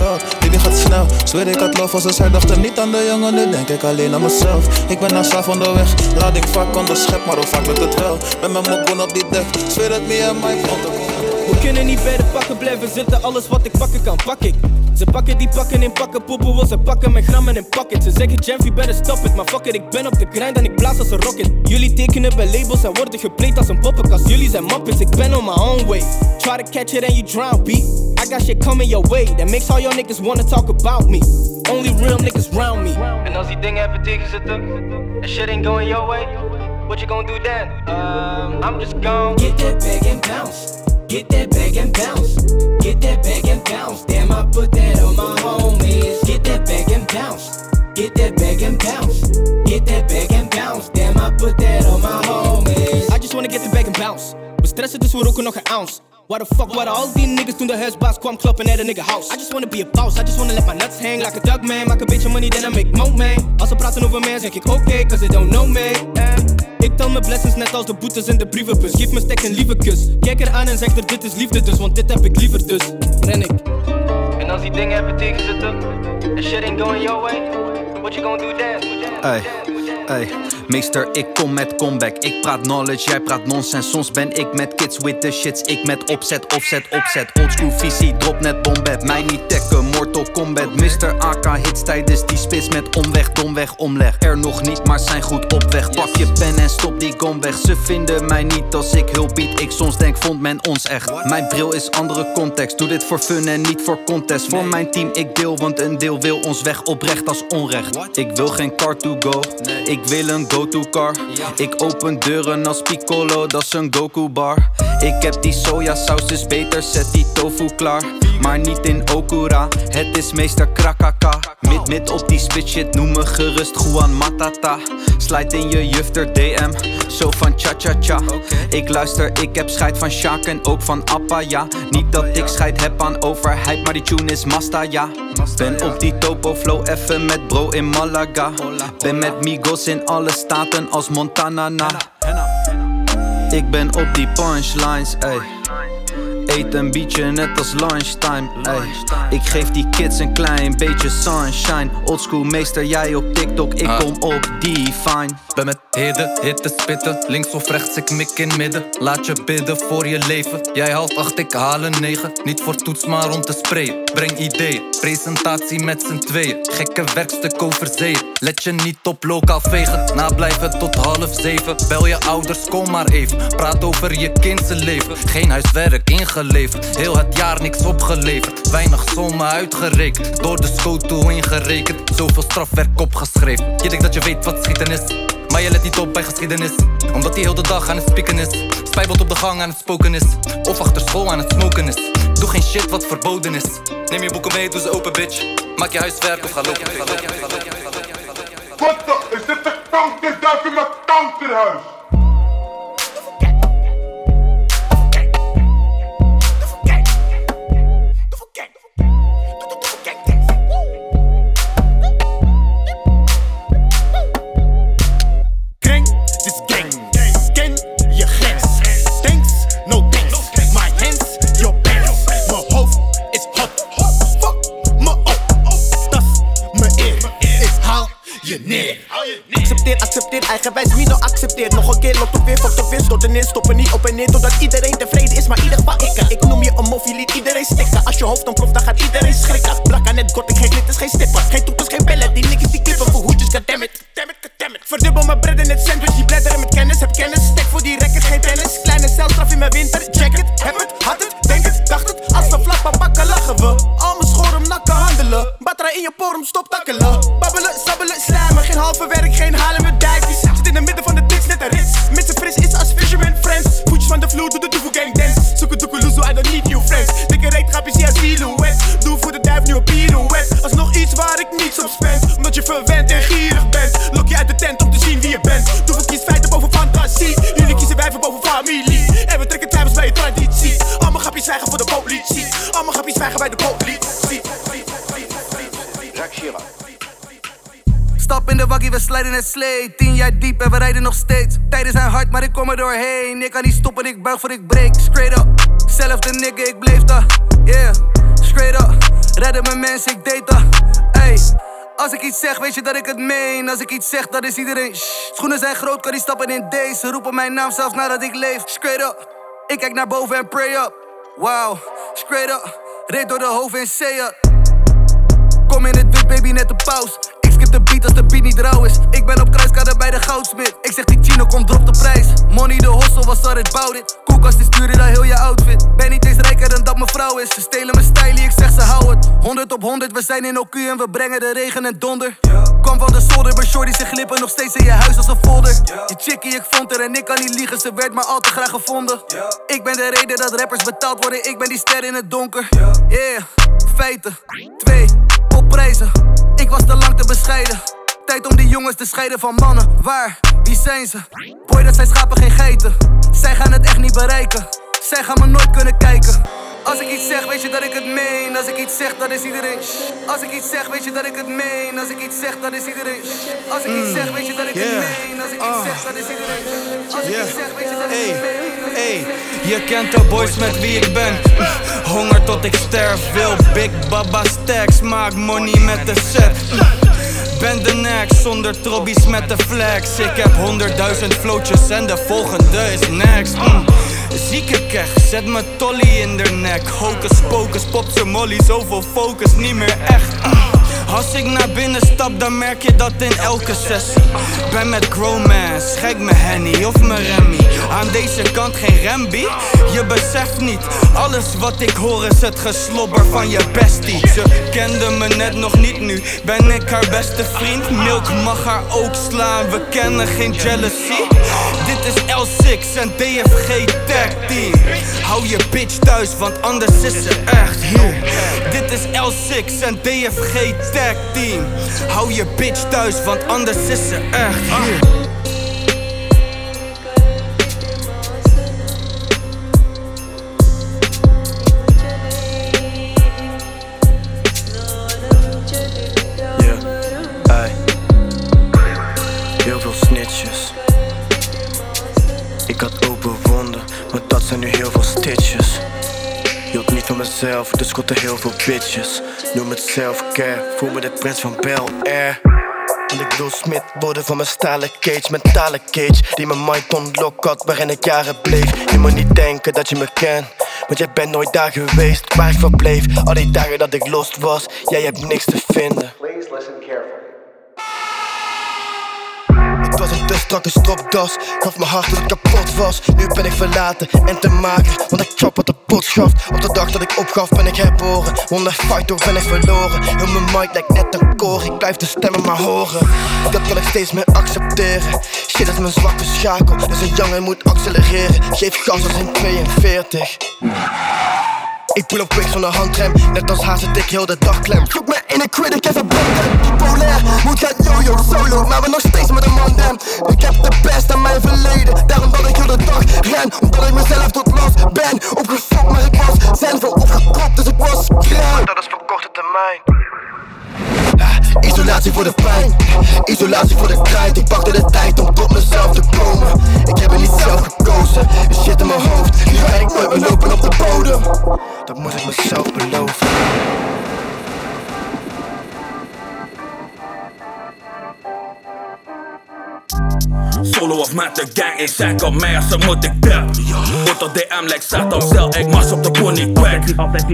S51: gaat snel. Zweer ik had love als ze zij dachten niet aan de jongen, nu denk ik alleen aan mezelf. Ik ben nou slaaf onderweg, lading vaak on de schep, maar hoe vaak lukt het wel? Met mijn goon op die dek, zweer het me en my phone.
S66: We kunnen niet bij de pakken blijven zitten, alles wat ik pakken kan, pak ik. Ze pakken die pakken in pakken, poepen wil ze pakken met grammen in pocket. Ze zeggen Jamfie, better stop it, maar fuck it, ik ben op de grind en ik blaas als een rocket. Jullie tekenen bij labels en worden gepleed als een poppenkast. Jullie zijn muppets, ik ben on my own way. Try to catch it and you drown, B. I got shit coming your way, that makes all your niggas wanna talk about me. Only real niggas round me.
S32: En als die dingen even tegenzitten, and shit ain't going your way, what you gonna do then? Um, I'm just gone.
S66: Get that bag and bounce. Get that bag and bounce. Get that bag and bounce. Damn, I put that on my homies. Get that bag and bounce. Get that bag and bounce. Get that bag and bounce. Damn, I put that on my homies. I just wanna get the bag and bounce. We stressen, dus we roken nog ounce. Why the fuck waren al die niggas toen de huisbaas kwam kloppen naar de nigga house? I just wanna be a boss, I just wanna let my nuts hang like a duck man. Maak een beetje money, then I make more man. Als ze praten over mij, zeg ik oké, okay, cause they don't know me. Eh. Ik tel mijn blessings net als de boetes in de brievenbus. Geef me stek een lieve kus. Kijk er aan en zeg er dit is liefde dus, want dit heb ik liever dus. Ren ik.
S32: En als die dingen even tegenzitten, and shit ain't going your way, what you gonna do then?
S67: Ey, meester, ik kom met comeback. Ik praat knowledge, jij praat nonsense. Soms ben ik met kids with the shits. Ik met opzet, offset, opzet. Oldschool visie, drop net bombet. Mij niet tekken, Mortal Kombat. Mr. AK hits tijdens die spits met omweg, domweg, omleg. Er nog niet, maar zijn goed op weg. Pak je pen en stop die gom weg. Ze vinden mij niet als ik hulp bied. Ik soms denk, vond men ons echt. Mijn bril is andere context. Doe dit voor fun en niet voor contest. Voor mijn team, ik deel, want een deel wil ons weg oprecht als onrecht. Ik wil geen car to go. Ik wil een go-to car. Ik open deuren als Piccolo, dat is een Goku bar. Ik heb die sojasaus, dus beter zet die tofu klaar. Maar niet in Okura, het is meester Krakaka. Mid mid op die spit shit, noem me gerust Juan Matata. Slide in je jufter DM, zo van cha cha cha. Ik luister, ik heb scheid van Sjaak en ook van Appa, ja. Niet dat ik scheid heb aan overheid, maar die tune is Masta, ja. Ben op die topo flow, even met bro in Malaga. Ben met Migos in alle staten als Montana na. Ik ben op die punchlines, ey. Eet een beetje net als lunchtime. Ik geef die kids een klein beetje sunshine. Oldschool meester, jij op TikTok, ik kom op die fine.
S68: Ben met heden, hitte spitten. Links of rechts, ik mik in midden. Laat je bidden voor je leven. Jij haalt acht, ik haal een negen. Niet voor toets, maar om te sprayen. Breng ideeën, presentatie met z'n tweeën. Gekke werkstuk over zeeën. Let je niet op lokaal vegen. Nablijven tot half zeven. Bel je ouders, kom maar even. Praat over je kindse leven. Geen huiswerk Heel het jaar niks opgeleverd. Weinig sommen uitgerekend. Door de scoto ingerekend. Zoveel strafwerk opgeschreven. Je denkt dat je weet wat schieten is. Maar je let niet op bij geschiedenis Omdat hij heel de dag aan het spieken is Spijbelt op de gang aan het spoken is Of achter school aan het smoken is Doe geen shit wat verboden is Neem je boeken mee, doe ze open bitch Maak je huiswerk of ga lopen
S69: Wat? Is dit de kankerduif in mijn kankerhuis?
S70: geaccepteerd. Eigenwijs Mino accepteert. Nog een keer lot op weer, fuck op weer. Storten in, stoppen niet op en neer. Totdat iedereen tevreden is, maar ieder geval ik. Ik noem je een moffie, liet iedereen stikken. Als je hoofd dan proeft, dan gaat iedereen schrikken. Blak aan het kort, ik geen glitters, geen stippen. Geen toeters, geen bellen. Die niggas die kippen voor hoedjes, goddammit. Verdubbel mijn bread in het sandwich, die bladderen met kennis. Heb kennis, stek voor die record, geen tennis. Kleine celstraf in mijn winter, check het. Heb het, had het, denk het, dacht het. Als we flappen pakken, lachen we. Batterij in je porum, stop takkelen. Babbelen, sabbelen, slijmen. Geen halve werk, geen halen met dijkjes. Zit in het midden van de dits, net een. Met z'n fris is als fisherman friends. Voetjes van de vloer, doe de doevoe gang dance. Zoek het doekeloezoe, I don't need new friends. Dikke reet, grapjes, zie als silhouet. Doe voor de duif nu een pirouette. Alsnog iets waar ik niets op spend. Omdat je verwend en gierig bent. Lok je uit de tent om te zien wie je bent. Doe kies feiten boven fantasie. Jullie kiezen wijven boven familie. En we trekken twijfels bij je traditie. Allemaal grapjes zwijgen voor de politie. Allemaal grapjes zwijgen bij de politie.
S65: Stap in de waggie, we slijden het slee. Tien jaar diep en we rijden nog steeds. Tijden zijn hard, maar ik kom er doorheen. Ik kan niet stoppen, ik buig voor ik break. Straight up, zelfde nigga, ik bleef daar. Yeah, straight up. Redden mijn mensen, ik deed dat. Ey. Als ik iets zeg, weet je dat ik het meen. Als ik iets zeg, dan is iedereen shh. Schoenen zijn groot, kan die stappen in deze. Roepen mijn naam zelfs nadat ik leef. Straight up. Ik kijk naar boven en pray up. Wow, straight up. Reed door de hoofd en say up. Kom in het wit, baby, net de paus. De beat als de beat niet rauw is. Ik ben op kruiskade bij de goudsmit. Ik zeg die chino, kom drop de prijs. Money de hostel, was all about it. Koelkast is duurder dan heel je outfit. Ben niet eens rijker dan dat mijn vrouw is. Ze stelen mijn style, ik zeg ze hou het. 100 op 100, we zijn in OQ en we brengen de regen en donder. Kom van de zolder, maar shorty ze glippen nog steeds in je huis als een folder. Die chickie, ik vond er en ik kan niet liegen, ze werd maar al te graag gevonden. Ik ben de reden dat rappers betaald worden, ik ben die ster in het donker. Yeah, feiten. Twee, op prijzen. Ik was te lang te bescheiden. Tijd om die jongens te scheiden van mannen. Waar? Wie zijn ze? Boy, dat zijn schapen, geen geiten. Zij gaan het echt niet bereiken. Zij gaan me nooit kunnen kijken. Als ik iets zeg, weet je dat ik het meen. Als ik iets zeg, dan is iedereen. Als ik iets zeg, weet je dat ik het meen. Als ik iets zeg, dan is iedereen. Als ik iets zeg, weet je dat ik het meen. Als ik iets zeg, dan is iedereen. Als ik iets zeg, weet je dat ik het meen.
S32: hey, je kent de boys met wie ik ben. Honger tot ik sterf, wil Big Baba stacks, maak money met de set. Ben de next zonder trobbies met de flex. Ik heb honderdduizend floatjes en de volgende is next. Mm. Zieke kech, zet me tolly in de nek. Hocus pocus, pop ze molly, zoveel focus, niet meer echt. Mm. Als ik naar binnen stap, dan merk je dat in elke sessie. Ben met grown man, schijk me Henny of mijn Remy. Aan deze kant geen Remby, je beseft niet. Alles wat ik hoor is het geslobber van je bestie. Ze kende me net nog niet, nu ben ik haar beste vriend. Milk mag haar ook slaan, we kennen geen jealousy. Dit is L6 en DFG Tag Team. Hou je bitch thuis, want anders is ze echt hier. Dit is L6 en DFG Team. Hou je bitch thuis, want anders is ze echt hier.
S41: Ey. Heel veel snitches. Ik had open wonden, maar dat zijn nu heel veel stitches. Van mezelf, dus komt er heel veel bitches. Noem het self-care, voel me de prins van Bel Air. Want ik wil Smith worden van mijn stalen cage, mentale cage Die mijn mind ontlokt had, waarin ik jaren bleef Je moet niet denken dat je me kent Want jij bent nooit daar geweest, waar ik verbleef Al die dagen dat ik lost was, jij hebt niks te vinden
S71: Please listen.
S41: Het was een te strakke stropdas, gaf mijn hart dat het kapot was. Nu ben ik verlaten en te mager, want ik chop op de potschaft. Op de dag dat ik opgaf ben ik herboren, wonder fight of ben ik verloren. Heel mijn mic lijkt net een koor, ik blijf de stemmen maar horen. Dat kan ik steeds meer accepteren, shit is mijn zwakke schakel. Dus een jongen moet accelereren, geef gas als in 42 ik pull op quick zonder handrem, net als zit ik heel de dag klem. Zoek me in een crib, ik heb een banden Polair, moet gaan yo-yo solo, maar we nog steeds met een man dem Ik heb de best aan mijn verleden, daarom dat ik heel de dag ren. Omdat ik mezelf tot last ben, opgefokt maar ik was Zen veel opgekropt, dus ik was kraan Dat is voor korte termijn Isolatie voor de pijn, isolatie voor de krijt Ik pakte de tijd om tot mezelf te komen. Ik heb het niet zelf gekozen, er shit in mijn hoofd. Nu ben ik nooit meer lopen op de bodem. Dat moet ik mezelf beloven
S12: Solo of met de gang, ik zeg op mij als ze moet ik dap. Op DM, like zet op cel, ik mars op de pony kwek.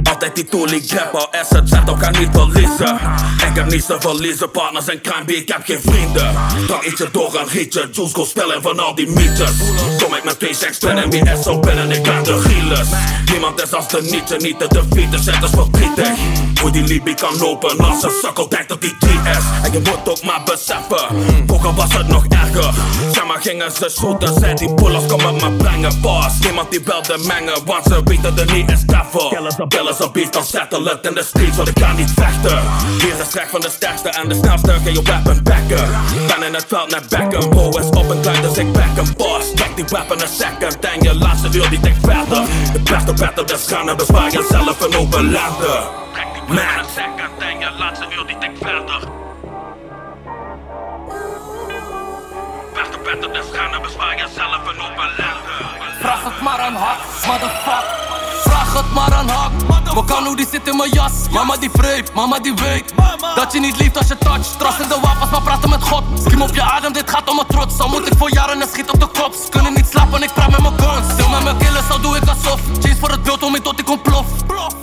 S12: Altijd die toelie grab, al is het zet, ook kan niet verliezen. Ik heb niets te verliezen, partners en crime, ik heb geen vrienden. Dan eet je door een rietje, juice go spellen van al die mythes. Kom ik met twee seks en wie is zo binnen, ik ben de gielers. Niemand is als de nietje, niet te defeaten, zet is verdrietig. Hoe die Libby kan lopen als een sukkel, denkt dat die 3S. En je moet ook maar beseffen, vroeger was het nog erger. Maar gingen ze shooten, zei die bullers komen me brengen. Boss, niemand die belde mengen, want ze weten er niet is devil. Killers op beat, dan settle het in de streets, want ik kan niet vechten. Hier is trek van de sterkste en de snelste, geen je weapon backen. Ben in het veld naar Beckham, Bo is op een klein, dus ik back hem. Boss, check die weapon een second, en je laatste wil die dik verder. De beste battle, dus gaan en bespaar jezelf een open lander. Man. second, en je laatste wil die dik verder. Beste battle, dus gaan en bespaar jezelf een open lander.
S72: Vraag het maar aan hak, motherfuck. Vraag het maar aan hak. Mokano die zit in mijn jas. Mama die vreemd, mama die weet. Dat je niet lieft als je touch. Trust in de wapens, maar praten met God. Skim op je adem, dit gaat om mijn trots. Al moet ik voor jaren en schiet op de kop. Ze kunnen niet slapen, ik praat met mijn guns. Stil met mijn killers, al doe ik alsof. Chase voor het beeld om ik tot ik ontplof.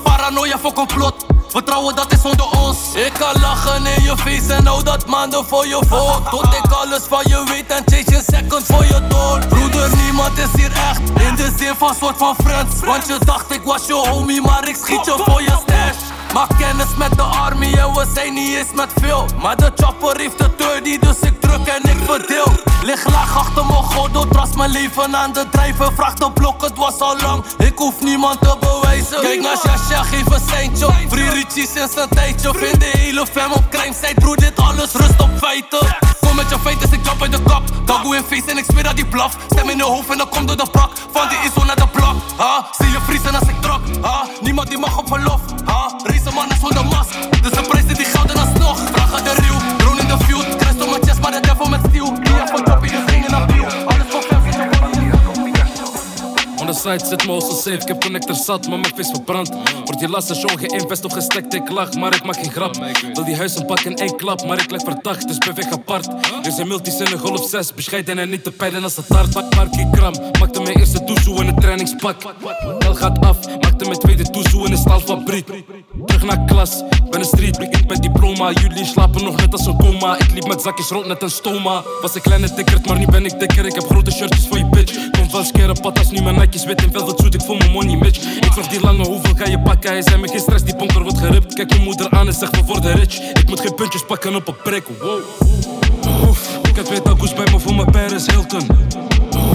S72: Paranoia voor complot. Vertrouwen dat is onder ons. Ik kan lachen in je face en hou dat maanden voor je volk. Tot ik alles van je weet en chase je second voor je dood. Broeder, niemand is hier echt. In de zin van soort van friends. Want je dacht ik was je homie, maar ik schiet je voor je stash. Maak kennis met de army we zijn niet eens met veel. Maar de chopper heeft de 30, dus ik druk en ik verdeel. Lig laag achter mijn gordel, trust mijn leven aan de drijven. Vraag de blok, het was al lang. Ik hoef niemand te bewijzen. Kijk naar Shasha, geef een seintje. Free Richie sinds een tijdje. Vind de hele fam op crime site, broer, dit alles rust op feiten. Kom met je feiten, ik jump uit de kap. Dagoe in face en ik zweer dat die blaf. Stem in je hoofd en dan komt door de brak. Van die is zo naar de blok. Ha, zie je vriezen als ik trok. Ha, niemand die mag op verlof. Ha, race man is zonder mas. Dus de prijzen die gouden alsnog. Vraag aan de rieuw, drone in de field. Christ op mijn chest, maar de devil met steel. Die heeft van choppy, dus in appeal. Alles voor fans, is
S27: On the side zit me al zo safe, ik heb connector zat, maar mijn vis verbrand. Wordt die laatste show geïnvest of gestekt, ik lach, maar ik maak geen grap. Wil die huizen pakken in één klap, maar ik leg verdacht, dus beweeg apart. Er zijn multis in een golf 6, bescheiden en niet te peilen als het taart. Pak Markie Kram, maakte mijn eerste toezoe in een trainingspak. El gaat af, maakte mijn tweede toezoe in een staalfabriek. Terug naar klas, ben een street, ik met diploma. Jullie slapen nog net als een coma. Ik liep met zakjes rond net een stoma. Was een kleine tikkert, maar nu ben ik dikker. Ik heb grote shirtjes voor je bitch. Kom van patas, nu mijn Nike's wit en velvet zoet. Ik voel mijn money bitch. Ik vroeg die lange, hoeveel ga je pakken? Hij zei me geen stress, die bonker wordt geript. Kijk je moeder aan en zegt we worden rich. Ik moet geen puntjes pakken op een prik. Wow. Oef, ik heb twee takoes bij me voor mijn Paris Hilton.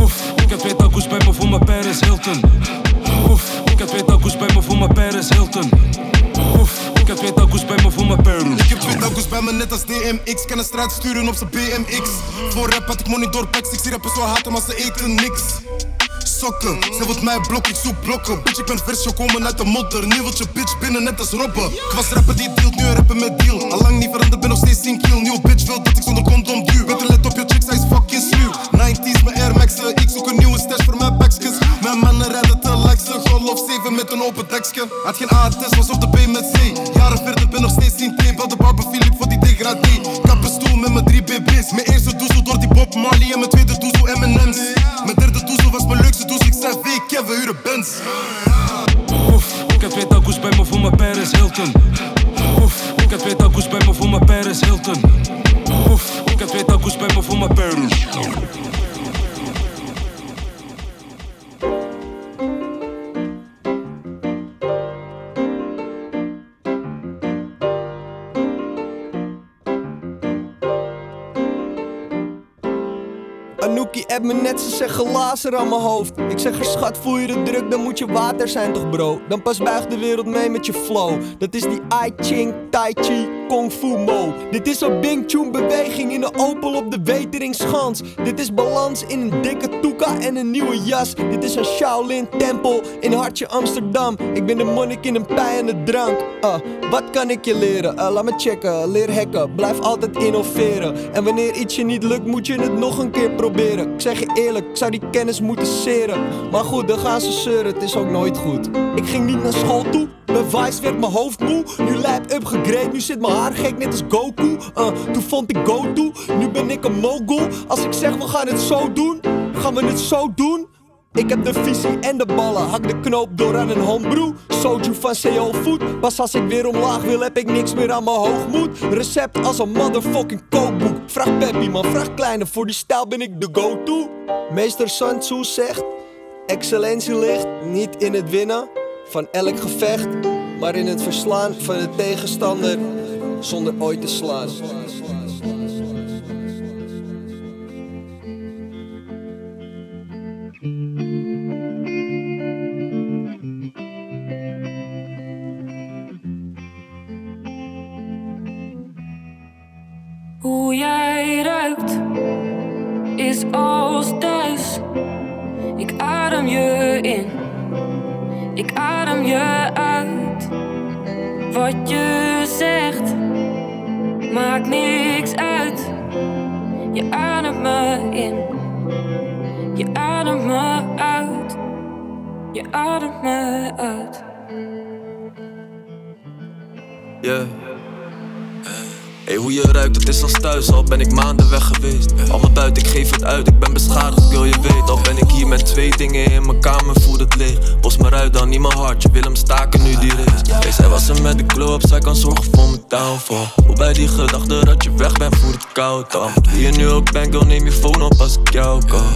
S27: Oef, ik heb twee takoes bij me voor mijn Paris Hilton. Oef, ik heb twee takoes bij me voor mijn Paris Hilton. Oef, ik heb twee takoes bij me voor mijn Paris.
S73: Ik heb twee dagoes bij me net als DMX. Kan een straat sturen op zijn BMX. Voor rap had ik money door packs. Ik zie rappers zo haten, maar ze eten niks. Sokken, ze wilt mij blok, ik zoek blokken. Bitch, ik ben vers gekomen uit de modder. Nu wilt je bitch binnen, net als Robben. Ik was rapper die dealt, nu rapper met deal. Allang niet veranderd, ben nog steeds in kill. Nieuwe bitch wil dat ik zonder condom duw. Beter let op je chicks, hij is fucking sluw. 90s, mijn Air Max'en. Ik zoek een nieuwe stash voor mijn backskes. Mijn mannen rijden te lakse. Golf 7 met een open dekje. Had geen A-test, was op de B met C. Jaren verder, ben nog steeds in tape. Wel de Barber Philip voor die degradé. Kappenstoel met mijn drie BB's. Mijn eerste doezel door die Bob Marley. En mijn tweede doezel M&M's. Mijn derde doezel was mijn leukste doezel. Ik zei V, Kevin, huren Benz.
S27: Oef, ik heb twee takoes bij me voor mijn Paris Hilton. Oef, ik heb twee takoes bij me voor mijn Paris Hilton. Oef, ik heb twee takoes bij me voor mijn Paris.
S34: App me net, ze zeggen laser aan mijn hoofd. Ik zeg er schat, voel je de druk, dan moet je water zijn toch bro? Dan pas buigt de wereld mee met je flow. Dat is die I Ching, Tai Chi, Kung Fu Mo. Dit is een Bing Chun beweging in een Opel op de Weteringschans Dit is balans in een dikke toeka en een nieuwe jas. Dit is een Shaolin tempel in hartje Amsterdam. Ik ben de monnik in een pij en de drank. Uh, Wat kan ik je leren? Uh, laat me checken, leer hacken, blijf altijd innoveren. En wanneer iets je niet lukt, moet je het nog een keer proberen. Ik zeg je eerlijk, ik zou die kennis moeten seren. Maar goed, dan gaan ze zeuren, het is ook nooit goed. Ik ging niet naar school toe Vice werd mijn hoofd moe, nu lijp upgegrade Nu zit mijn haar gek net als Goku. Uh, Toen vond ik go-to, nu ben ik een mogul. Als ik zeg we gaan het zo doen, gaan we het zo doen. Ik heb de visie en de ballen, hak de knoop door aan een homebrew. Soju van CO Food, pas als ik weer omlaag wil heb ik niks meer aan mijn hoogmoed. Recept als een motherfucking kookboek. Vraag Peppy man, vraag Kleine, voor die stijl ben ik de go-to. Meester Sun Tzu zegt, excellentie ligt niet in het winnen van elk gevecht Maar in het verslaan van de tegenstander zonder ooit te slaan
S72: Hoe jij ruikt is als thuis. Ik adem je in, ik adem je uit. Wat je zegt maakt niks uit. Je ademt me in, je ademt me uit, je ademt me uit.
S2: Yeah. Hey, hoe je ruikt, het is als thuis, al ben ik maanden weg geweest. Allemaal buiten, ik geef het uit, ik ben beschadigd, girl, je weet. Al ben ik hier met twee dingen in mijn kamer, voel het leeg. Bos me uit dan niet mijn hart, je wil hem staken nu die race. Hey, zij was er met de club, zij kan zorgen voor mijn downfall. Hoe bij die gedachte dat je weg bent, voel het koud. Wie je nu ook bent, girl, neem je phone op als ik jou call.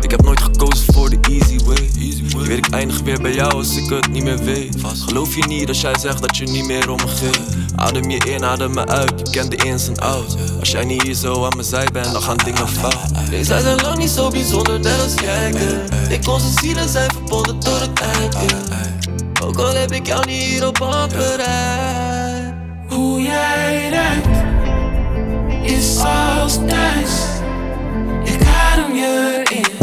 S2: Ik heb nooit gekozen voor de easy way. Je weet, ik eindig weer bij jou als ik het niet meer weet. Geloof je niet als jij zegt dat je niet meer om me geeft? Adem je in, adem me uit, je kent de ins en outs. Als jij niet hier zo aan mijn zij bent, dan gaan dingen fout. Nee, zij zijn lang niet zo bijzonder, net als girl. Ik onze zielen zijn verbonden tot het eind, girl. Ook al heb ik jou niet hier op bereid.
S72: Hoe jij ruikt is als thuis. Ik adem je in,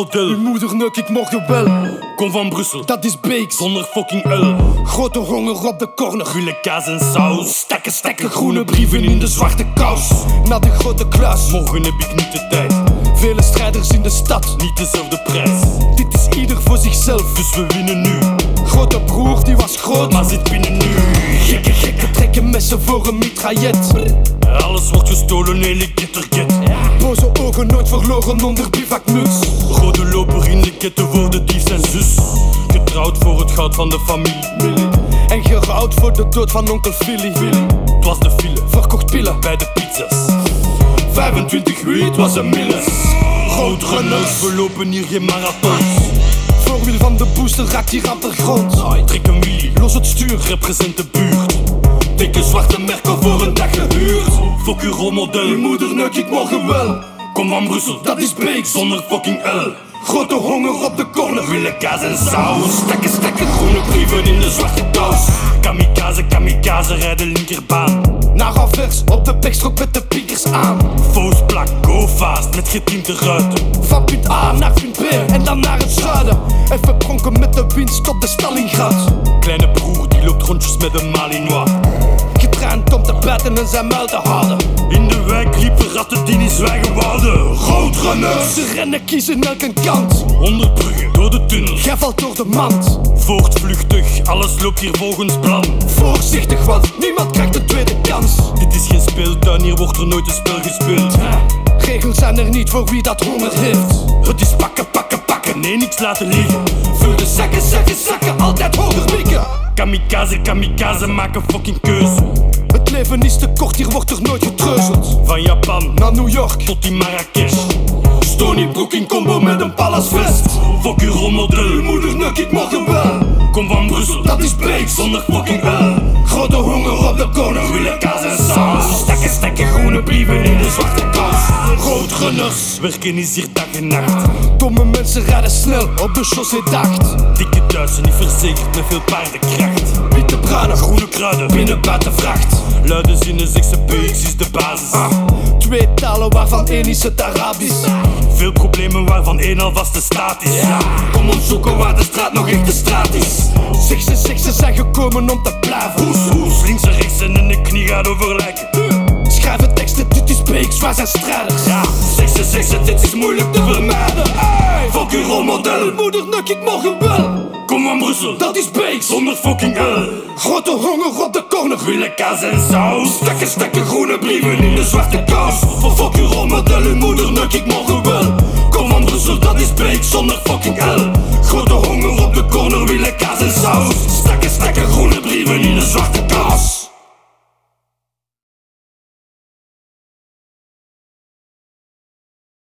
S22: Uw. Uw moeder neuk ik morgen wel. Kom van Brussel. Dat is Beek. Zonder fucking L. Grote honger op de corner. Gulle kaas en saus. Stekken, stekken. Groene brieven in de zwarte kous. Naar de grote kluis. Morgen heb ik niet de tijd. Vele strijders in de stad. Niet dezelfde prijs. Dit is ieder voor zichzelf. Dus we winnen nu. Grote broer die was groot. Maar zit binnen nu. Gekke, gekke trekken messen voor een mitraillet. Alles wordt gestolen, hele getterget. Boze ogen nooit verloren onder bivakmuts. Rode loper in de ketten voor de dief zijn zus. Getrouwd voor het goud van de familie. En gerouwd voor de dood van onkel Philly. Het was de file, verkocht pillen bij de pizza's. 25 uur, het was een milles. Roodrunners, we lopen hier geen marathons. Voorwiel van de booster raakt hier aan de grond. Trek een wheelie, los het stuur, represent de buurt. Dikke zwarte merken voor een dag gehuurd. Fuck uw rolmodel, uw moeder neuk ik morgen wel. Kom van Brussel, dat is Beek zonder fucking L. Grote honger op de corner, willen kaas en saus. Stekken, stekken, groene brieven in de zwarte kous. Kamikaze, kamikaze, rijden linkerbaan. Naar Anvers, op de pekstrok met de piekers aan. Foos plak, go fast, met getinte ruiten. Van punt A naar punt B en dan naar het zuiden. Even pronken met de winst op de Stalingrad. Kleine broer, die loopt rondjes met een Malinois. Getraind om te bijten en zijn muil te houden. In de wijk liepen ratten die niet zwijgen wouden. Roodrunners! Ze rennen, kiezen elke kant. Onder bruggen, door de tunnel. Jij valt door de mand. Voortvluchtig, alles loopt hier volgens plan. Voorzichtig, want niemand krijgt een tweede kans. Dit is geen speeltuin, hier wordt er nooit een spel gespeeld. Regels zijn er niet voor wie dat honger heeft. Het is pakken, pakken, pakken, nee, niks laten liggen. Vul de zakken, zakken, zakken, altijd hoger mikken. Kamikaze, kamikaze, maak een fucking keuze. Het leven is te kort, hier wordt er nooit getreuzeld. Van Japan naar New York tot in Marrakesh. Stony die broek in combo met een palasvest Fuck uw rolmodel, uw moeder nek ik morgen wel Kom van Brussel, dat is Beek zonder fucking L Grote honger op de koning, willen kaas en saus. Stekken, stekken groene brieven in de zwarte kast Grootgunners, werken is hier dag en nacht. Domme mensen rijden snel op de chaussee dacht. Dikke Duitsen, niet verzekerd met veel paardenkracht Bruinen, groene kruiden, binnen buiten vracht. Luide zinnen, ze PX is de basis. Twee talen waarvan één is het Arabisch. Veel problemen waarvan één alvast de staat is Kom opzoeken waar de straat nog echt de straat is. Zeg ze zijn gekomen om te blijven Hoes, hoes, links en rechts en in de knie gaat over lijken Schrijven speaks, wij zijn strijders Ja, 66, dit is moeilijk te vermijden. Ey, fuck uw rolmodel Moeder, nuk ik morgen wel. Kom aan Brussel, dat is Beeks. Zonder fucking hell Grote honger op de corner. Willen kaas en saus. Stekken, stekken groene brieven in de zwarte kous Voor fuck uw rolmodel, uw moeder nuk ik morgen wel. Kom aan Brussel, dat is Beeks. Zonder fucking hell Grote honger op de corner. Willen kaas en saus. Stekken, stekken groene brieven in de zwarte kous